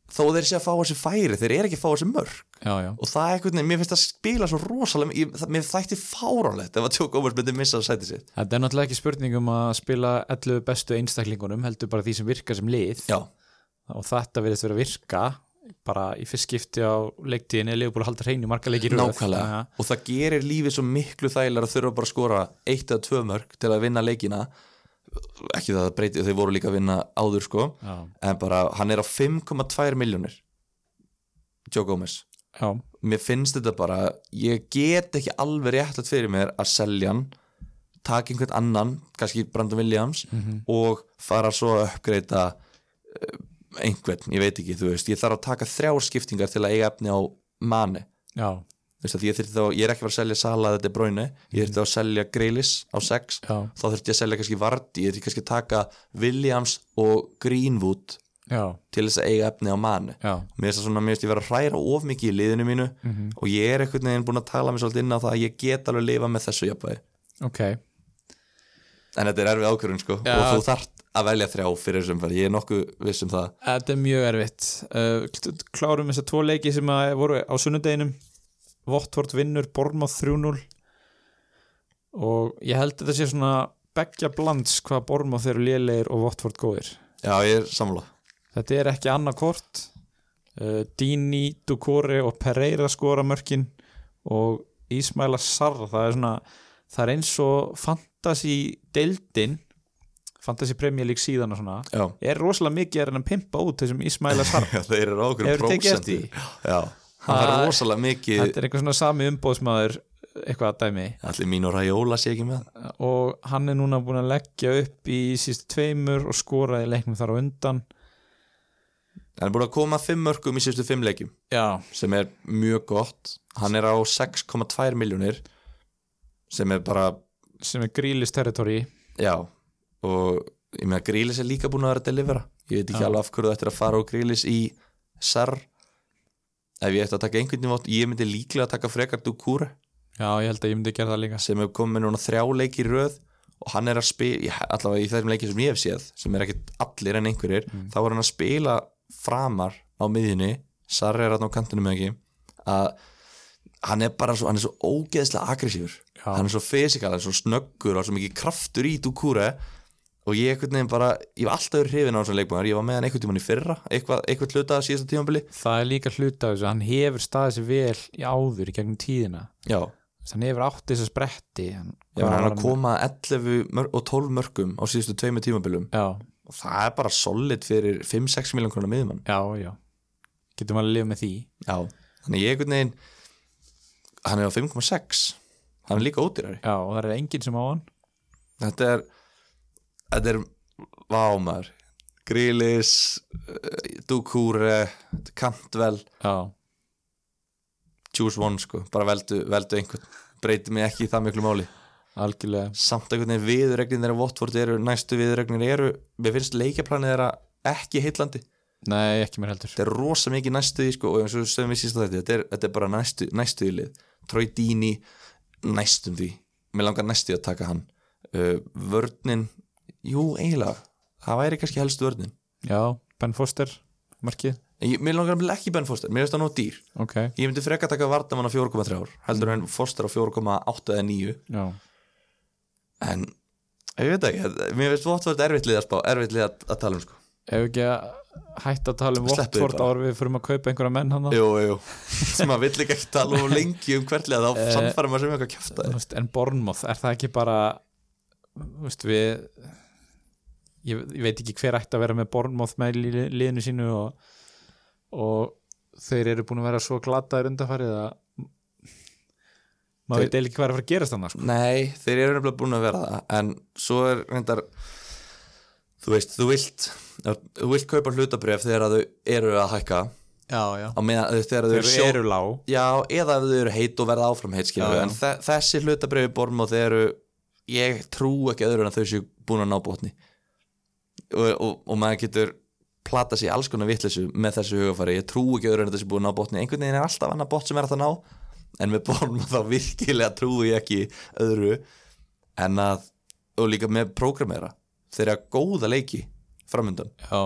[SPEAKER 2] þó þeir sé að fá þessi færi þeir eru ekki að fá þessi mörg
[SPEAKER 1] já, já.
[SPEAKER 2] og það er einhvern veginn, mér finnst að spila svo rosalega ég, það, mér þætti fáránlegt ef að Joe Gomez myndi missa að sæti sitt.
[SPEAKER 1] Þetta er náttúrulega ekki spurning um að spila 11 bestu einstaklingunum, heldur bara því sem virkar sem lið.
[SPEAKER 2] Já,
[SPEAKER 1] og þetta verðist vera að virka bara í fyrst skipti á leiktíðinni er liðbúin að halda hreinu marga leikir
[SPEAKER 2] nákvæmlega. Og það gerir lífið svo miklu þægilega að þurfa bara að skora eitt eða tvö mörg til að vinna leikina. Ekki það að breyti, þeir voru líka að vinna áður sko,
[SPEAKER 1] Já,
[SPEAKER 2] en bara hann er á 5,2 miljónir Joe Gomez.
[SPEAKER 1] Já,
[SPEAKER 2] mér finnst þetta bara ég get ekki alveg réttlætt fyrir mér að selja hann taka einhvern annan, kannski Brandon Williams og fara svo að uppgreita uh, einhvern, ég veit ekki, þú veist ég þarf að taka þrjár skiptingar til að eiga efni á manni,
[SPEAKER 1] já,
[SPEAKER 2] þú veist að ég þyrfti þá ég er ekki fara að selja Sala þetta bróinu ég þyrfti þá að selja Greilis á 6
[SPEAKER 1] já,
[SPEAKER 2] þá þurfti ég að selja kannski Vardy ég þyrfti kannski að taka Williams og Greenwood
[SPEAKER 1] já,
[SPEAKER 2] til þess að eiga efni á manni
[SPEAKER 1] já,
[SPEAKER 2] mér finnst það svona, mér finnst ég vera að hræra of mikið í liðinu mínu og ég er einhvern veginn búin að tala mig svolítið inn á það að ég get alveg að lifa með þessu jafnvægi.
[SPEAKER 1] Ok.
[SPEAKER 2] En þetta er erfið ákvörðun sko og þú þarft að velja þrjá fyrir þessum ferð ég er nokkuð viss um það.
[SPEAKER 1] Þetta er mjög erfitt. Uh, Klárum þess að tvo leiki sem að voru á sunnudeginum. Votvort vinnur Bormóð 3-0 og ég held að þetta sé svona beggja blands hvað Bormóð eru lélegir og Votvort góðir.
[SPEAKER 2] Já, ég er samla
[SPEAKER 1] Þetta er ekki annað kort. Uh, Dini, Dukore og Pereira skora mörkin. Og Ismaila Sarr það er svona, það er eins og fantasy deildin fantasy Premier League síðan og svona
[SPEAKER 2] já,
[SPEAKER 1] er rosalega mikið er hann að pimpa út þessum Ismaila *laughs* Sarr.
[SPEAKER 2] Já þeir eru okkur hann
[SPEAKER 1] Það-
[SPEAKER 2] er rosalega mikið
[SPEAKER 1] Þetta er eitthvað svona sami umbóðsmaður eitthvað að dæmi.
[SPEAKER 2] Allir mín og Raiola sé ekki með.
[SPEAKER 1] Og hann er núna búin að leggja upp í sístu tveimur og skoraði leiknum þar á undan.
[SPEAKER 2] Hann er búin að koma fimm mörgum í síðustu fimm leikjum
[SPEAKER 1] Já,
[SPEAKER 2] sem er mjög gott. Hann er á 6,2 miljónir sem er bara
[SPEAKER 1] sem er grílis territory.
[SPEAKER 2] Já, og ég meina Grílis er líka búin að vera að delivera. Ég veit ekki
[SPEAKER 1] Já.
[SPEAKER 2] alveg af hverju þetta er að fara á Grílis í SAR ef ég ætti að taka einhvern veginn ég myndi líklega að taka frekar Dukure
[SPEAKER 1] Já, ég held að ég myndi gera það líka.
[SPEAKER 2] Sem hefur komið núna þrjá leiki í röð og hann er að spila, allavega í þeim leiki sem ég hef séð sem er ekkit allir en einhverjir þá er hann að spila framar á miðjunni, SAR er hann á kantinu með ekki? Að hann er bara svo, hann er svo ógeðslega aggressífur. Hann er svo fysikal, hann er svo snöggur og svo mikið kraftur í Dukure og ég einhvern veginn bara, ég var alltaf hrifin á þessum leikmæður, ég var með hann einhvern tímann í fyrra eitthvað, eitthvað hluta að síðasta tímanbili
[SPEAKER 1] Það er líka hluta af þessu, hann hefur staðið sér vel í áður í gegnum tíðina.
[SPEAKER 2] Já,
[SPEAKER 1] þannig hefur átt þess að spretti en
[SPEAKER 2] Já, hann að koma 11 mör og 12 mörgum á síðustu tveimu tímabilum.
[SPEAKER 1] Já,
[SPEAKER 2] og það er bara solid fyrir 5-6 miljón krónar miðumann
[SPEAKER 1] já, já. Getum að lifa með því?
[SPEAKER 2] Já, þannig ég einhvern veginn hann er á 5,6 hann er líka ódýrari.
[SPEAKER 1] Já, og það er enginn sem á hann.
[SPEAKER 2] Þetta er þetta er vámar Grílis Dukúre Kantvel
[SPEAKER 1] já,
[SPEAKER 2] choose one sko, bara veldu, veldu einhvern. Breyti mig ekki í það miklu máli.
[SPEAKER 1] Algjörlega.
[SPEAKER 2] Samt einhvern veginn viðurregnir þeirra Votford eru, næstu viðurregnir eru mér finnst leikjaplanið þeirra ekki heitlandi
[SPEAKER 1] nei, ekki mér heldur.
[SPEAKER 2] Þetta er rosa mikið næstu í sko, og eins og stöðum við á þetta þetta er, þetta er bara næstu, næstu í lið. Troy Dini, næstum því. Mér langar næstu í að taka hann. Uh, vörnin, jú eiginlega, það væri kannski helst vörnin.
[SPEAKER 1] Já, Ben Foster, markið.
[SPEAKER 2] Ég, mér langar ekki Ben Foster, mér finnst það nóg dýr.
[SPEAKER 1] Ok,
[SPEAKER 2] ég myndi freka taka Vardaman á 4,3 ár heldur en Foster á 4,8 eða 9
[SPEAKER 1] já,
[SPEAKER 2] en ég veit ekki, mér finnst Votford erfitt lið að spá, erfitt lið að, að tala um sko.
[SPEAKER 1] Ef ekki að hætta að tala um
[SPEAKER 2] bara.
[SPEAKER 1] ár við fyrir að kaupa einhverja menn hann
[SPEAKER 2] jú, jú, sem maður vill ekki tala um lengi um hvertlega þá
[SPEAKER 1] Eh,
[SPEAKER 2] sannfæra maður sem eitthvað
[SPEAKER 1] veist, en Bournemouth, er það ekki bara þú veist, við ég, ég veit ekki hver ætti að vera með Bournemouth með li- liðinu sínu og, og þeir eru búin að vera svo glataðir undanfarið að maður
[SPEAKER 2] Þeir-
[SPEAKER 1] veit eiginlega ekki hvað er að fara að gerast þannig sko.
[SPEAKER 2] Nei, þeir eru nefnilega búin að vera það en svo er reyndar þú veist, þú vilt þú vilt kaupa hlutabref þegar þau eru að hækka
[SPEAKER 1] já, já.
[SPEAKER 2] meðan þegar þau eru
[SPEAKER 1] eru lág
[SPEAKER 2] Já, eða ef þau eru heit og verða áfram heit en þe þessi hlutabref í borm og þeir eru ég trú ekki öðru en þau séu búin að ná botni og, og, og maður getur plata sér alls konar vitleysu með þessu hugafari, ég trú ekki öðru en að þessi búin að ná botni. Einhvern veginn er alltaf annað bot sem er að það ná en með borm *laughs* þá virkilega trúi ég ekki öðru en að og líka með prógramera þeirra góða leiki framöndan
[SPEAKER 1] já,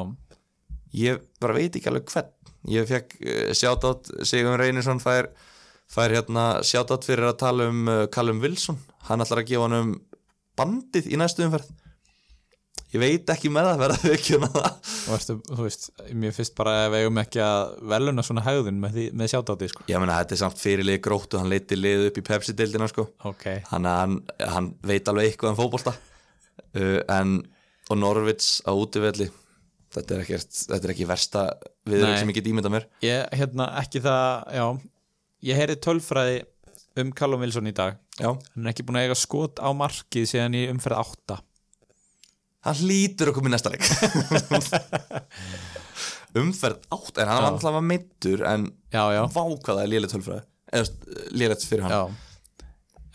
[SPEAKER 2] ég bara veit ekki alveg hvern. Ég fekk uh, sjátátt Sigur Reynisson fær, fær hérna sjátátt fyrir að tala um uh, Callum Wilson. Hann ætlar að gefa hann um bandið í næstu umferð ég veit ekki með það verða þau ekki um það.
[SPEAKER 1] Og ertu, þú veist mér finnst bara að við eigum ekki að veluna svona hægðun með, með sjátáti sko.
[SPEAKER 2] ég meina þetta er samt fyrirlið gróttu hann leiti lið upp í Pepsi-dildina sko.
[SPEAKER 1] Ok,
[SPEAKER 2] hann, hann, hann veit alveg eitthvað um fótbolta. Uh, en og Norvits á útivelli þetta er, ekkert, þetta er ekki versta
[SPEAKER 1] Nei.
[SPEAKER 2] sem ég get ímyndað mér.
[SPEAKER 1] Ég, hérna, ekki það já, ég heyri tölfræði um Callum Wilson í dag.
[SPEAKER 2] Já,
[SPEAKER 1] hann er ekki búin að eiga skot á markið síðan í umferð 8
[SPEAKER 2] hann að koma í næsta leik. *laughs* Umferð átt en hann var alltaf að meittur en
[SPEAKER 1] já, já,
[SPEAKER 2] vá hvað það er lélegt tölfræði eða lélegt fyrir hann.
[SPEAKER 1] Já.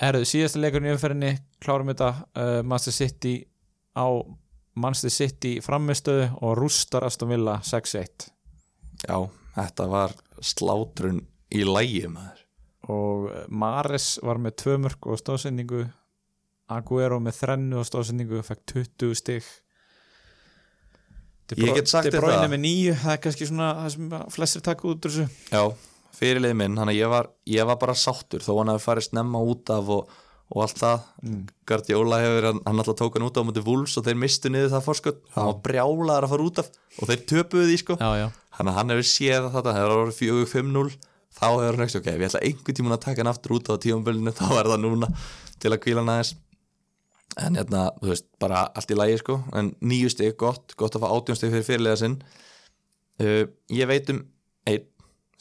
[SPEAKER 1] Herðu, síðasta leikurinn í umferðinni klárum þetta uh, Manchester City á Manchester City framistöðu og rústar Aston Villa 6-1
[SPEAKER 2] já, þetta var slátrun í lægi maður.
[SPEAKER 1] Og uh, Mares var með tvö mörg og stóðsendingu Aguero með þrennu og stóðsendingu fekk 20 stig.
[SPEAKER 2] Ég get sagt þér
[SPEAKER 1] Bruyne
[SPEAKER 2] það.
[SPEAKER 1] með nýju, það er kannski svona það sem flestir taka út úr þessu.
[SPEAKER 2] Já, fyrirlið minn, hann að ég var ég var bara sáttur þó hann hafi farið snemma út af og, og allt það.
[SPEAKER 1] Mm.
[SPEAKER 2] Guardiola hefur, hann, hann alltaf tók hann út á mútið Wolves og þeir mistu niður það fórskot hann var brjálaðar að fara út af og þeir töpuðu því sko.
[SPEAKER 1] Já, já,
[SPEAKER 2] hann, hann hefur séð þetta, það hefur orðið 4-5-0 þá hefur hann ekki, ok, við ætla einhvern tímun að taka hann aftur út á tímabölinu, *laughs* þá er það núna til að kvíla hann aðeins en hérna, þú veist, bara allt í lagi sko, en nýju stig, gott, gott að fá átjón stig fyrir fyrirlega sinn. Uh, ég veit um einn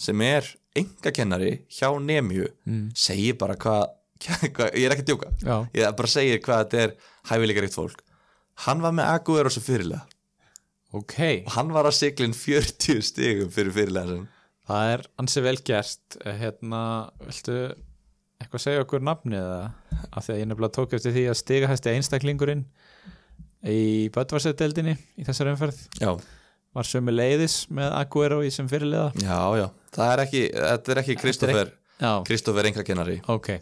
[SPEAKER 2] sem er engakennari hjá Nemju
[SPEAKER 1] mm.
[SPEAKER 2] segir bara hvað *laughs* hva, ég er ekki að djóka,
[SPEAKER 1] já.
[SPEAKER 2] ég bara segir hvað þetta er hæfileikaríkt fólk. Hann var með Aguero sem fyrirlega
[SPEAKER 1] ok.
[SPEAKER 2] Og hann var að siglin 40 stigum fyrir fyrirlega sinn.
[SPEAKER 1] Það er ansi vel gert. Eh, hérna, viltu eitthvað segja okkur nafnið eða? Af því að ég nefnilega tók eftir því að stiga hæsti einstaklingurinn í Böttvarsetdeldinni í þessar umferð.
[SPEAKER 2] Já,
[SPEAKER 1] var sömu leiðis með Aguero í sem fyrirliða.
[SPEAKER 2] Já, já, það er ekki þetta er ekki Kristoffer,
[SPEAKER 1] Já,
[SPEAKER 2] Kristoffer engrakennari
[SPEAKER 1] ok.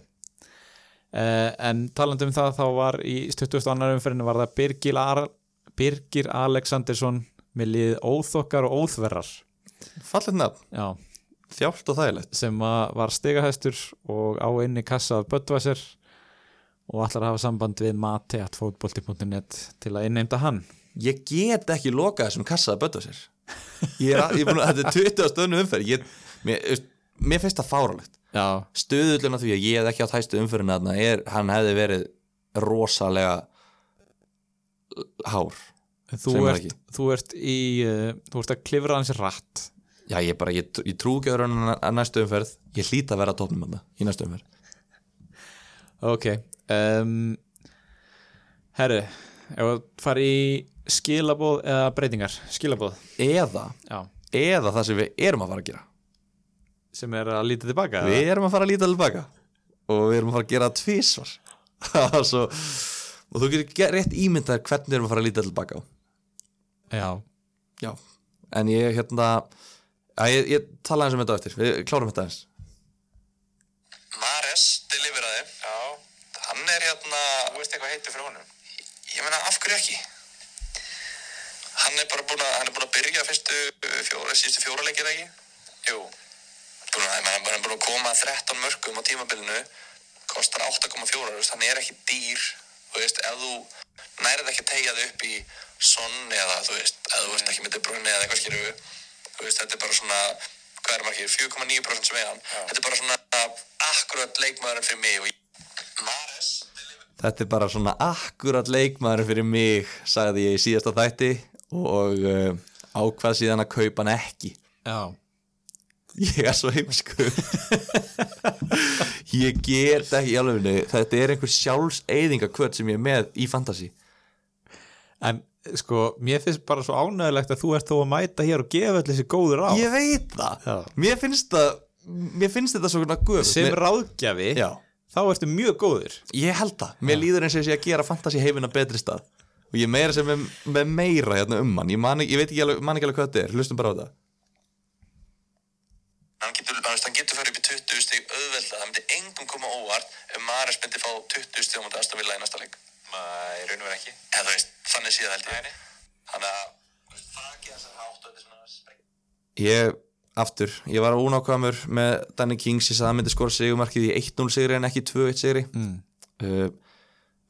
[SPEAKER 1] Uh, En talandi um það þá var í 22. annar umferðinu var það Birgir, Ar Birgir Alexandersson með liðið óþokkar og óþverrar.
[SPEAKER 2] Fallet nafn,
[SPEAKER 1] Já,
[SPEAKER 2] þjált og þægilegt.
[SPEAKER 1] sem að var stigahæstur og á inni kassa af Böttvæsir og að hafa samband við mateatfótbolti.net til að innheimta hann.
[SPEAKER 2] Ég get ekki lokað þessum kassa að að, búin að þetta er 20 stöðnu umferð. Ég, mér, mér finnst það fáralegt
[SPEAKER 1] Já,
[SPEAKER 2] stöðullin af því að ég hef ekki átt hæstu umfyrirna þarna er, hann hefði verið rosalega hár.
[SPEAKER 1] Þú ert, þú ert í uh, þú ert að klifra hans rætt
[SPEAKER 2] já ég bara, ég, ég trú ekki að vera að næstu umferð. Ég hlýta að vera að tóknum þarna í næstu umferð.
[SPEAKER 1] Ok um, Herru ef að fara í skilabóð eða breytingar, skilabóð
[SPEAKER 2] eða, eða það sem við erum að fara að gera.
[SPEAKER 1] Sem er að líta tilbaka
[SPEAKER 2] við erum að fara að líta tilbaka. Og við erum að fara að gera *laughs* það tvísvar Svo, og þú getur ge- rétt ímyndað hvernig við erum að fara að líta tilbaka
[SPEAKER 1] Já,
[SPEAKER 2] já, en ég hérna að ég, ég tala eins um þetta eftir. Við klárum þetta eins
[SPEAKER 3] Mares deliveraði Já. Hann er hérna Þú veist eitthvað heitir fyrir honum? Ég meina, af hverju ekki? Hann er bara búin að, hann er búin að byrja fyrstu fjóra, síðustu fjóra leikir ekki? Jú. Búin að, hann er búin að koma að 13 mörgum á tímabilinu. Kostar 8,4 þú veist, hann er ekki dýr. Þú veist, ef þú nærið ekki að tegja þig upp í sonn eða þú veist, ef þú veist ekki með brunni eða eitthvað skilur þú veist, þetta er bara svona hvað er margir, 4,9% sem er hann þetta er bara svona akkurat leikmaðurinn fyrir mig og ég Mares
[SPEAKER 2] Þetta er bara svona akkurat leikmaður fyrir mig, sagði ég í síðasta þætti og uh, ákvað síðan að kaupa hann ekki.
[SPEAKER 1] já,
[SPEAKER 2] Ég er svo heimsku. *laughs* ég get ekki í alvegni, þetta er einhver sjálfseyðingakvöld sem ég er með í fantasy.
[SPEAKER 1] en sko mér finnst bara svo ánægilegt að þú ert þó að mæta hér og gefa allir þessi góður á
[SPEAKER 2] Ég veit það.
[SPEAKER 1] Já.
[SPEAKER 2] Mér finnst það, mér finnst þetta svona guð.
[SPEAKER 1] sem ráðgjafi,
[SPEAKER 2] Já,
[SPEAKER 1] þá ertu mjög góður
[SPEAKER 2] ég held það. Mér líður eins og ég sé að gera fantasy heimina betri stað. Og ég er meira sem með, með meira hérna um hann. Ég, man, ég veit ekki alveg, man ekki alveg hvað þetta er. Hlustum bara á þetta.
[SPEAKER 3] hann getur, getur farið upp í 20 stig auðvelda, það myndi engum koma óvart ef Mares myndi fá 20 stig á mútið aðstafilla í næsta leik Nei, raun og verið ekki. Eða þú veist, þannig síðan held ég. Þannig að, þú veist, þakki þessar hátt er svona spreng
[SPEAKER 2] Ég, aftur, ég var ónákvæmur með Danny Kings, ég sagði að hann myndi skora sigumarkið í 1-0 sigri en ekki 2-1 sigri. Mm. uh,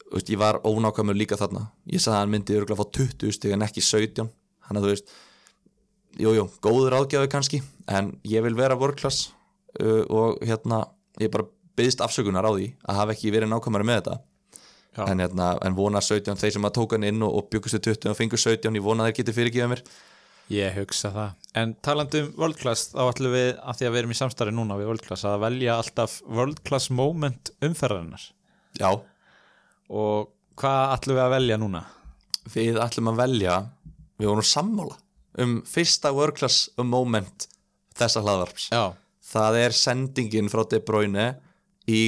[SPEAKER 2] þú veist, Ég var ónákvæmur líka þarna. Ég sagði að hann myndi örgulega fá 20 stig en ekki 17 Þannig að þú veist Jújú, jú, góður ágjafi kannski En ég vil vera world-class uh, Og hérna, ég bara byggðist afsökunar á því Að hafa ekki verið nákvæmur með þetta. En, hérna, en vona 17, þeir sem að tóka hann inn og, og byggustu 20 og fengu 17, ég vona að þeir geti fyrirgifað mér.
[SPEAKER 1] Ég hugsa það. En talandi um World Class þá ætlum við, af því að við erum í samstarfi núna við World Class, að velja alltaf World Class moment umferðarinnar.
[SPEAKER 2] Já,
[SPEAKER 1] og hvað ætlum við að velja núna?
[SPEAKER 2] við ætlum að velja við vorum sammála um fyrsta world class moment þessa hlaðvarps.
[SPEAKER 1] Já,
[SPEAKER 2] það er sendingin frá De Bruyne í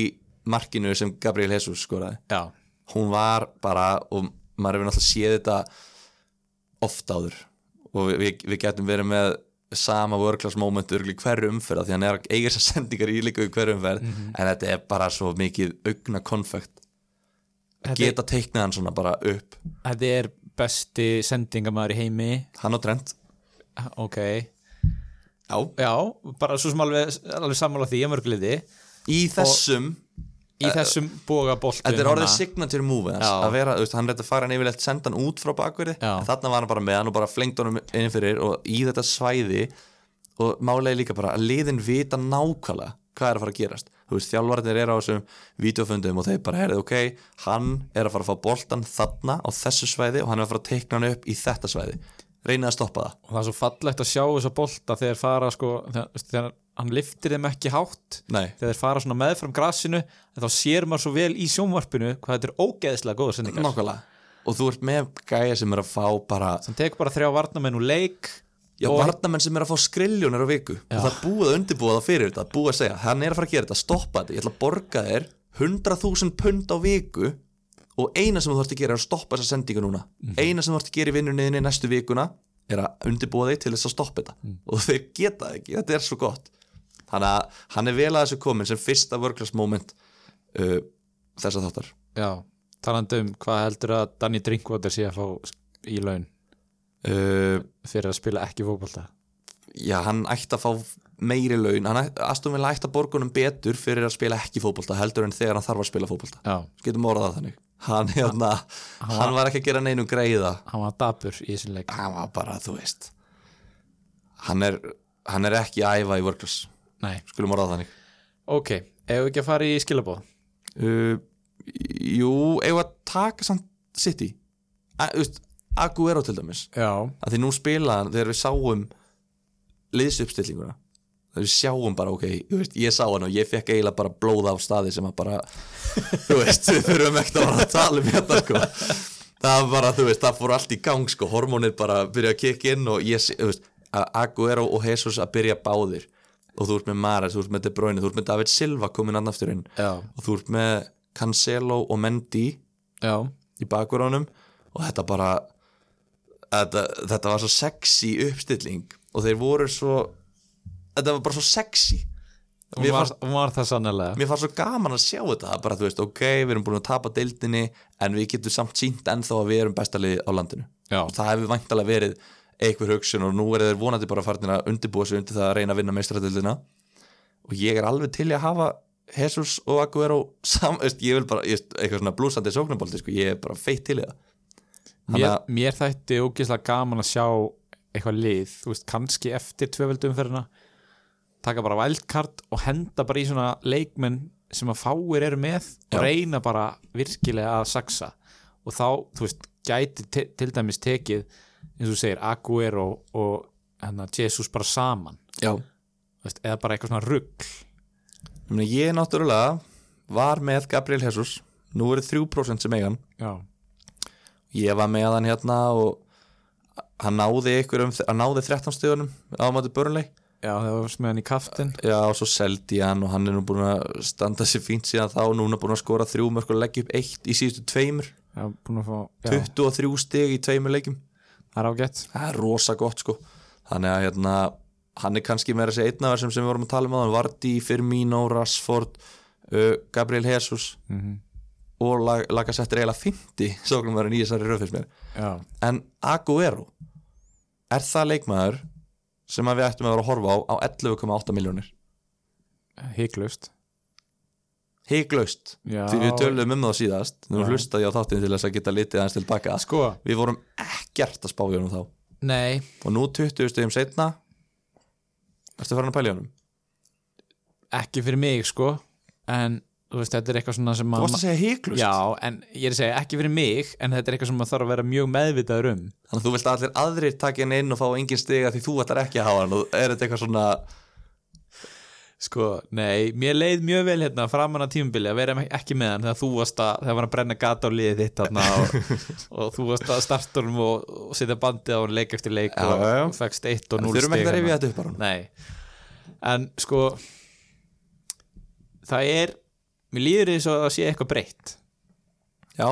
[SPEAKER 2] markinu sem Gabriel Jesus skoraði.
[SPEAKER 1] Já,
[SPEAKER 2] hún var bara og maður hefur náttúrulega séð þetta oft áður. Og við, við, við getum verið með sama world class moment örgli hverju umferð því hann er að eiga þessar *laughs* sendingar í líka hverju umferð en þetta er bara svo mikið augna konfekt
[SPEAKER 1] Þetta-
[SPEAKER 2] geta teiknað hann svona bara upp.
[SPEAKER 1] Þetta er besti sendingamæður í heimi.
[SPEAKER 2] Hann og Trent.
[SPEAKER 1] Ok,
[SPEAKER 2] Já.
[SPEAKER 1] já, bara svo sem alveg, alveg sammála því að mörgliði
[SPEAKER 2] í þessum
[SPEAKER 1] í þessum boga boltu
[SPEAKER 2] Þetta er orðið signature move að vera, veist, hann reyndi að fara hann yfirleitt senda hann út frá bakverði, þarna var hann bara með hann og bara flengt honum inn fyrir og í þetta svæði og málega líka bara að liðin vita nákvæmlega hvað er að fara að gerast. Þú veist, þjálfarnir eru á þessum videofundum og þeir bara herrið, ok, hann er að fara að fá boltan þarna á þessu svæði og hann er að fara að teikna hann upp í þetta svæði. Reynið að stoppa það.
[SPEAKER 1] Og það er svo fallegt að sjá þessa bolta þegar fara sko, þegar hann liftir þeim ekki hátt.
[SPEAKER 2] Nei,
[SPEAKER 1] þegar þeir fara svona meðfram grassinu en þá sér maður svo vel í sjónvarpinu hvað þetta er ógeðslega góða sendingar.
[SPEAKER 2] Nákvæmlega. Og þú ert með gæja sem er að fá bara
[SPEAKER 1] sem tekur bara þrjá varnamenn úr leik
[SPEAKER 2] Já,
[SPEAKER 1] Og-
[SPEAKER 2] varnamenn sem er að fá skriljónir á viku. Og það búið að undirbúa það fyrir þetta búið að segja, hann er að fara að gera þetta, stoppa þetta. Ég ætla að borga þér 100.000 pund á viku og eina sem þú þarfst að gera er að stoppa þessa sendingu núna. Eina sem þú þarfst að gera í vinnunniðinni næstu vikuna er að undirbúa þig til þess að stoppa þetta. Og þeir geta ekki, þetta er svo gott þannig að hann er vel að þessu komin sem fyrsta workclass moment uh, þessa þáttar.
[SPEAKER 1] Já, talandi um hvað heldur að Danny Drinkwater sé að fá í laun?
[SPEAKER 2] Uh,
[SPEAKER 1] fyrir að spila ekki fótbolta?
[SPEAKER 2] Já, hann ætti að fá meiri laun, hann Villa ætti að borgunum betur fyrir að spila ekki fótbolta heldur en þegar hann þarf að spila fótbolta.
[SPEAKER 1] Já,
[SPEAKER 2] getum orðað þannig. Hann, hérna, hann var ekki að gera neinum greiða
[SPEAKER 1] hann var dabur í þessum leik.
[SPEAKER 2] Hann var bara, þú veist hann er, hann er ekki að æfa í workclass
[SPEAKER 1] nei,
[SPEAKER 2] skulum orðað það þannig.
[SPEAKER 1] Ok, ef við ekki að fara í skilabóð
[SPEAKER 2] uh, Jú, eigum við að taka samt City? Þú veist, Aguero til dæmis.
[SPEAKER 1] Já,
[SPEAKER 2] að því nú spilaðan þegar við sáum liðsuppstillinguna. Þegar við sjáum bara ok, veist, ég sá hann og ég fekk eiginlega bara blóð af staði sem að bara þú veist, við þurfum ekkert að fara að tala um hérna sko. Það var bara, þú veist, það fór allt í gang sko, hormónið bara byrja að kikka inn og ég, þú veist, að Aguero og Jesus að byrja báðir og þú ert með Mares, þú ert með De Bruyne, þú ert með David Silva komin annar aftur inn.
[SPEAKER 1] Já,
[SPEAKER 2] og þú ert með Cancelo og Mendy
[SPEAKER 1] já.
[SPEAKER 2] í bakverðunum og þetta bara þetta, þetta var svo sexy uppstilling. Og þeir voru svo þetta var bara svo sexy. Mér
[SPEAKER 1] var,
[SPEAKER 2] fannst,
[SPEAKER 1] var það sannlega
[SPEAKER 2] mér fannst svo gaman að sjá þetta. Bara þú veist, ok, við erum búin að tapa deildinni en við getum samt sínt ennþá að við erum bestalið á landinu.
[SPEAKER 1] Já,
[SPEAKER 2] og það hefur væntalega verið einhver hugsun og nú er þeir vonandi bara farin að undirbúa sig undir það að reyna að vinna meistradildina og ég er alveg til að hafa Jesus og Aguero sam, veist, ég vil bara, ég, eitthvað svona blúsandi sóknarbolti, sko, ég er bara feitt til það.
[SPEAKER 1] Mér, mér þætti ógeðslega gaman að sjá eitthvað lið, þú veist, kannski eftir tvöveldumferðina taka bara wildcard og henda bara í svona leikmenn sem að fáir eru með og
[SPEAKER 2] Já.
[SPEAKER 1] reyna bara virkilega að saksa og þá, þú veist, gæti til dæmis tekið, eins og segir Aguero og hérna, Jesus bara saman, veist, eða bara eitthvað svona rugg
[SPEAKER 2] ég, ég náttúrulega var með Gabriel Jesus. Nú eru 3% sem eigan
[SPEAKER 1] já,
[SPEAKER 2] ég var með hann hérna og hann náði um, náði 13 stöðunum á mæti börnleik
[SPEAKER 1] já, það var með hann í kaftin
[SPEAKER 2] Já, og svo seldi hann og hann er nú búin að standa sér fínt síðan þá núna búin að skora þrjú mörg og leggja upp eitt í síðustu tveimur.
[SPEAKER 1] Já, búin að fá, já,
[SPEAKER 2] 23 stig í tveimur leikjum
[SPEAKER 1] það er ágætt.
[SPEAKER 2] Það er rosa gott sko. Þannig að hérna, hann er kannski meira þessi einn af þessum sem við vorum að tala um á hann Vardí, Firmino, Rashford uh, Gabriel Jesus.
[SPEAKER 1] Mm
[SPEAKER 2] og lag, Lagasettir eiginlega 50 sóknum var í þessari röð fyrst mér.
[SPEAKER 1] Já,
[SPEAKER 2] en Aguero er það leikmaður sem við ættum að vera að horfa á á 11,8 miljónir
[SPEAKER 1] hygglust
[SPEAKER 2] hyglaust
[SPEAKER 1] Já.
[SPEAKER 2] því við tölum um það síðast. Nú hlustaði ég á þáttin til þess að geta litið aðeins tilbaka
[SPEAKER 1] sko,
[SPEAKER 2] við vorum ekkert að spá í honum þá.
[SPEAKER 1] Nei.
[SPEAKER 2] Og nú 20 stegum setna ertu farin að pæla honum?
[SPEAKER 1] Ekki fyrir mig sko. En þú veist, þetta er eitthvað svona sem
[SPEAKER 2] þú varst að segja hyglust
[SPEAKER 1] já, en ég er að segja ekki fyrir mig en þetta er eitthvað sem maður þarf að vera mjög meðvitaður um.
[SPEAKER 2] Þannig að þú vilt að allir aðrir taka hann inn og fá engin stiga því þú ætlar ekki að hafa hann og er þetta eitthvað svona
[SPEAKER 1] sko, nei, mér leið mjög vel hérna framan að tímubili að vera ekki með hann þegar þú varst að, þegar var að brenna gata á liðið þitt og, *laughs* og þú varst að starta honum og, og setja bandið á hann leik eftir leik
[SPEAKER 2] Já,
[SPEAKER 1] og, og fegst 1 og 0
[SPEAKER 2] þurfum ekki að
[SPEAKER 1] stig
[SPEAKER 2] rifja
[SPEAKER 1] hérna.
[SPEAKER 2] þetta upp bara
[SPEAKER 1] Nei, en sko það er mér líður og að sé eitthvað breytt.
[SPEAKER 2] Já,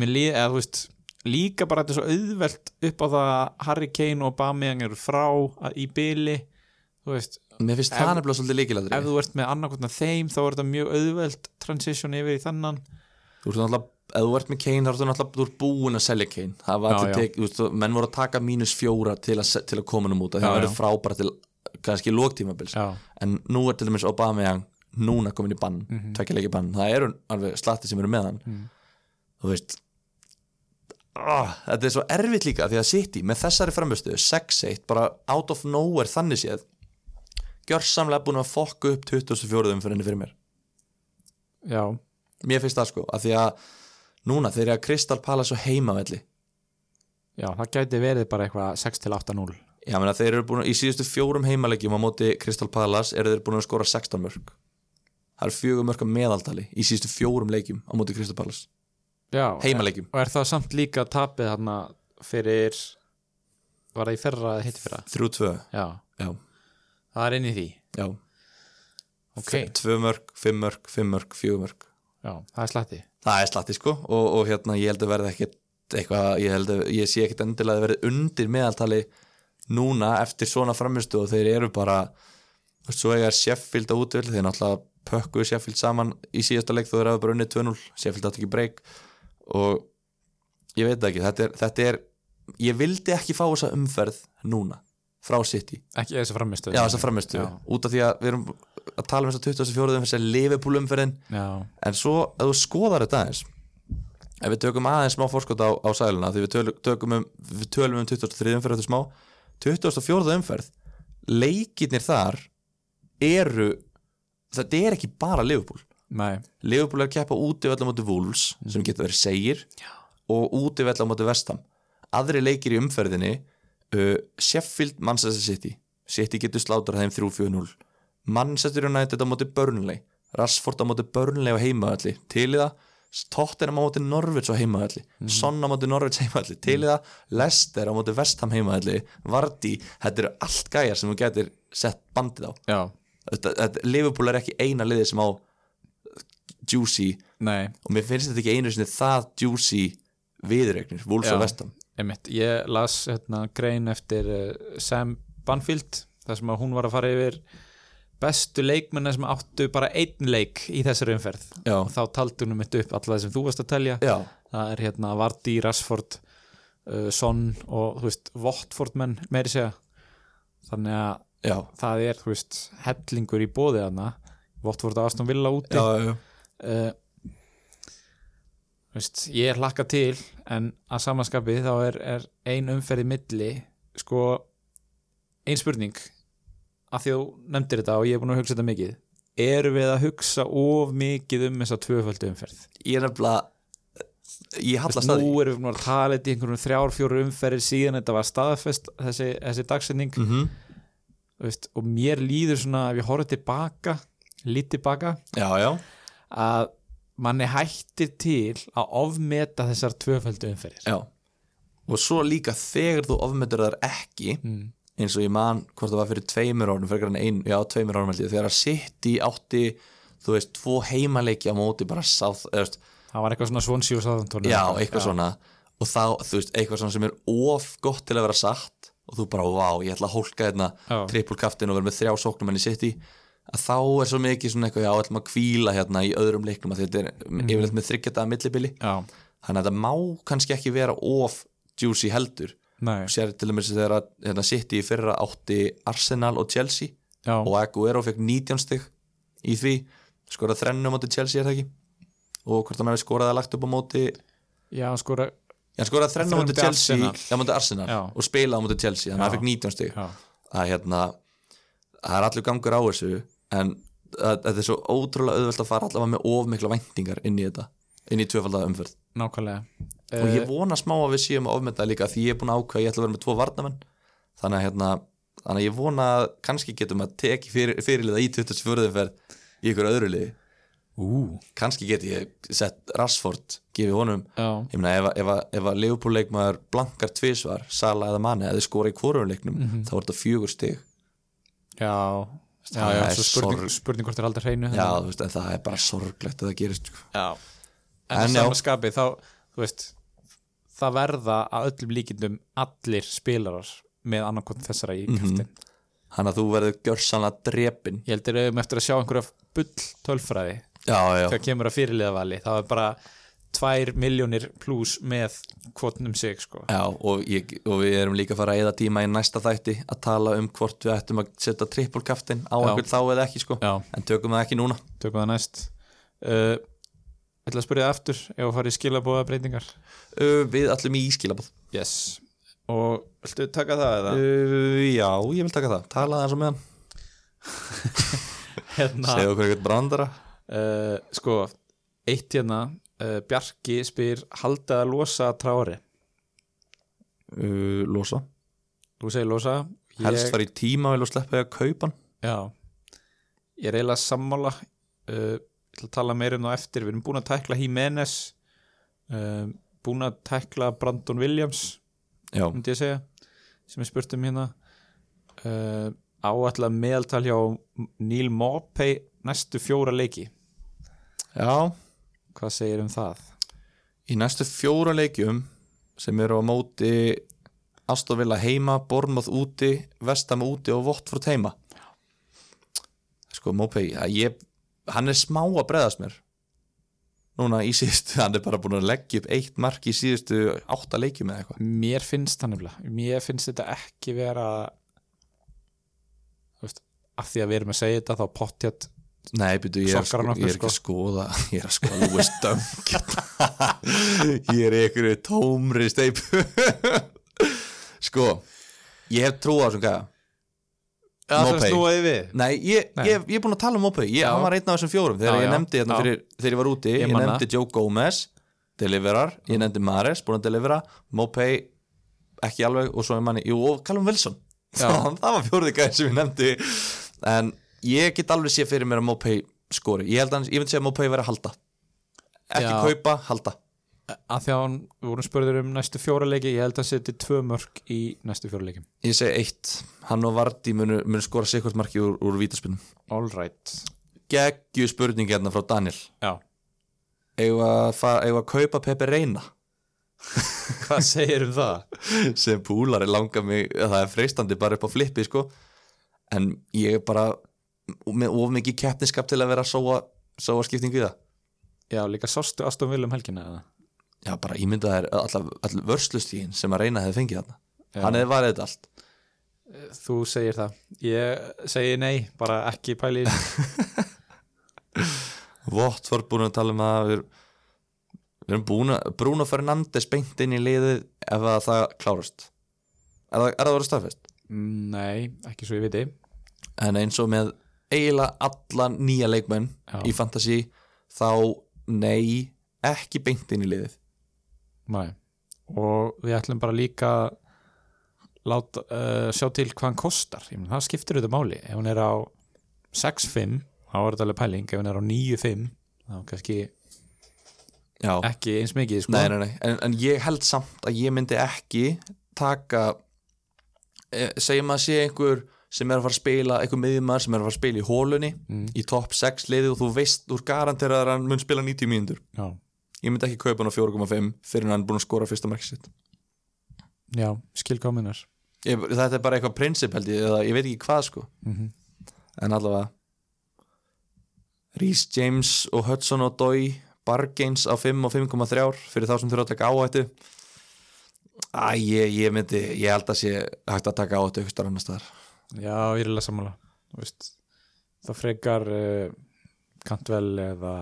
[SPEAKER 1] mér líður, eða þú veist líka bara þetta er svo auðvelt upp á það að Harry Kane og Aubameyang eru frá í byli þú veist,
[SPEAKER 2] mér finnst það nefnilega svolítið líkilæðri
[SPEAKER 1] ef þú ert með annarkotna þeim þá er þetta mjög auðvelt transition yfir í þannan
[SPEAKER 2] þú ert náttúrulega ef þú ert með Kane þá ertu náttúrulega þú ert búin að selja Kane. Það var
[SPEAKER 1] Já, já.
[SPEAKER 2] tek, þú veist, menn voru að taka mínus fjóra til að, til að koma hann út það verður frábæra til kannski lóktímabils. En nú er til dæmis Aubameyang núna komin í bann, mm -hmm. leiki bann. Það eru alveg slatti sem eru með hann.
[SPEAKER 1] Mhm.
[SPEAKER 2] þú veist oh, þetta er svo erfitt líka því að City með þessari framöstuðu 6-1 bara out of nowhere þannig séð gjörsamlega búin að fokka upp 24. umfyrinni fyrir mér.
[SPEAKER 1] Já,
[SPEAKER 2] mér finnst það sko, af því að núna þeir eru að Crystal Palace og heimavelli
[SPEAKER 1] já, það gæti verið bara eitthvað 6-8-0
[SPEAKER 2] Já, menna, þeir eru búin að, í síðustu fjórum heimalegjum á móti Crystal Palace eru þeir búin að skora 16 mörg það eru fjögur mörg að meðaltali í síðustu fjórum leikjum á móti Crystal Palace.
[SPEAKER 1] Já,
[SPEAKER 2] heimalegjum,
[SPEAKER 1] og er það samt líka tapið þarna fyrir var það í ferra eða hitti fyrra?
[SPEAKER 2] 3-2
[SPEAKER 1] já,
[SPEAKER 2] já,
[SPEAKER 1] það er inn í því.
[SPEAKER 2] Já.
[SPEAKER 1] Ok,
[SPEAKER 2] F- tvö mörg, fimm mörg, fimm mörg, fjögur mörg
[SPEAKER 1] já, það er slatti.
[SPEAKER 2] Það er slatti sko. Og, og hérna ég held að verði ekkit eitthvað, ég held að ég sé ekkit endilega að verði undir meðaltali núna eftir svona framistu og þeir eru bara svo eiga Sheffield á útvöld þeir náttúrulega pökkuðu Sheffield saman í síðasta leik þó þeir hafa bara unnið 2-0 Sheffield átt ekki breyk og ég veit ekki, þetta er, þetta er ég vildi ekki fá þessa umferð núna frá City,
[SPEAKER 1] ekki þessi framistu
[SPEAKER 2] já þessa framistu
[SPEAKER 1] Já.
[SPEAKER 2] út af því að við erum að tala um þessa 24. umferð sem Liverpool umferðin
[SPEAKER 1] já,
[SPEAKER 2] en svo ef þú skoðar þetta aðeins ef við tökum aðeins smá fórskot á, á sæluna því við tölum, tökum um, við tölum um 23. umferð þetta smá 24. umferð leikirnir þar eru þetta er ekki bara Liverpool
[SPEAKER 1] nei,
[SPEAKER 2] Liverpool er að keppa úti vellar móti Wolves sem getur verið segir Já. og úti vellar móti Vestham aðri leikir í umferðinni uh, Sheffield, Manchester City. City getur slátur þeim 3-4-0 Manchester United á móti Burnley. Rashford á móti Burnley á heimaðalli til í það Tottenham á móti Norvits á heimaðalli mm. Son á móti Norvits *laughs* heimaðalli til í það Leicester á móti Vestham heimaðalli Vardy, þetta eru allt gæjar sem þú getur sett bandið á. Þetta, þetta, Liverpool er ekki eina liði sem á juicy
[SPEAKER 1] nei.
[SPEAKER 2] og mér finnst þetta ekki einu sinni það juicy viðregnir, Wolves og Vestam
[SPEAKER 1] einmitt, ég las hérna, grein eftir uh, Sam Banfield þar sem að hún var að fara yfir bestu leikmenni sem áttu bara einn leik í þessari umferð.
[SPEAKER 2] Já.
[SPEAKER 1] og þá taldi hún mitt upp alla það sem þú varst að telja.
[SPEAKER 2] Já,
[SPEAKER 1] það er hérna Vardy, Rashford uh, Son og þú veist Watford menn meiri segja. Þannig að
[SPEAKER 2] já,
[SPEAKER 1] það er þú veist hellingur í bóði þarna. Watford og Aston Villa úti. Uh, veist, ég er hlakka til en að samanskapi þá er, er ein umferð í milli sko ein spurning því að þú nefndir þetta og ég er búin að hugsa þetta mikið erum við að hugsa of mikið um þessa tvöföldu umferð?
[SPEAKER 2] Ég er nefnilega Ég hallast að
[SPEAKER 1] nú erum við að tala þetta í einhverjum þrjár, fjóru umferðir síðan þetta var staðfest þessi, þessi dagsetning.
[SPEAKER 2] Mm -hmm.
[SPEAKER 1] og mér líður svona ef ég horfði tilbaka lítið tilbaka
[SPEAKER 2] Já, já,
[SPEAKER 1] að manni hættir til að ofmeta þessar tvöföldu umferðir.
[SPEAKER 2] Já. Og svo líka þegar þú ofmetur þar ekki
[SPEAKER 1] mm.
[SPEAKER 2] eins og ég man hvort það var fyrir tveimur árum fyrir en ein, já, tveimur árum held ég þegar að City átti þú veist, tvo heimaleiki á móti bara sáð,
[SPEAKER 1] það var eitthvað svona svonsjú og sáðantón
[SPEAKER 2] já, eitthvað svona. Og þá, þú veist, eitthvað svona sem er of gott til að vera satt og þú bara, vá, ég ætla að hólka hérna
[SPEAKER 1] Já.
[SPEAKER 2] trippulkaftin og vera með þrjá sóknum enn í City að þá er svo mikið svona eitthvað, já, ætlum að kvíla hérna í öðrum leiknum að þetta er
[SPEAKER 1] Mhm.
[SPEAKER 2] yfirleitt með þryggjata millibili,
[SPEAKER 1] já,
[SPEAKER 2] þannig að þetta má kannski ekki vera of juicy heldur. Sér til dæmis þegar að hérna, City í fyrra átti Arsenal og Chelsea
[SPEAKER 1] já,
[SPEAKER 2] og Aguero fekk 19 stig í því, skorað þrennu á móti Chelsea er það ekki? Og hvort hann hafi skorað að lagt upp á móti
[SPEAKER 1] já, skora
[SPEAKER 2] hann skoraði Þrennu móti
[SPEAKER 1] móti
[SPEAKER 2] Chelsea. Já, móti Arsenal
[SPEAKER 1] Já.
[SPEAKER 2] og spilaði móti Chelsea þannig að hann fekk 19 stig.
[SPEAKER 1] Já,
[SPEAKER 2] að hérna, það er allur gangur á þessu en að- þetta er svo ótrúlega auðvelt að fara allavega með of mikla væntingar inn í þetta, inn í tvöfaldaða umferð.
[SPEAKER 1] Nákvæmlega.
[SPEAKER 2] Og ég
[SPEAKER 1] Eh,
[SPEAKER 2] vona smá að við séum að ofmynda líka því ég er búin að ákveða að ég ætla að vera með tvo varnamenn þannig að hérna þannig að ég vona að kannski getum að teki fyrir, fyrirliða í 24. umferð í ykkur öðru liði.
[SPEAKER 1] Ú,
[SPEAKER 2] kannski get ég sett Rashford gefið honum.
[SPEAKER 1] Já,
[SPEAKER 2] ég meina ef, ef, ef að Leopold leikmaður blankar tvisvar, Sala eða Mane eða skora í hvorum leiknum,
[SPEAKER 1] Mhm.
[SPEAKER 2] þá er þetta fjögur stig.
[SPEAKER 1] Já já,
[SPEAKER 2] Það
[SPEAKER 1] já,
[SPEAKER 2] er
[SPEAKER 1] svo spurning, spurning hvort er aldrei hreinu
[SPEAKER 2] já, þú veist, en það er bara sorglegt að það gerist sko.
[SPEAKER 1] já. en,
[SPEAKER 2] En
[SPEAKER 1] en
[SPEAKER 2] já.
[SPEAKER 1] saman skapi þá, þú veist það verða að öllum líkindum allir spilarar með annarkot þessara í
[SPEAKER 2] Mhm.
[SPEAKER 1] kæftin
[SPEAKER 2] hann að þú verður gjörsanlega drepin
[SPEAKER 1] ég heldur auðvitað eftir að sjá einhverja bull tölfræði
[SPEAKER 2] já, já,
[SPEAKER 1] þegar kemur að fyrirliðavali þá er bara 2 miljónir pluss með kvotnum sig sko.
[SPEAKER 2] já og, ég, og við erum líka að fara að eða tíma í næsta þætti að tala um hvort við ættum að setja trippulkaftin á einhvern þá eða ekki sko.
[SPEAKER 1] Já,
[SPEAKER 2] en tökum það ekki núna.
[SPEAKER 1] Tökum það næst. Uh, ætla að spyrja það aftur ef að fara í skilabóða breytingar
[SPEAKER 2] uh, við ætlum í ískilabóð
[SPEAKER 1] Yes. Og viltu taka það eða?
[SPEAKER 2] uh, já, ég vil taka það, tala það eins og meðan
[SPEAKER 1] hérna,
[SPEAKER 2] segja okkur eitthvað brandara.
[SPEAKER 1] Uh, Sko, eitt hérna uh, Bjarki spyr Haldið að losa trári
[SPEAKER 2] uh, losa,
[SPEAKER 1] Þú segir losa.
[SPEAKER 2] Helst fara í tíma og sleppa því að kaupa
[SPEAKER 1] Já. Ég er eiginlega sammála. Uh, Ég ætla að tala meira um það eftir. Við erum búin að tækla Jimenez uh, Búin að tækla Brandon Williams
[SPEAKER 2] já,
[SPEAKER 1] ég segja sem ég spurt um hérna. Áallega meðaltal hjá Neil Maupay næstu fjóra leiki.
[SPEAKER 2] Já
[SPEAKER 1] hvað segir um það?
[SPEAKER 2] í næstu fjóra leikjum sem eru á móti Aston Villa heima, Bournemouth úti Vestam úti og Watford heima. Sko ég, hann er smá að breðast mér núna í síðustu *laughs* hann er bara búin að leggja upp eitt mark í síðustu átta leikjum eða eitthvað.
[SPEAKER 1] Mér finnst það nefnilega. Mér finnst þetta ekki vera af því að við erum að segja þetta þá pottjætt
[SPEAKER 2] Nei, byrju, ég, sko, ég er ekki að skoða *laughs* ég er að skoða Lewis Dunk. *laughs* Ég er einhverju tómri steipu *laughs* sko ég hef trú á þessum gæða
[SPEAKER 1] við
[SPEAKER 2] Nei, ég,
[SPEAKER 1] Nei.
[SPEAKER 2] ég, ég er búin að tala um
[SPEAKER 1] Já.
[SPEAKER 2] Hann var einn af þessum fjórum. Þegar
[SPEAKER 1] Já,
[SPEAKER 2] ég nefndi hérna fyrir, Þegar ég var úti
[SPEAKER 1] Ég
[SPEAKER 2] nefndi Joe Gomez Deliverar. Ég nefndi Mares Búin að delivera. Mopey Ekki alveg. Og svo er manni Jú, og Callum Wilson. Það var fjórði gæði sem ég nefndi. En ég get alveg sé fyrir mér að Mopey skori. Ég held að ég segja að Mopey verið að halda. Ekki
[SPEAKER 1] Já.
[SPEAKER 2] kaupa, halda.
[SPEAKER 1] Að því að hann, við vorum spurður um næstu fjóra leiki ég held að setja tvö mörg í næstu fjóra leiki
[SPEAKER 2] Ég segi eitt. Hann og Vardí munu, munu skora sikkert marki úr, úr vítaspinnum
[SPEAKER 1] all right.
[SPEAKER 2] Geggju spurning hérna frá Daniel.
[SPEAKER 1] Já,
[SPEAKER 2] Eigum að, fara- eigum að kaupa Pepe Reina?
[SPEAKER 1] Hvað segir um það? *laughs*
[SPEAKER 2] sem púlari langar mig það er freistandi bara upp á flippi sko. En ég er bara með of mikið keppniskap til að vera að sóa, sóa skiptingu í það?
[SPEAKER 1] Já, líka sástu Aston Villa um helgina eða?
[SPEAKER 2] já bara ímynda þær all, all vörslustíðin sem að reyna hefði fengið þarna. Hann hefði varðið allt.
[SPEAKER 1] Þú segir það. Ég segi nei, bara ekki pæli í þessu. *laughs*
[SPEAKER 2] Vottford búin að tala um að við, við erum búin að Bruno Fernandes beint inn í liðið ef að það klárast. Er það, er það að vera staðfest?
[SPEAKER 1] nei, ekki svo ég viti.
[SPEAKER 2] En eins og með eiginlega alla nýja leikmenn
[SPEAKER 1] Já.
[SPEAKER 2] í fantasy þá nei, ekki beint inn í liðið
[SPEAKER 1] nei. og við ætlum bara líka að láta, uh, sjá til hvað hann kostar ég menn, það skiptir auðvitað máli ef hann er á 6-5 þá er þetta alveg pæling, ef hann er á 9-5 þá kannski
[SPEAKER 2] Já,
[SPEAKER 1] ekki eins mikið sko.
[SPEAKER 2] nei, nei, nei en, en ég held samt að ég myndi ekki taka e, segjum að sé einhver sem er að fara að spila, einhver miðjumar sem er að fara að spila í hólunni
[SPEAKER 1] Mm.
[SPEAKER 2] í topp 6 liðið og þú veist, þú garanteraðar að hann mun spila 90 mínútur.
[SPEAKER 1] Já,
[SPEAKER 2] ég myndi ekki kaupa hann á 4,5 fyrir hann búin að skora fyrsta markið sitt.
[SPEAKER 1] Já, skilkominar
[SPEAKER 2] ég, þetta er bara eitthvað prinsip held ég eða ég veit ekki hvað sko.
[SPEAKER 1] Mm
[SPEAKER 2] en allavega Rhys James og Hudson og Dói Bargains á 5 og 5,3 fyrir þá sem þurfa að taka áhættu. Æ, ég, ég myndi ég held að sé hægt að taka áhættu starf annar staðar
[SPEAKER 1] já, ég er alveg sammála. Það frekar uh, Cantwell eða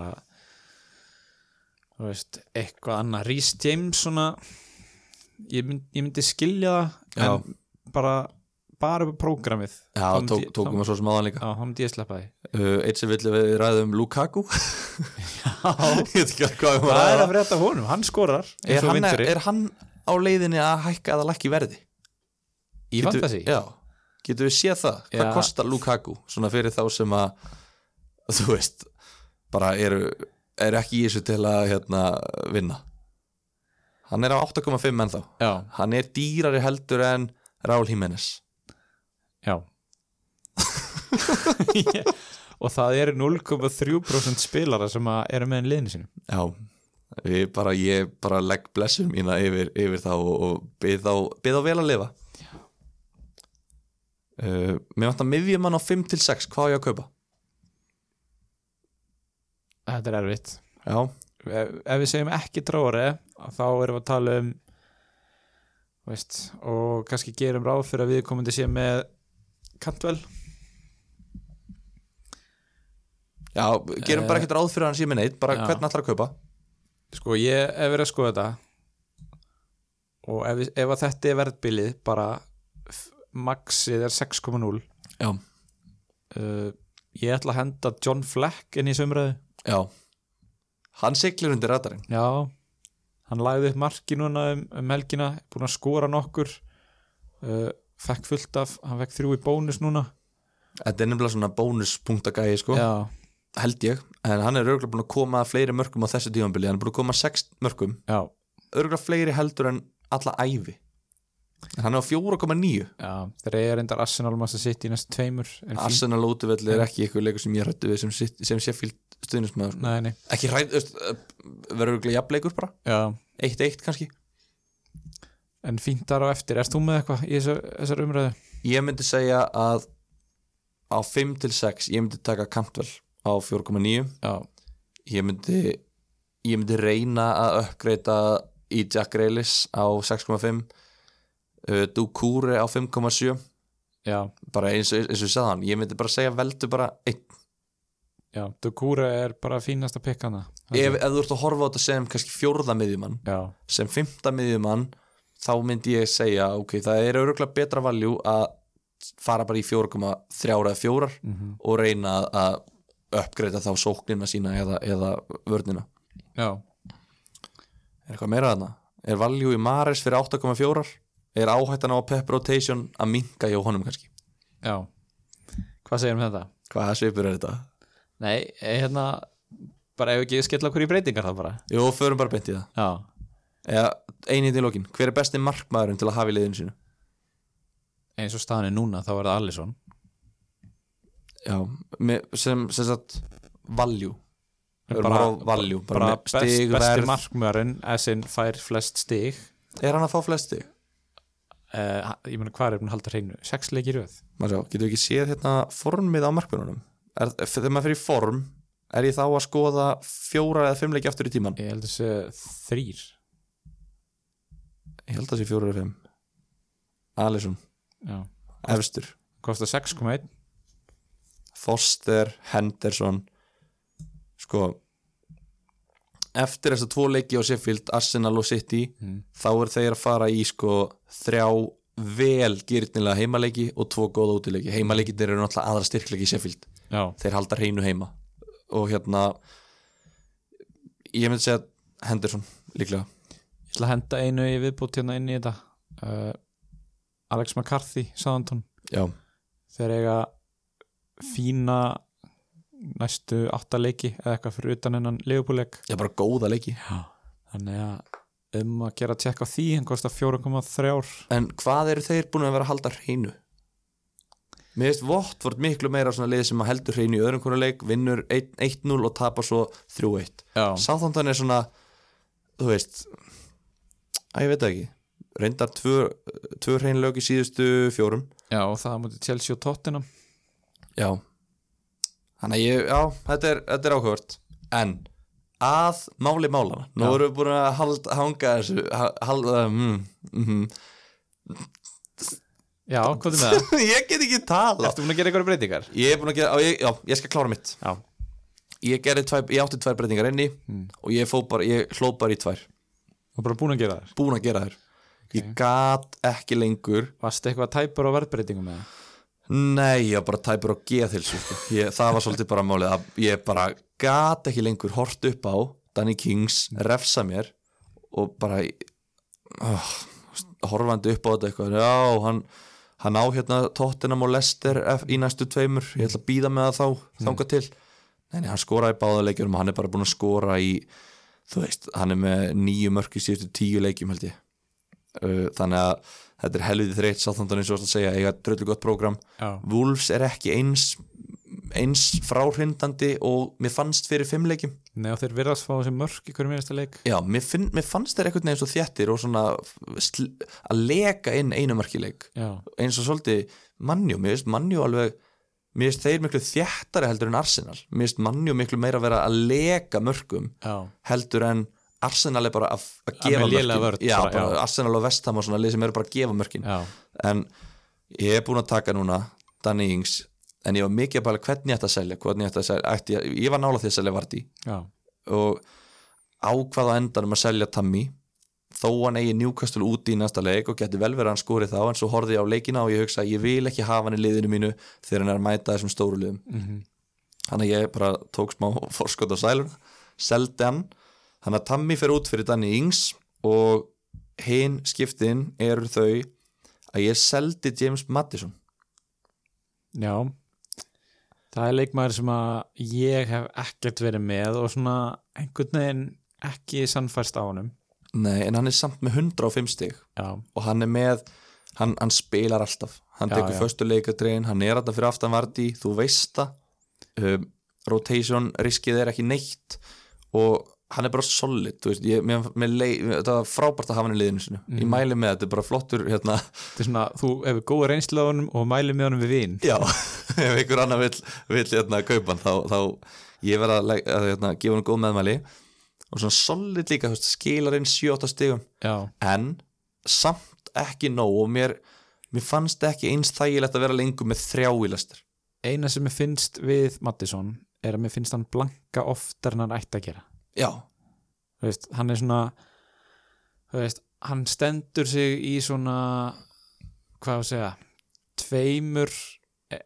[SPEAKER 1] þú veist, eitthvað annað. Rhys James svona ég, mynd, ég myndi skilja það
[SPEAKER 2] Já.
[SPEAKER 1] en bara bara upp á prógramið.
[SPEAKER 2] Já,
[SPEAKER 1] myndi
[SPEAKER 2] tók, tókum við svo sem aðan líka.
[SPEAKER 1] Já, þá myndi ég sleppa því.
[SPEAKER 2] Uh, Eitt sem villi við ræðum Lukaku. *laughs* Ég veit ekki hvað við
[SPEAKER 1] Hvað er að frétta honum? Hann skorar
[SPEAKER 2] er hann,
[SPEAKER 1] vindurinn.
[SPEAKER 2] er hann á leiðinni að hækka eða lækki verði?
[SPEAKER 1] í fantasi
[SPEAKER 2] Já, getur við séð það? Hvað
[SPEAKER 1] Já.
[SPEAKER 2] kostar Lukaku? Svona fyrir þá sem að þú veist, bara eru eru ekki í þessu til að hérna, vinna? Hann er á 8,5 ennþá.
[SPEAKER 1] Já,
[SPEAKER 2] Hann er dýrari heldur en Raúl Jiménez.
[SPEAKER 1] Já. *laughs* Og það eru 0,3% spilara sem eru með en liðinu sinu
[SPEAKER 2] Já, bara, ég bara legg blessum mína yfir, yfir þá og, þá, bið þá vel að lifa uh, Mér vantar miðjumann á 5 til 6, hvað á ég að kaupa?
[SPEAKER 1] Þetta er erfitt
[SPEAKER 2] Já,
[SPEAKER 1] ef, ef við segjum ekki tróri þá erum við að tala um veist, og kannski gerum ráð fyrir að við komum til sé með Cantwell
[SPEAKER 2] já, gerum bara ekkert ráð fyrir að hann sé með neitt, bara
[SPEAKER 1] Já.
[SPEAKER 2] hvernig ætlar að kaupa?
[SPEAKER 1] sko ég hef verið að skoða þetta og ef, ef að þetta er verðbilið bara maxið er 6,0
[SPEAKER 2] Já,
[SPEAKER 1] uh, ég ætla að henda John Fleck inn í sömröðu
[SPEAKER 2] já. Hann siglir undir radarinn.
[SPEAKER 1] Já, hann lagði upp marki núna um, um helgina, búin að skora nokkur. Uh, fekk fullt af hann fekk þrjú í bónus núna.
[SPEAKER 2] Þetta er nefnilega svona bónuspunktagæði sko,
[SPEAKER 1] já,
[SPEAKER 2] held ég. En hann er örgulega búin að koma fleiri mörgum á þessu tímanbili, hann er búin að koma 6 mörgum
[SPEAKER 1] já,
[SPEAKER 2] örgulega fleiri heldur en alla ævi Hann er á 4,9
[SPEAKER 1] já þeir eru reyndar Arsenal massa sitt í næstu tveimur.
[SPEAKER 2] Arsenal útivelli er ekki eitthvað leikur sem ég rættu við sem, Sit- sem Sheffield stuðnismæður
[SPEAKER 1] nei, nei,
[SPEAKER 2] ekki rætt, verður örgulega jafnleikur bara.
[SPEAKER 1] Já.
[SPEAKER 2] 1-1 kannski.
[SPEAKER 1] En fínt þar á eftir, erst þú með eitthvað í þessu, þessar umræðu?
[SPEAKER 2] ég myndi segja að á 5 til 6 ég myndi taka Cantwell á 4,9
[SPEAKER 1] já,
[SPEAKER 2] ég myndi ég myndi reyna að uppgreita í Jack Grealis á 6,5 uh, Dukure á 5,7
[SPEAKER 1] já,
[SPEAKER 2] bara eins og, eins og ég sagði hann ég myndi bara segja veldu bara einn.
[SPEAKER 1] Já Dukure er bara fínasta pikkana
[SPEAKER 2] ef, ef þú ert að horfa á þetta sem kannski fjórða miðjumann
[SPEAKER 1] já,
[SPEAKER 2] sem fymta miðjumann þá myndi ég segja ok, það er öruglega betra valjú að fara bara í 4,3 eða 4
[SPEAKER 1] Mhm.
[SPEAKER 2] og reyna að- að uppgreita þá sóknina sína eða, eða vörnina.
[SPEAKER 1] Já,
[SPEAKER 2] Er eitthvað meira þarna? Er valjú í Mares fyrir 8,4? Er áhættan á pep rotation að minka hjá honum kannski?
[SPEAKER 1] já Hvað segir um þetta?
[SPEAKER 2] Hvaða svipur er þetta?
[SPEAKER 1] Nei, eh, hérna bara ef ekki skella okkur í breytingar það bara
[SPEAKER 2] Jú, förum bara beint í það
[SPEAKER 1] Já,
[SPEAKER 2] Eða, einið í lokin, hver er besti markmaðurinn til að hafa í liðinu sínu?
[SPEAKER 1] eins og staðan er núna þá er það Alisson
[SPEAKER 2] Já, sem, sem sagt valjú
[SPEAKER 1] bara,
[SPEAKER 2] að bara
[SPEAKER 1] bara best,
[SPEAKER 2] stig,
[SPEAKER 1] besti markmörun Essin fær flest stig
[SPEAKER 2] Er hann að fá flesti?
[SPEAKER 1] Uh, Ég meina hvað er búin að halda hreinu? Sex leiki í röð?
[SPEAKER 2] Maður sjá, getur við ekki séð hérna formið á markmörunum? Er, þegar maður fyrir form er ég þá að skoða fjóra eða fimm leiki aftur í tíman?
[SPEAKER 1] Ég held þessi þrýr
[SPEAKER 2] Ég held að það sé fjóra eða fimm. Alisson, efstur.
[SPEAKER 1] Kostar 6,1
[SPEAKER 2] Foster, Henderson. Sko eftir þess að tvo leiki á Sheffield Arsenal og City
[SPEAKER 1] Mm.
[SPEAKER 2] þá er þeir að fara í sko þrjá vel gyrnilega heimaleiki og tvo góða útileiki. Heimaleiki þeir eru náttúrulega aðra styrkleiki í Sheffield.
[SPEAKER 1] Já,
[SPEAKER 2] þeir halda hreinu heima. Og hérna ég myndi segja Henderson líklega.
[SPEAKER 1] Ég ætla að henda einu í viðbútt hérna inn í þetta. Uh, Alex McCarthy,
[SPEAKER 2] já,
[SPEAKER 1] þeir eiga fína næstu átta leiki eða eitthvað fyrir utan hennan leifbúleik
[SPEAKER 2] já bara góða leiki.
[SPEAKER 1] Já, þannig að um að gera tjekk á því hann kostar 4,3
[SPEAKER 2] en hvað eru þeir búin að vera að halda hreinu? Mér veist Votvort miklu meira svona lið sem að heldur hreinu í öðrum konar leik vinnur 1-0 og tapar svo 3-1
[SPEAKER 1] Já,
[SPEAKER 2] Sáþóndan er svona þú veist að ég veit ekki. Reyndar tvö hreinlög í síðustu fjórum.
[SPEAKER 1] Já og það mútið Chelsea og Tottenham.
[SPEAKER 2] Já þannig að ég, já, þetta er, þetta er áhugavert. En að máli málana nú erum við búin að halda, hanga þessu ha- halda, mm, mm,
[SPEAKER 1] Já, hvað er með það? *laughs*
[SPEAKER 2] ég get ekki tala
[SPEAKER 1] Ertu búin að gera eitthvað breytingar?
[SPEAKER 2] ég er búin að gera, á, ég, já, ég skal klára mitt.
[SPEAKER 1] Já,
[SPEAKER 2] ég, gerði tvær, ég átti tvær breytingar enni
[SPEAKER 1] Mm.
[SPEAKER 2] og ég, bara, ég hló bara í tvær.
[SPEAKER 1] Er bara búin að gera þær?
[SPEAKER 2] Búin að gera þær. Ég gat ekki lengur.
[SPEAKER 1] Varstu eitthvað tæpur á verðbreytingum með það?
[SPEAKER 2] Nei, ég var bara tæpur á geðhilsu sko. Það var svolítið bara málið að ég bara gat ekki lengur hort upp á Danny Kings, refsa mér og bara oh, horfandi upp á þetta eitthvað. Já, hann, hann á hérna Tottenham og Leicester F- í næstu tveimur. Ég ætla að býða með það þá, þanga til. Nei, nei, hann skoraði báða leikjum og hann er bara búin að skora í þú veist, hann er með nýju mörk í síðustu tíu leikjum held ég. Þannig að þetta er helviti þreytt sáþandan eins og að segja, eiga dröllu gott prógram.
[SPEAKER 1] Já,
[SPEAKER 2] Wolves er ekki eins eins fráhrindandi og mér fannst fyrir fimm leikjum.
[SPEAKER 1] Nei og þeir virðast fá þessi mörk í hverju minnasta leik.
[SPEAKER 2] Já, mér, finn, mér fannst þeir einhvern veginn svo þéttir og svona að leka inn einu markileik
[SPEAKER 1] Já,
[SPEAKER 2] eins og svolítið mannjú, mér finnst mannjú alveg mér finnst þeir miklu þéttari heldur en Arsenal. Mér finnst mannjú miklu meira að vera að leka mörgum
[SPEAKER 1] já,
[SPEAKER 2] heldur en Arsenal er bara að, að gefa mörkin. já,
[SPEAKER 1] bara, já.
[SPEAKER 2] Arsenal og Vestham og svona lið sem eru bara að gefa mörkin.
[SPEAKER 1] Já.
[SPEAKER 2] En ég er búin að taka núna Danny Ings en ég var mikið að bæla hvernig ég ætti að selja, ég ætti að selja ætti, ég, var nála því að selja Vardí og ákvað á endanum að selja Tammy þó hann eigi Newcastle úti í næsta leik og geti vel verið að hann skori þá en svo horfði ég á leikina og ég hugsa að ég vil ekki hafa hann í liðinu mínu þegar hann er að mæta þessum stóru liðum.
[SPEAKER 1] Mhm,
[SPEAKER 2] þannig að ég bara tók smá *laughs* forskot á sæluna, seldi hann þannig að Tammy fer út fyrir Danny Ings og hinn skiptin eru þau að ég seldi James Madison
[SPEAKER 1] já. Það er leikmaður sem að ég hef ekkert verið með og svona einhvern veginn ekki sannfærst á honum.
[SPEAKER 2] Nei, en hann er samt með 105 stig.
[SPEAKER 1] Já,
[SPEAKER 2] og hann er með hann, hann spilar alltaf, hann
[SPEAKER 1] Já,
[SPEAKER 2] tekur leikadrein, hann er alltaf fyrir aftan Vardí þú veist það. Um, rotation riskið er ekki neitt. Og hann er bara solid þú veist, ég, mér, mér lei, það var frábært að hafa hann í liðinu sinu,
[SPEAKER 1] Mhm.
[SPEAKER 2] ég mæli með þetta er bara flottur hérna,
[SPEAKER 1] þetta er svona, þú hefur góða reynslu á honum og mæli með honum við vin.
[SPEAKER 2] Já *laughs* ef einhver annar vill, vill hérna, kaupa hann þá, þá ég verð að, að hérna, gefa hann góð meðmæli. Og svona solid líka, veist, skilar inn 7-8 stigum.
[SPEAKER 1] Já,
[SPEAKER 2] en samt ekki nóg og mér, mér fannst ekki eins þægilegt að vera lengur með þrjá í lestir
[SPEAKER 1] eina sem mér finnst við Mattisson er að mér finnst hann blanka oftar en hann ætti að gera
[SPEAKER 2] já,
[SPEAKER 1] veist, hann er svona veist, hann stendur sig í svona hvað að segja tveimur e-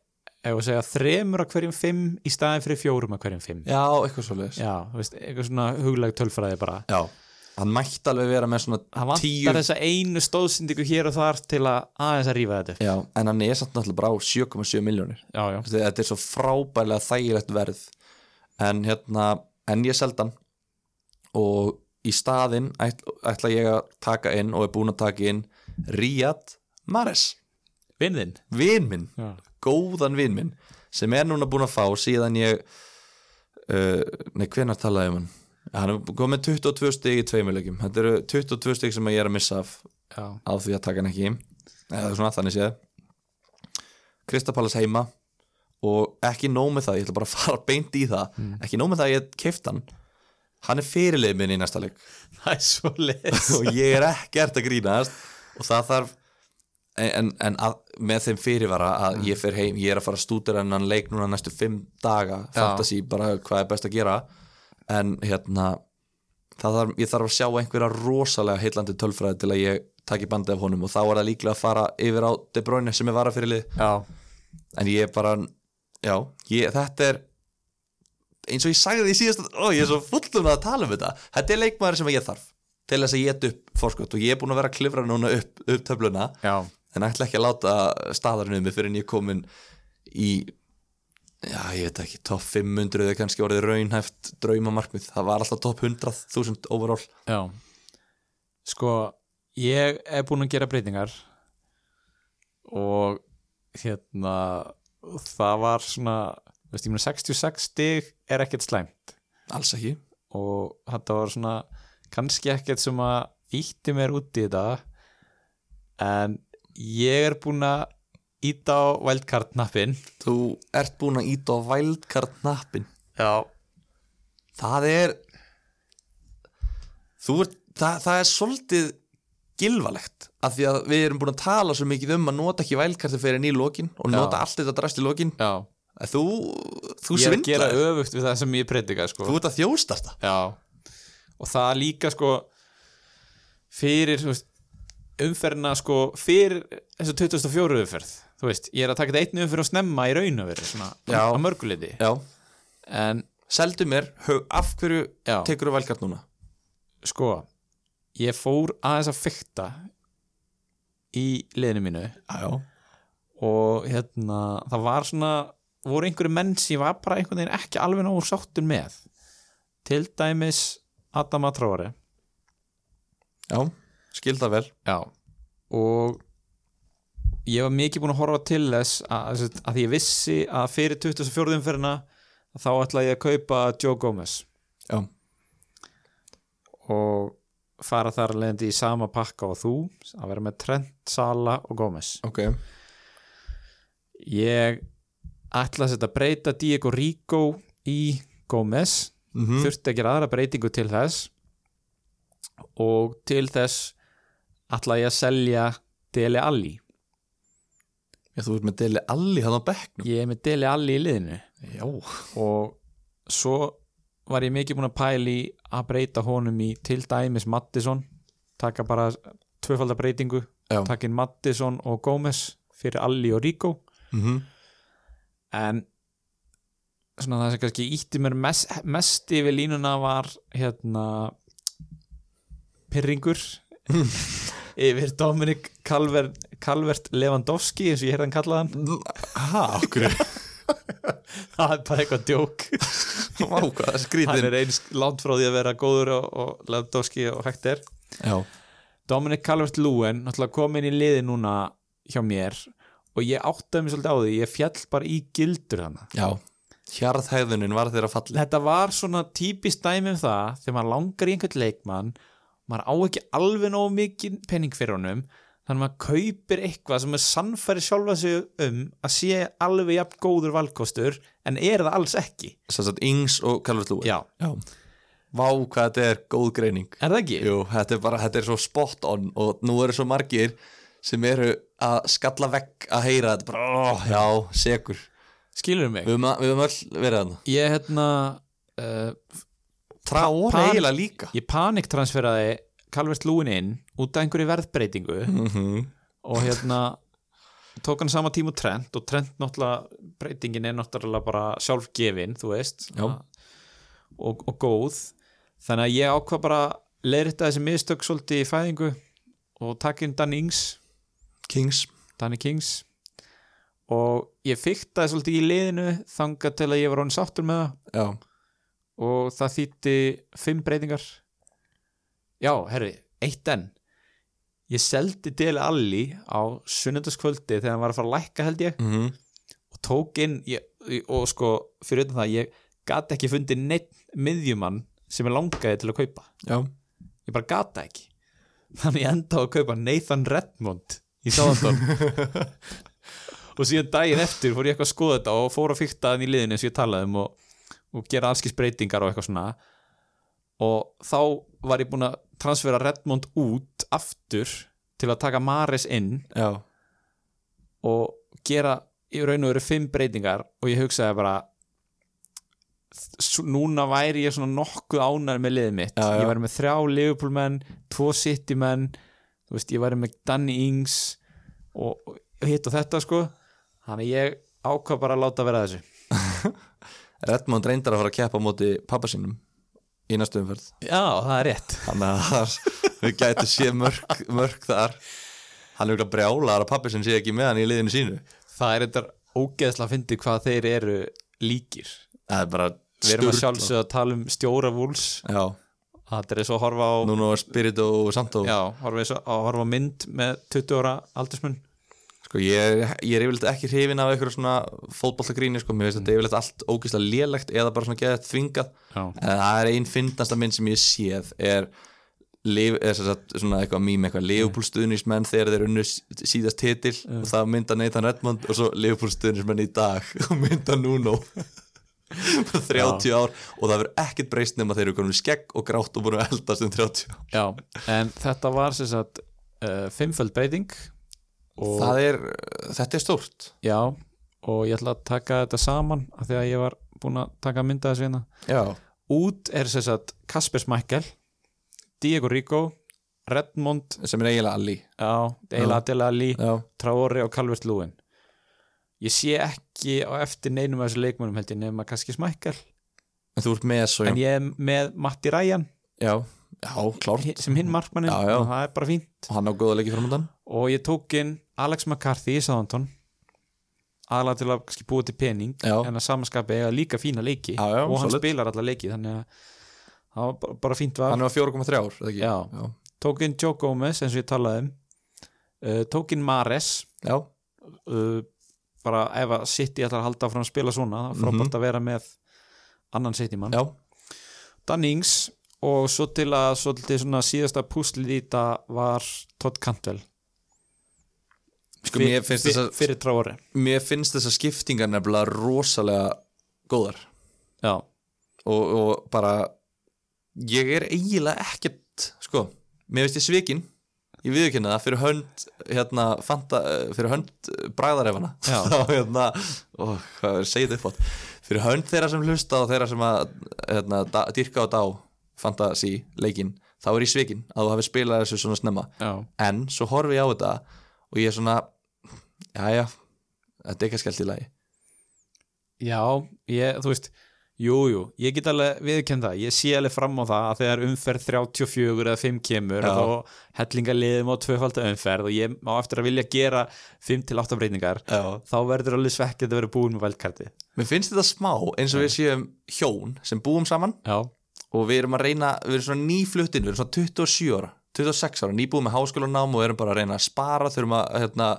[SPEAKER 1] að segja þremur af hverjum fimm í staðin fyrir fjórum af hverjum fimm.
[SPEAKER 2] Já, eitthvað svo leiðis
[SPEAKER 1] Já, veist, eitthvað svona hugleg tölfræði bara.
[SPEAKER 2] Já, hann mætti alveg vera með svona
[SPEAKER 1] Það vantar
[SPEAKER 2] tíu
[SPEAKER 1] þessa einu stóðsendingu hér og þar til að aðeins að rífa þetta.
[SPEAKER 2] Já, en hann er samt náttúrulega bara á 7,7 miljónir Þetta er svo frábærlega þægilegt verð. En hérna en ég seldan og í staðinn ætl, ætla ég að taka inn og er búin að taka inn Riyad Mahrez.
[SPEAKER 1] Vinðinn
[SPEAKER 2] vin minn,
[SPEAKER 1] Já,
[SPEAKER 2] góðan vin minn sem er núna búin að fá síðan ég uh, nei, hvenær talaði ég um hann? Hann er komið 22 stig í tveimilegjum þetta eru 22 stig sem ég er að missa af
[SPEAKER 1] já,
[SPEAKER 2] á því að taka hann ekki. Eða svona þannig séð. Kristapalas heima og ekki nóg með það, ég ætla bara að fara beint í það. Ekki nóg með það að ég keift hann hann er fyrirlið minn í næsta leik. *laughs*
[SPEAKER 1] Það er svo leis *laughs*
[SPEAKER 2] og ég er ekkert að grínast. Og það þarf en, en að, með þeim fyrirvara að ég fer heim, ég er að fara að stúdera hennan leik núna næstu fimm daga. Fantasy bara hvað er best að gera. En hérna þarf, ég þarf að sjá einhverja rosalega heillandi tölfræði til að ég taki bandi af honum. Og þá er það líklega að fara yfir á De Bruyne sem er vara fyrirlið
[SPEAKER 1] Já,
[SPEAKER 2] en ég er bara, já ég, þetta er eins og ég sagði því síðast ó, ég er svo fullum að tala um þetta. Þetta er leikmaður sem ég þarf til þess að ég get upp fórskot og ég er búin að vera að klifra núna upp, upp töfluna.
[SPEAKER 1] Já,
[SPEAKER 2] en ætla ekki að láta staðarinn um mig fyrir en ég er komin í já, ég veit ekki, topp 500 eða kannski orðið raunhæft draumamarkmið. Það var alltaf topp 100.000 overall.
[SPEAKER 1] Já. Sko, ég er búin að gera breytingar og hérna það var svona veist, meina 66 stig er ekkert slæmt.
[SPEAKER 2] Alls ekki.
[SPEAKER 1] Og þetta var svona kannski ekkert sem að ítti mér út í þetta en ég er búin að íta á wildcard nappin
[SPEAKER 2] þú ert búin að íta á wildcard nappin
[SPEAKER 1] já,
[SPEAKER 2] það er þú ert, það, það er svolítið gilvalegt af því að við erum búin að tala svo mikið um að nota ekki vælkartu fyrir ný lokin og
[SPEAKER 1] Já.
[SPEAKER 2] nota allt þetta drast í lokin.
[SPEAKER 1] Já
[SPEAKER 2] þú, þú
[SPEAKER 1] ég er að gera
[SPEAKER 2] svindlar
[SPEAKER 1] öfugt við það sem ég predika sko.
[SPEAKER 2] þú ert að þjóstasta
[SPEAKER 1] já, og það líka sko fyrir umferðina sko fyrir þessu 2004 umferð þú veist, ég er að taka þetta einn umferð og snemma í raun og verið svona
[SPEAKER 2] Já.
[SPEAKER 1] á mörguleiti
[SPEAKER 2] já,
[SPEAKER 1] en
[SPEAKER 2] seldu mér hög, af hverju
[SPEAKER 1] Já.
[SPEAKER 2] tekur þú vælkart núna?
[SPEAKER 1] Sko ég fór aðeins að fykta í liðinu mínu.
[SPEAKER 2] Já,
[SPEAKER 1] og hérna það var svona, voru einhverju menn sem ég var bara einhvern veginn ekki alveg nógu sáttur með. Til dæmis Adama Tróari
[SPEAKER 2] já, skil það vel.
[SPEAKER 1] Já og ég var mikið búin að horfa til þess að, að ég vissi að fyrir 24. umferðina þá ætla ég að kaupa Joe Gomez.
[SPEAKER 2] Já,
[SPEAKER 1] og fara þar leðandi í sama pakka og þú að vera með Trent, Sala og Gomez.
[SPEAKER 2] Ok.
[SPEAKER 1] Ég ætla að breyta Diego Rico í Gomez.
[SPEAKER 2] Mm
[SPEAKER 1] þurfti að gera aðra breytingu til þess. Og til þess ætla ég að selja Dele Alli.
[SPEAKER 2] Já, þú ert með deli alli hann á bekknum.
[SPEAKER 1] Ég er með Dele Alli í liðinu.
[SPEAKER 2] Já,
[SPEAKER 1] og svo var ég mikið búin að pæli að breyta honum í til dæmis Mattisson. Taka bara tvöfaldar breytingu. Inn Mattisson og Gómez fyrir Alli og Rico.
[SPEAKER 2] Mm
[SPEAKER 1] en svona það sem kannski ítti mér mest, mest yfir línuna var hérna Pyrringur *laughs* yfir Dominik Calvert, Calvert Lewandowski eins og ég heyrði hann kallað hann.
[SPEAKER 2] Ha, okkur *laughs*
[SPEAKER 1] það er bara eitthvað djók.
[SPEAKER 2] Er
[SPEAKER 1] hann er eins langt frá því að vera góður og, og Lewandowski og hægt er.
[SPEAKER 2] Já,
[SPEAKER 1] Dominic Calvert-Lewin náttúrulega kom inn í liði núna hjá mér og ég áttaði mig svolítið á því ég fjall bara í gildur hana
[SPEAKER 2] já Hjarðhæðunin var þeirra falli
[SPEAKER 1] þetta var svona típist dæmi um það þegar maður langar í einhvern leikmann maður á ekki alveg nógu mikið penning fyrir honum þannig að maður kaupir eitthvað sem er sannfæri sjálfa sig um að sé alveg jafn góður valkostur en er það alls ekki.
[SPEAKER 2] Að Ings og Calvert Lúin
[SPEAKER 1] já,
[SPEAKER 2] Já. Vá hvað þetta er góð greining.
[SPEAKER 1] Er það ekki?
[SPEAKER 2] Jú, þetta er bara, þetta er svo spot on og nú eru svo margir sem eru að skalla vekk að heyra þetta bara, ó, já, segur
[SPEAKER 1] skilur mig?
[SPEAKER 2] Við höfum að- öll verið þarna
[SPEAKER 1] ég hérna uh,
[SPEAKER 2] Traore
[SPEAKER 1] Pan-
[SPEAKER 2] eiginlega líka
[SPEAKER 1] ég paniktransferaði Calvert Lúin inn út af einhverju verðbreytingu
[SPEAKER 2] mm -hmm.
[SPEAKER 1] og hérna tók hann sama tíma og Trent og Trent náttúrulega, breytingin er náttúrulega bara sjálfgefin, þú veist
[SPEAKER 2] Já.
[SPEAKER 1] og, og góð þannig að ég ákvað bara leirita þessi mistök svolítið í fæðingu og takk inn Danny Ings
[SPEAKER 2] Kings.
[SPEAKER 1] Danny Kings. Og ég fyktaði svolítið í liðinu þangað til að ég var honum sáttur með það.
[SPEAKER 2] Já,
[SPEAKER 1] og það þýtti fimm breytingar. Já, herri, eitt enn. Ég seldi Dele Alli á sunnundaskvöldi þegar hann var að fara að lækka held ég.
[SPEAKER 2] Mm
[SPEAKER 1] og tók inn ég, og sko, fyrir utan það ég gat ekki fundið neitt miðjumann sem ég langaði til að kaupa.
[SPEAKER 2] Já.
[SPEAKER 1] Ég bara gata ekki. Þannig ég enda á að kaupa Nathan Redmond í Sáðandón *laughs* og síðan daginn eftir fór ég eitthvað að skoða þetta og fór að fykta þann í liðinu eins og ég talaði um og, og gera allskis breytingar og eitthvað svona. Og þá var ég búinn að transfera Redmond út aftur til að taka Mares inn
[SPEAKER 2] Já,
[SPEAKER 1] og gera í raun og veru fimm breytingar og ég hugsaði bara núna væri ég svona nokkuð ánæður með liðið mitt.
[SPEAKER 2] Já, já.
[SPEAKER 1] ég væri með þrjá Liverpool menn tvo City menn þú veist, ég væri með Danny Ings og, og hitt og þetta sko. Þannig ég ákvað bara að láta vera þessu. *laughs*
[SPEAKER 2] Redmond reyndar að fara að keppa á móti pappa sínum í næstu umferð.
[SPEAKER 1] Já, það er rétt.
[SPEAKER 2] Þannig að við gætum séð mörg, mörg þar. Hann er auðvitað brjálar að pappi sinn sé ekki með hann í liðinu sínu.
[SPEAKER 1] Það er þetta ógeðslega að fyndi hvað þeir eru líkir.
[SPEAKER 2] Það er bara
[SPEAKER 1] við erum að sjálfsögða að tala um stjóra vúls
[SPEAKER 2] Já,
[SPEAKER 1] það er svo að horfa á
[SPEAKER 2] Nuno Spirito og Santo.
[SPEAKER 1] Já, horfa, eins og- að horfa á mynd með 20 ára aldursmun
[SPEAKER 2] Sko ég, ég er yfirleitt ekki hrifin af eitthvað svona fótballtagríni sko, mér finnst þetta yfirleitt allt ógeðslega lélegt eða bara svona geðið þvingað.
[SPEAKER 1] Já.
[SPEAKER 2] en það er einn fyndnasta mynd sem ég séð er, lif, er svona eitthvað mým eitthvað Liverpool stuðnismenn þegar þeir unnu síðast titil og það mynda Nathan Redmond og svo Liverpool stuðnismenn í dag *laughs* og mynda Nuno 30 ár og það verður ekkert breyst nema þeir eru konum skegg og grátt og búin að eldast um 30 ár.
[SPEAKER 1] Já, en þetta var sem sagt uh, fimmföld breyting og,
[SPEAKER 2] það er, þetta er stórt.
[SPEAKER 1] Já, og ég ætla að taka þetta saman af því að ég var búinn að taka mynda þessu hérna.
[SPEAKER 2] Já,
[SPEAKER 1] Út er sem sagt Kasper Smækkel Diego Rico Redmond,
[SPEAKER 2] sem er eiginlega alli
[SPEAKER 1] já, Eila Adela Ali
[SPEAKER 2] Já,
[SPEAKER 1] Traore og Calvert Lúin Ég sé ekki á eftir neinum af þessu leikmönum held ég nema kannski Smækkel.
[SPEAKER 2] En þú ert með svo
[SPEAKER 1] en ég er með Matti Ræjan
[SPEAKER 2] Já, já, klárt.
[SPEAKER 1] Sem hinn markmannin
[SPEAKER 2] Já, já.
[SPEAKER 1] og það er bara fínt.
[SPEAKER 2] Og hann á góða leiki framöndan.
[SPEAKER 1] Og ég tók inn Alex McCarthy í Southampton aðalega til að kannski búa til pening
[SPEAKER 2] Já.
[SPEAKER 1] en að samanskapi eiga líka fína leiki. Og hann
[SPEAKER 2] solid.
[SPEAKER 1] spilar alla leiki þannig að það var bara- bara fínt var.
[SPEAKER 2] Hann var 4,3 ár, eða ekki?
[SPEAKER 1] Tók inn Joe Gomez eins og ég talaði um. Uh, tók inn Mares
[SPEAKER 2] já,
[SPEAKER 1] uh, bara ef að City ætlar að halda frá að spila svona það er frábært að vera með annan City mann
[SPEAKER 2] já.
[SPEAKER 1] Dannings og svo til að síðasta púslið í þetta var Todd Cantwell.
[SPEAKER 2] Sko, mér finnst
[SPEAKER 1] Fyr-
[SPEAKER 2] að
[SPEAKER 1] fyrir tráari
[SPEAKER 2] Mér finnst þessar skiptingar nefnilega rosalega góðar.
[SPEAKER 1] Já,
[SPEAKER 2] og, og bara ég er eiginlega ekkert sko, mér finnst ég svikin ég viðurkenna það fyrir hönd hérna, fanta, eh, fyrir hönd bræðarefana.
[SPEAKER 1] Já. *laughs*
[SPEAKER 2] hérna ó, hvað er segið upp átt fyrir hönd þeirra sem hlusta og þeirra sem að hérna, da, dyrka og dá fantasi leikin, þá er ég svikin að þú hafi spilað þessu svona snemma.
[SPEAKER 1] Já,
[SPEAKER 2] en svo horfi ég á þetta og ég er svona jæja, þetta er ekki skellt í lagi.
[SPEAKER 1] Já ég, þú veist Jú, jú, ég get alveg viðkend það, ég sé alveg fram á það að þegar umferð 34 eða 5 kemur
[SPEAKER 2] Já.
[SPEAKER 1] og þá hellinga liðum á tvöfalda umferð og ég má eftir að vilja gera 5 til 8 breytingar
[SPEAKER 2] Já.
[SPEAKER 1] þá verður alveg svekkið að vera búin með vældkarti
[SPEAKER 2] Mér finnst þetta smá eins og við séum hjón sem búum saman
[SPEAKER 1] Já,
[SPEAKER 2] og við erum að reyna, við erum svona nýfluttin við erum svona 27 ára, 26 ára nýbúum með háskólanám og erum bara að reyna að spara þurfum að, hérna,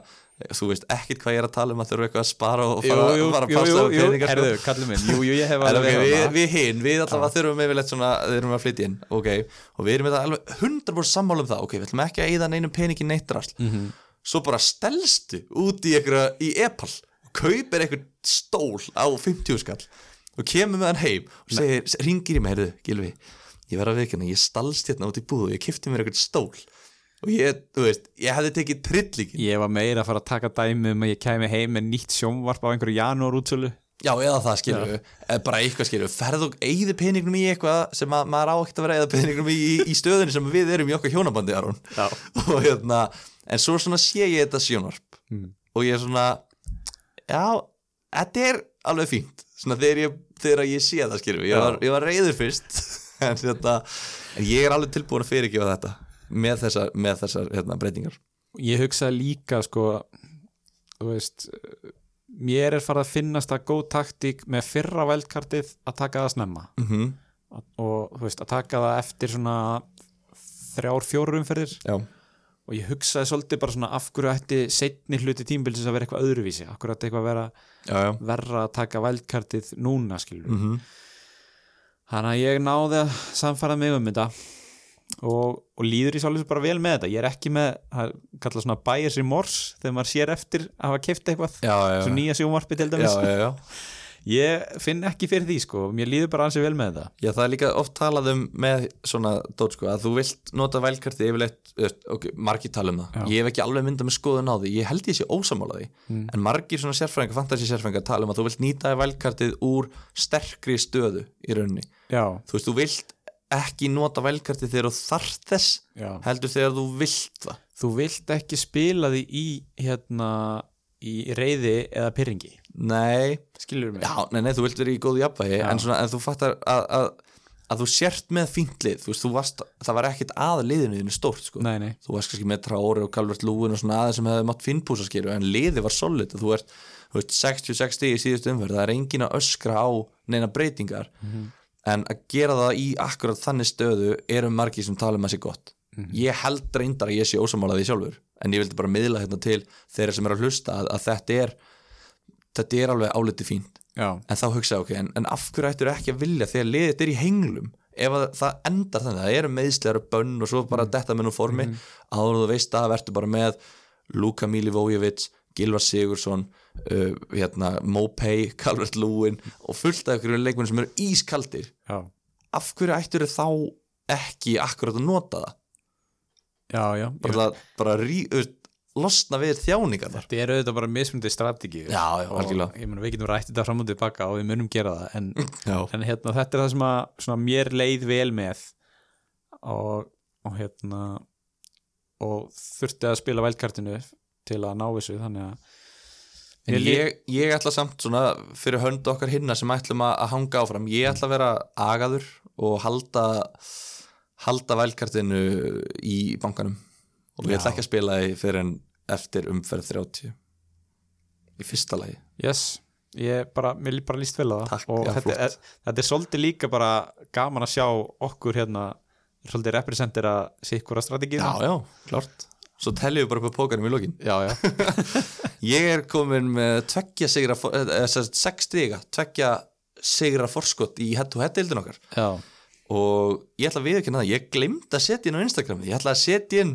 [SPEAKER 2] þú veist ekkit hvað ég er að tala um að þurfum eitthvað að spara og
[SPEAKER 1] jú,
[SPEAKER 2] fara,
[SPEAKER 1] jú,
[SPEAKER 2] fara að
[SPEAKER 1] jú,
[SPEAKER 2] passa
[SPEAKER 1] jú, jú,
[SPEAKER 2] peningar,
[SPEAKER 1] herðu, kallið minn. Jú, jú, ég hef *laughs* alveg
[SPEAKER 2] ok,
[SPEAKER 1] verið
[SPEAKER 2] við, við hinn, við allavega þurfum yfirleitt svona, við erum að flytja inn. Ok, og við erum þetta alveg 100% sammála um það. Ok, við ætlum ekki að eyða neinum peningi neitt rasl
[SPEAKER 1] Mhm.
[SPEAKER 2] svo bara stelstu út í einhverja, í Epal og kaupir einhvern stól á 50 skall og kemur með hann heim og segir, ringir í mig, heyrðu, Gilvi ég verð að veikina, ég stalst hérna út í búðu ég kifti mér einhvern stól og ég, þú veist, ég hefði tekið trillíkin
[SPEAKER 1] Ég var meira að fara að taka dæmi um að ég kæmi heim með nýtt sjónvarp á einhverju janúar útsölu
[SPEAKER 2] Já, eða það við, eða bara eitthvað skilur við ferð og eigði peningnum í eitthvað sem að maður á ekkert að vera eigða peningnum í, í, í stöðunni sem við erum í okkar hjónabandi *laughs* og hérna, en svo svona sé ég þetta sjónvarp. Og ég er svona já, þetta er alveg fínt. Svona þegar ég, þegar ég sé það skilur ég var, ég var *laughs* en, þetta, en ég er alveg tilbúin að fyrirgefa þetta með þessar, með þessar hérna, breytingar?
[SPEAKER 1] Ég hugsaði líka sko þú veist mér er farið að finnast það góð taktík með fyrra vældkartið að taka það snemma.
[SPEAKER 2] Mm -hmm.
[SPEAKER 1] og þú veist að taka það eftir svona þrjár, fjóru umferðir.
[SPEAKER 2] Já,
[SPEAKER 1] og ég hugsaði svolítið bara svona af hverju ætti setni hluti tímbilsins að vera eitthvað öðruvísi? Af hverju ætti eitthvað að vera
[SPEAKER 2] já, já.
[SPEAKER 1] verra að taka vældkartið núna skilur
[SPEAKER 2] mm -hmm.
[SPEAKER 1] þannig að ég náði að samfara mig um þetta og, og líður í svolítið bara vel með þetta. Ég er ekki með, það kalla svona bias remorse þegar maður sér eftir að hafa keift eitthvað. Svo nýja sjónvarpi til dæmis.
[SPEAKER 2] Já, já, já. *laughs*
[SPEAKER 1] ég finn ekki fyrir því sko. Mér líður bara ansið vel með þetta.
[SPEAKER 2] Já, það er líka oft talað um með svona dót sko, að þú vilt nota vælkarti yfirleitt, ok, margir tala um það. Ég hef ekki alveg myndað með skoðun á því. Ég held ég sé ósamála því,
[SPEAKER 1] Mm.
[SPEAKER 2] en margir svona sérfræðingar, fantasi sérfræðingar tala um að þú vilt nýta vælkartið úr sterkri stöðu í rauninni,
[SPEAKER 1] já,
[SPEAKER 2] þú veist, þú vilt ekki nota vælkartið þegar þú þarft þess
[SPEAKER 1] já.
[SPEAKER 2] heldur þegar þú vilt það.
[SPEAKER 1] Þú vilt ekki spila því í hérna í reyði eða pyrringi
[SPEAKER 2] Nei,
[SPEAKER 1] skilur mig?
[SPEAKER 2] Já, nei, nei, þú vilt vera í góðu jafnvægi en, svona, en þú fattar að, að, að þú sért með fínt lið, þú veist, þú varst það var ekkit að liðinu þínu stórt, sko.
[SPEAKER 1] Nei, nei,
[SPEAKER 2] þú varst kannski með Traore og Calvert Lúin og svona aðeins sem hefði mátt finnpúsa skýru en liði var solid þú ert þú veist, 66 stig í síðustu umferð það er engin að öskra á neina breytingar en að gera það í akkurat þannig stöðu eru margir sem tala um að sé gott. Ég held reyndar að ég sé ósamálaði sjálfur en ég vildi bara miðla þetta til þeirra sem er að hlusta að, að þetta er þetta er alveg áliti fínt.
[SPEAKER 1] Já,
[SPEAKER 2] en þá hugsaði ok, en, en af hverju ættur ekki að vilja þegar liðið þetta er í henglum? Ef að það endar þannig, það eru meðslegar bönn og svo bara detta með nú formi. Áður en þú veist að verður bara með Luka Milivojevic, Gilvar Sigursson uh, hérna, Mopay *laughs* Calvert Lúin og fullt af ykkur leikmenn sem eru ískaldir.
[SPEAKER 1] Já,
[SPEAKER 2] af hverju ættur þá ekki akkurat að nota það?
[SPEAKER 1] Já, já.
[SPEAKER 2] bara, að, bara rí, veist, losna við þjáningar þar
[SPEAKER 1] þetta er auðvitað bara mismundi strategi
[SPEAKER 2] Já, já, algjörlega.
[SPEAKER 1] ég mun við getum rætt þetta fram og tilbaka og við munum gera það en,
[SPEAKER 2] Já,
[SPEAKER 1] en hérna, þetta er það sem að svona, mér leið vel með. Og, og hérna og þurfti að spila vældkartinu til að ná þessu þannig að
[SPEAKER 2] En
[SPEAKER 1] líð-
[SPEAKER 2] ég, ég ætla samt svona fyrir hönd okkar hinna sem ætlum að, að hanga áfram. Ég ætla að vera agaður og halda halda vælkartinu í bankanum. Og ég ætla
[SPEAKER 1] Já.
[SPEAKER 2] ekki að spila því fyrir en eftir umferð 30 í fyrsta lagi.
[SPEAKER 1] Yes, ég bara, mér líf bara líst vel að það. Og
[SPEAKER 2] já,
[SPEAKER 1] þetta, er, þetta er svolítið líka bara gaman að sjá okkur hérna svolítið representera sikkura strategið
[SPEAKER 2] Já, já, klárt Svo teljum við bara upp á pókarum í lokin.
[SPEAKER 1] Já, já, *laughs*
[SPEAKER 2] Ég er komin með tveggja sigra sagt, sex stiga, tveggja sigra forskott í head to head deildin okkar.
[SPEAKER 1] Já,
[SPEAKER 2] og ég ætla að viðkynna það, ég glemd að setja inn á Instagram, ég ætla að setja inn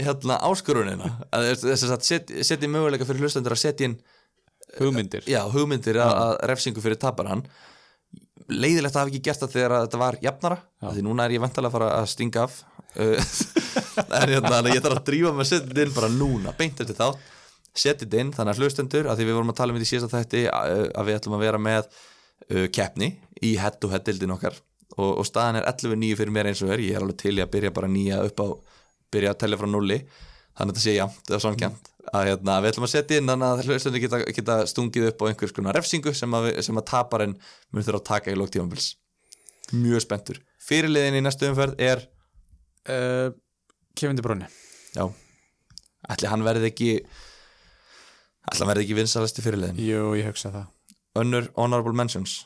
[SPEAKER 2] hérna áskorunina þess *laughs* að setja, möguleika fyrir hlustendur að setja inn
[SPEAKER 1] hugmyndir.
[SPEAKER 2] Já, hugmyndir að, að refsingu fyrir taparann leiðilegt að hafa ekki gert það þegar þetta var jafnara, af því núna er ég vantalega að fara að stinga af. Uh, *laughs* en hérna, ég þarf að drífa með að setja þetta inn bara núna, beint eftir þá setja þetta inn, þannig að hlustendur að því við vorum að tala um þetta í síðasta þætti uh, að við ætlum að vera með uh, keppni í head to head dildin okkar. Og, og staðan er 11.9 fyrir mér eins og er. Ég er alveg til í að byrja bara nýja upp á byrja að tellja frá nulli þannig að þetta sé jafnt eða samkjönd að hérna, við ætlum að setja inn þannig að hlustendur geta, geta stungið upp á einhvers konar refsingu sem að, sem að taparinn mun þurfa að taka í lók tímabils. Mjög spenntur. Fyrirliðin í næstu umferð er?
[SPEAKER 1] Uh, Kevin De Bruyne.
[SPEAKER 2] Já. Ætli hann verði ekki Ætli hann verði ekki vinsalasti fyrirliðin?
[SPEAKER 1] Jú, ég hugsa það.
[SPEAKER 2] Önnur honorable mentions?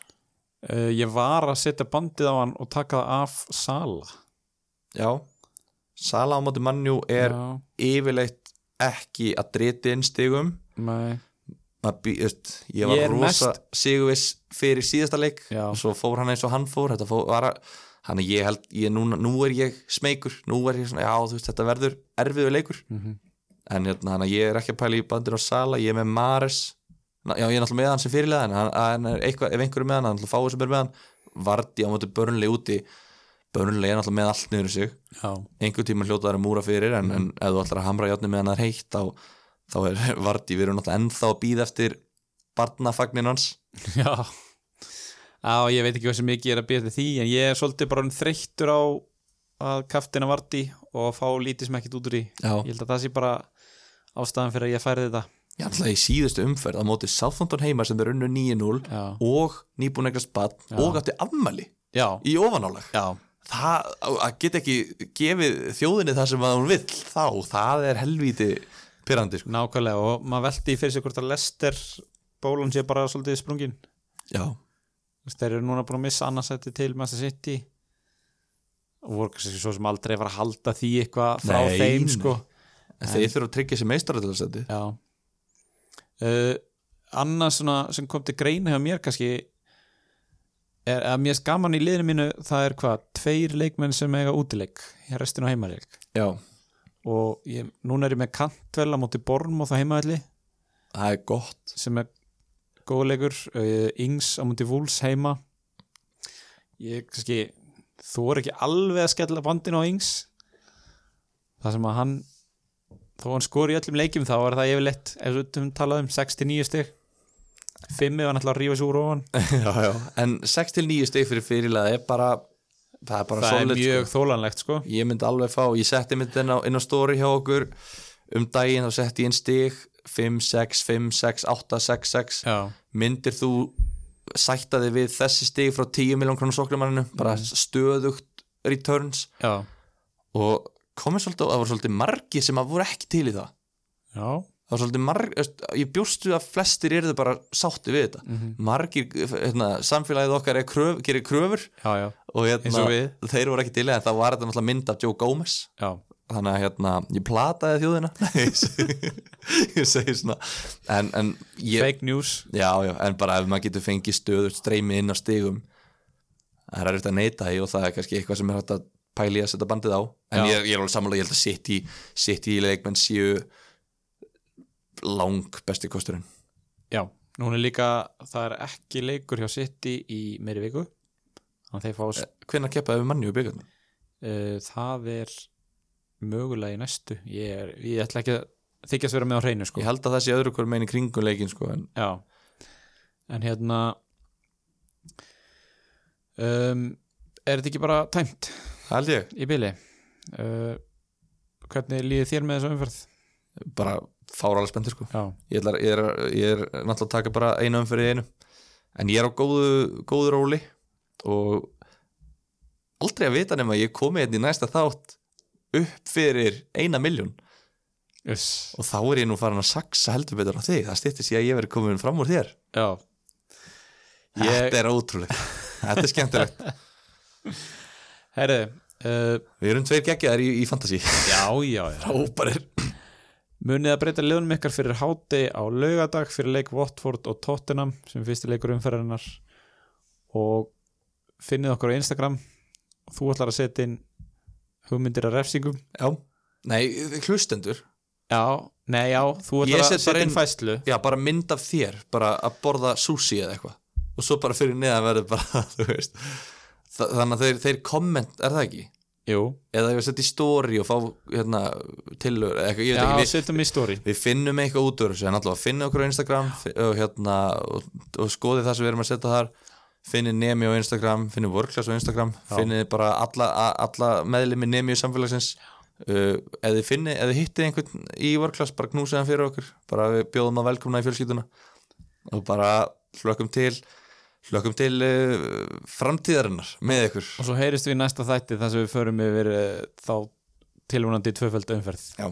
[SPEAKER 1] Uh, ég var að setja bandið á hann og taka það af Sala
[SPEAKER 2] Já. Sala á móti mannjú er
[SPEAKER 1] já,
[SPEAKER 2] yfirleitt ekki að driti inn stigum.
[SPEAKER 1] Nei,
[SPEAKER 2] bý- veist, Ég var
[SPEAKER 1] Ég
[SPEAKER 2] rosa
[SPEAKER 1] mest-
[SPEAKER 2] sigurviss fyrir síðasta leik. Og svo fór hann eins og hann fór. Þannig ég held, ég, núna, nú er ég smeykur, nú er ég svona, já þú veist, þetta verður erfiður leikur.
[SPEAKER 1] Mhm.
[SPEAKER 2] en hérna, þannig að ég er ekki að pæla í bandir á Sala, ég er með Mares. Já, ég er náttúrulega með hann sem fyrirlega en hann, hann er eitthvað, ef einhverju með hann, hann er náttúrulega fáið sem er með hann. Vardi á móti börnlega úti börnlega er náttúrulega með allt niður í sig.
[SPEAKER 1] Já,
[SPEAKER 2] einhver tíma hljótaðar að múra fyrir en, en ef þú ætlar að hamra játni með hann er heitt þá, þá er *laughs* Vardi, við erum náttúrulega ennþá að býða eftir barnafagnin hans. *laughs*
[SPEAKER 1] Já. Já, ég veit ekki hvað sem mikið er að byrja því en ég er svolítið bara þreyttur á að kaftina varti og fá lítið sem ekkert út úr í
[SPEAKER 2] Já.
[SPEAKER 1] ég held að það sé bara ástæðan fyrir að ég færi þetta.
[SPEAKER 2] Já, alltaf í síðustu umferð á móti Southampton heima sem er unnu 9-0
[SPEAKER 1] Já.
[SPEAKER 2] og nýbúin eitthvað spatt og átti afmæli
[SPEAKER 1] Já,
[SPEAKER 2] í ofanálag.
[SPEAKER 1] Já,
[SPEAKER 2] það að geta ekki gefið þjóðinni það sem að hún vill þá, það er helvíti pyrrandi sko.
[SPEAKER 1] nákvæmlega og maður veldi í fyrir sig hvort að Lester bólan sé bara svolítið sprungin
[SPEAKER 2] Já,
[SPEAKER 1] þeir eru núna búin að missa annarsætti til Master City. Og voru kannski svo sem aldrei fara að halda því eitthvað frá
[SPEAKER 2] Nei,
[SPEAKER 1] þeim sko.
[SPEAKER 2] En þeir þurfa að tryggja sér að
[SPEAKER 1] Já. Uh, Annað svona sem kom til greina hjá mér kannski er að mér gaman í liðinu mínu það er hvað, tveir leikmenn sem eiga útileik hér restinu á heimaleik
[SPEAKER 2] Já,
[SPEAKER 1] og ég, núna er ég með kantvel á móti Borm og það heimaðalli
[SPEAKER 2] það er gott.
[SPEAKER 1] Sem er góðleikur uh, Ings á múti Vúls heima. Ég kannski þú er ekki alveg að skella bandinu á Ings. Það sem að hann þó hann skori í öllum leikjum þá er það yfirleitt ef við um talað um 6-9 stig 5 ef hann ætla að rífa sér úr ofan. *laughs*
[SPEAKER 2] Já, já. En 6-9 steg fyrir fyrirlega er bara það er bara
[SPEAKER 1] það er
[SPEAKER 2] solid
[SPEAKER 1] mjög
[SPEAKER 2] sko.
[SPEAKER 1] þólanlegt sko.
[SPEAKER 2] Ég myndi alveg fá, ég setti mynd inn á, inn á story hjá okkur. Um daginn þá setti ég inn stig. 5, 6, 5, 6, 8, 6, 6
[SPEAKER 1] já,
[SPEAKER 2] myndir þú sætta þig við þessi stig frá 10 miljón krónu sóklimanninu bara stöðugt returns.
[SPEAKER 1] Já,
[SPEAKER 2] og komið svolítið, það voru svolítið margir sem að voru ekki til í það.
[SPEAKER 1] Já
[SPEAKER 2] það var svolítið margir, ég bjóstu að flestir eru bara sátti við þetta.
[SPEAKER 1] Mhm.
[SPEAKER 2] margir, hérna, samfélagið okkar kröf, gerir kröfur.
[SPEAKER 1] Já, já,
[SPEAKER 2] og hérna,
[SPEAKER 1] og
[SPEAKER 2] þeir voru ekki til í það. Var þetta mynd af Joe Gomez.
[SPEAKER 1] Já,
[SPEAKER 2] þannig að hérna, ég plataði þjóðina. *laughs* Ég segi- svona en, en ég,
[SPEAKER 1] fake news.
[SPEAKER 2] Já, já, en bara ef maður getur fengið stöður streymi inn á stigum það er erfitt að neita því og það er kannski eitthvað sem er hægt að pæli að setja bandið á. En ég, ég er alveg sammála, ég held að sitt í sitt í leikmenn séu lang besti kosturinn.
[SPEAKER 1] Já, núna líka það er ekki leikur hjá City í meiri viku. Þannig að þeir fá
[SPEAKER 2] hvenær keppaði við manni úr byggarni?
[SPEAKER 1] uh, það er mögulega í næstu. Ég, er, ég ætla ekki að þykjast vera með á hreinu sko.
[SPEAKER 2] ég held að það sé öðru hver meginn í kringum leikin sko, en
[SPEAKER 1] já. En hérna um, er þetta ekki bara tæmt?
[SPEAKER 2] Ég.
[SPEAKER 1] Í byli uh, hvernig líði þér með þessu umferð?
[SPEAKER 2] Bara fáralega spenntur sko. Ég, ætlar, ég, er, ég er náttúrulega að taka bara einu umfyrir í einu. En ég er á góðu, góðu róli og aldrei að vita nema að ég komi hérna í næsta þátt upp fyrir eina miljón
[SPEAKER 1] Uss.
[SPEAKER 2] og þá er ég nú farin að saksa heldur betur á þig. Það stýttist ég að ég veri komin fram úr þér.
[SPEAKER 1] Já. Ég-
[SPEAKER 2] þetta er ótrúlegt. Þetta er skemmtilegt.
[SPEAKER 1] Herri uh,
[SPEAKER 2] við erum tveir geggjaðar í, í fantasy.
[SPEAKER 1] Já, já, já. Munið að breyta liðunum ykkar fyrir háti á laugadag fyrir leik Watford og Tottenham sem fyrsti leikur umferðarinnar. Og finnið okkur á Instagram. Og þú ætlar að setja inn hugmyndir að refsingum
[SPEAKER 2] já, nei, hlustendur.
[SPEAKER 1] Já, nei já, þú ætlar að setja inn- fæslu
[SPEAKER 2] já, bara mynd af þér bara að borða sushi eða eitthvað. Og svo bara fyrir neðan verður bara *laughs* þú veist. Þa, þannig að þeir, þeir komment, er það ekki?
[SPEAKER 1] Jú,
[SPEAKER 2] eða ég var að setja í story og fá hérna, eða veit
[SPEAKER 1] já, setjum í story.
[SPEAKER 2] við finnum eitthvað út úr þessu, alltaf finnum okkur á Instagram og, hérna, og, og skoðið það sem við erum að setja þar finnið Nemi á Instagram, finnið Workclass á Instagram finnið bara alla, alla meðlimi Nemi í samfélagsins uh, þið hittið einhvern í Workclass, bara knúsið hann fyrir okkur bara við bjóðum að velkomna í fjölskylduna og bara hlökkum til hlökkum til uh, framtíðarinnar með ykkur.
[SPEAKER 1] Og svo heyrist við í næsta þætti þar sem við förum yfir uh, þá tilvonandi tvöföldu umferð.
[SPEAKER 2] Já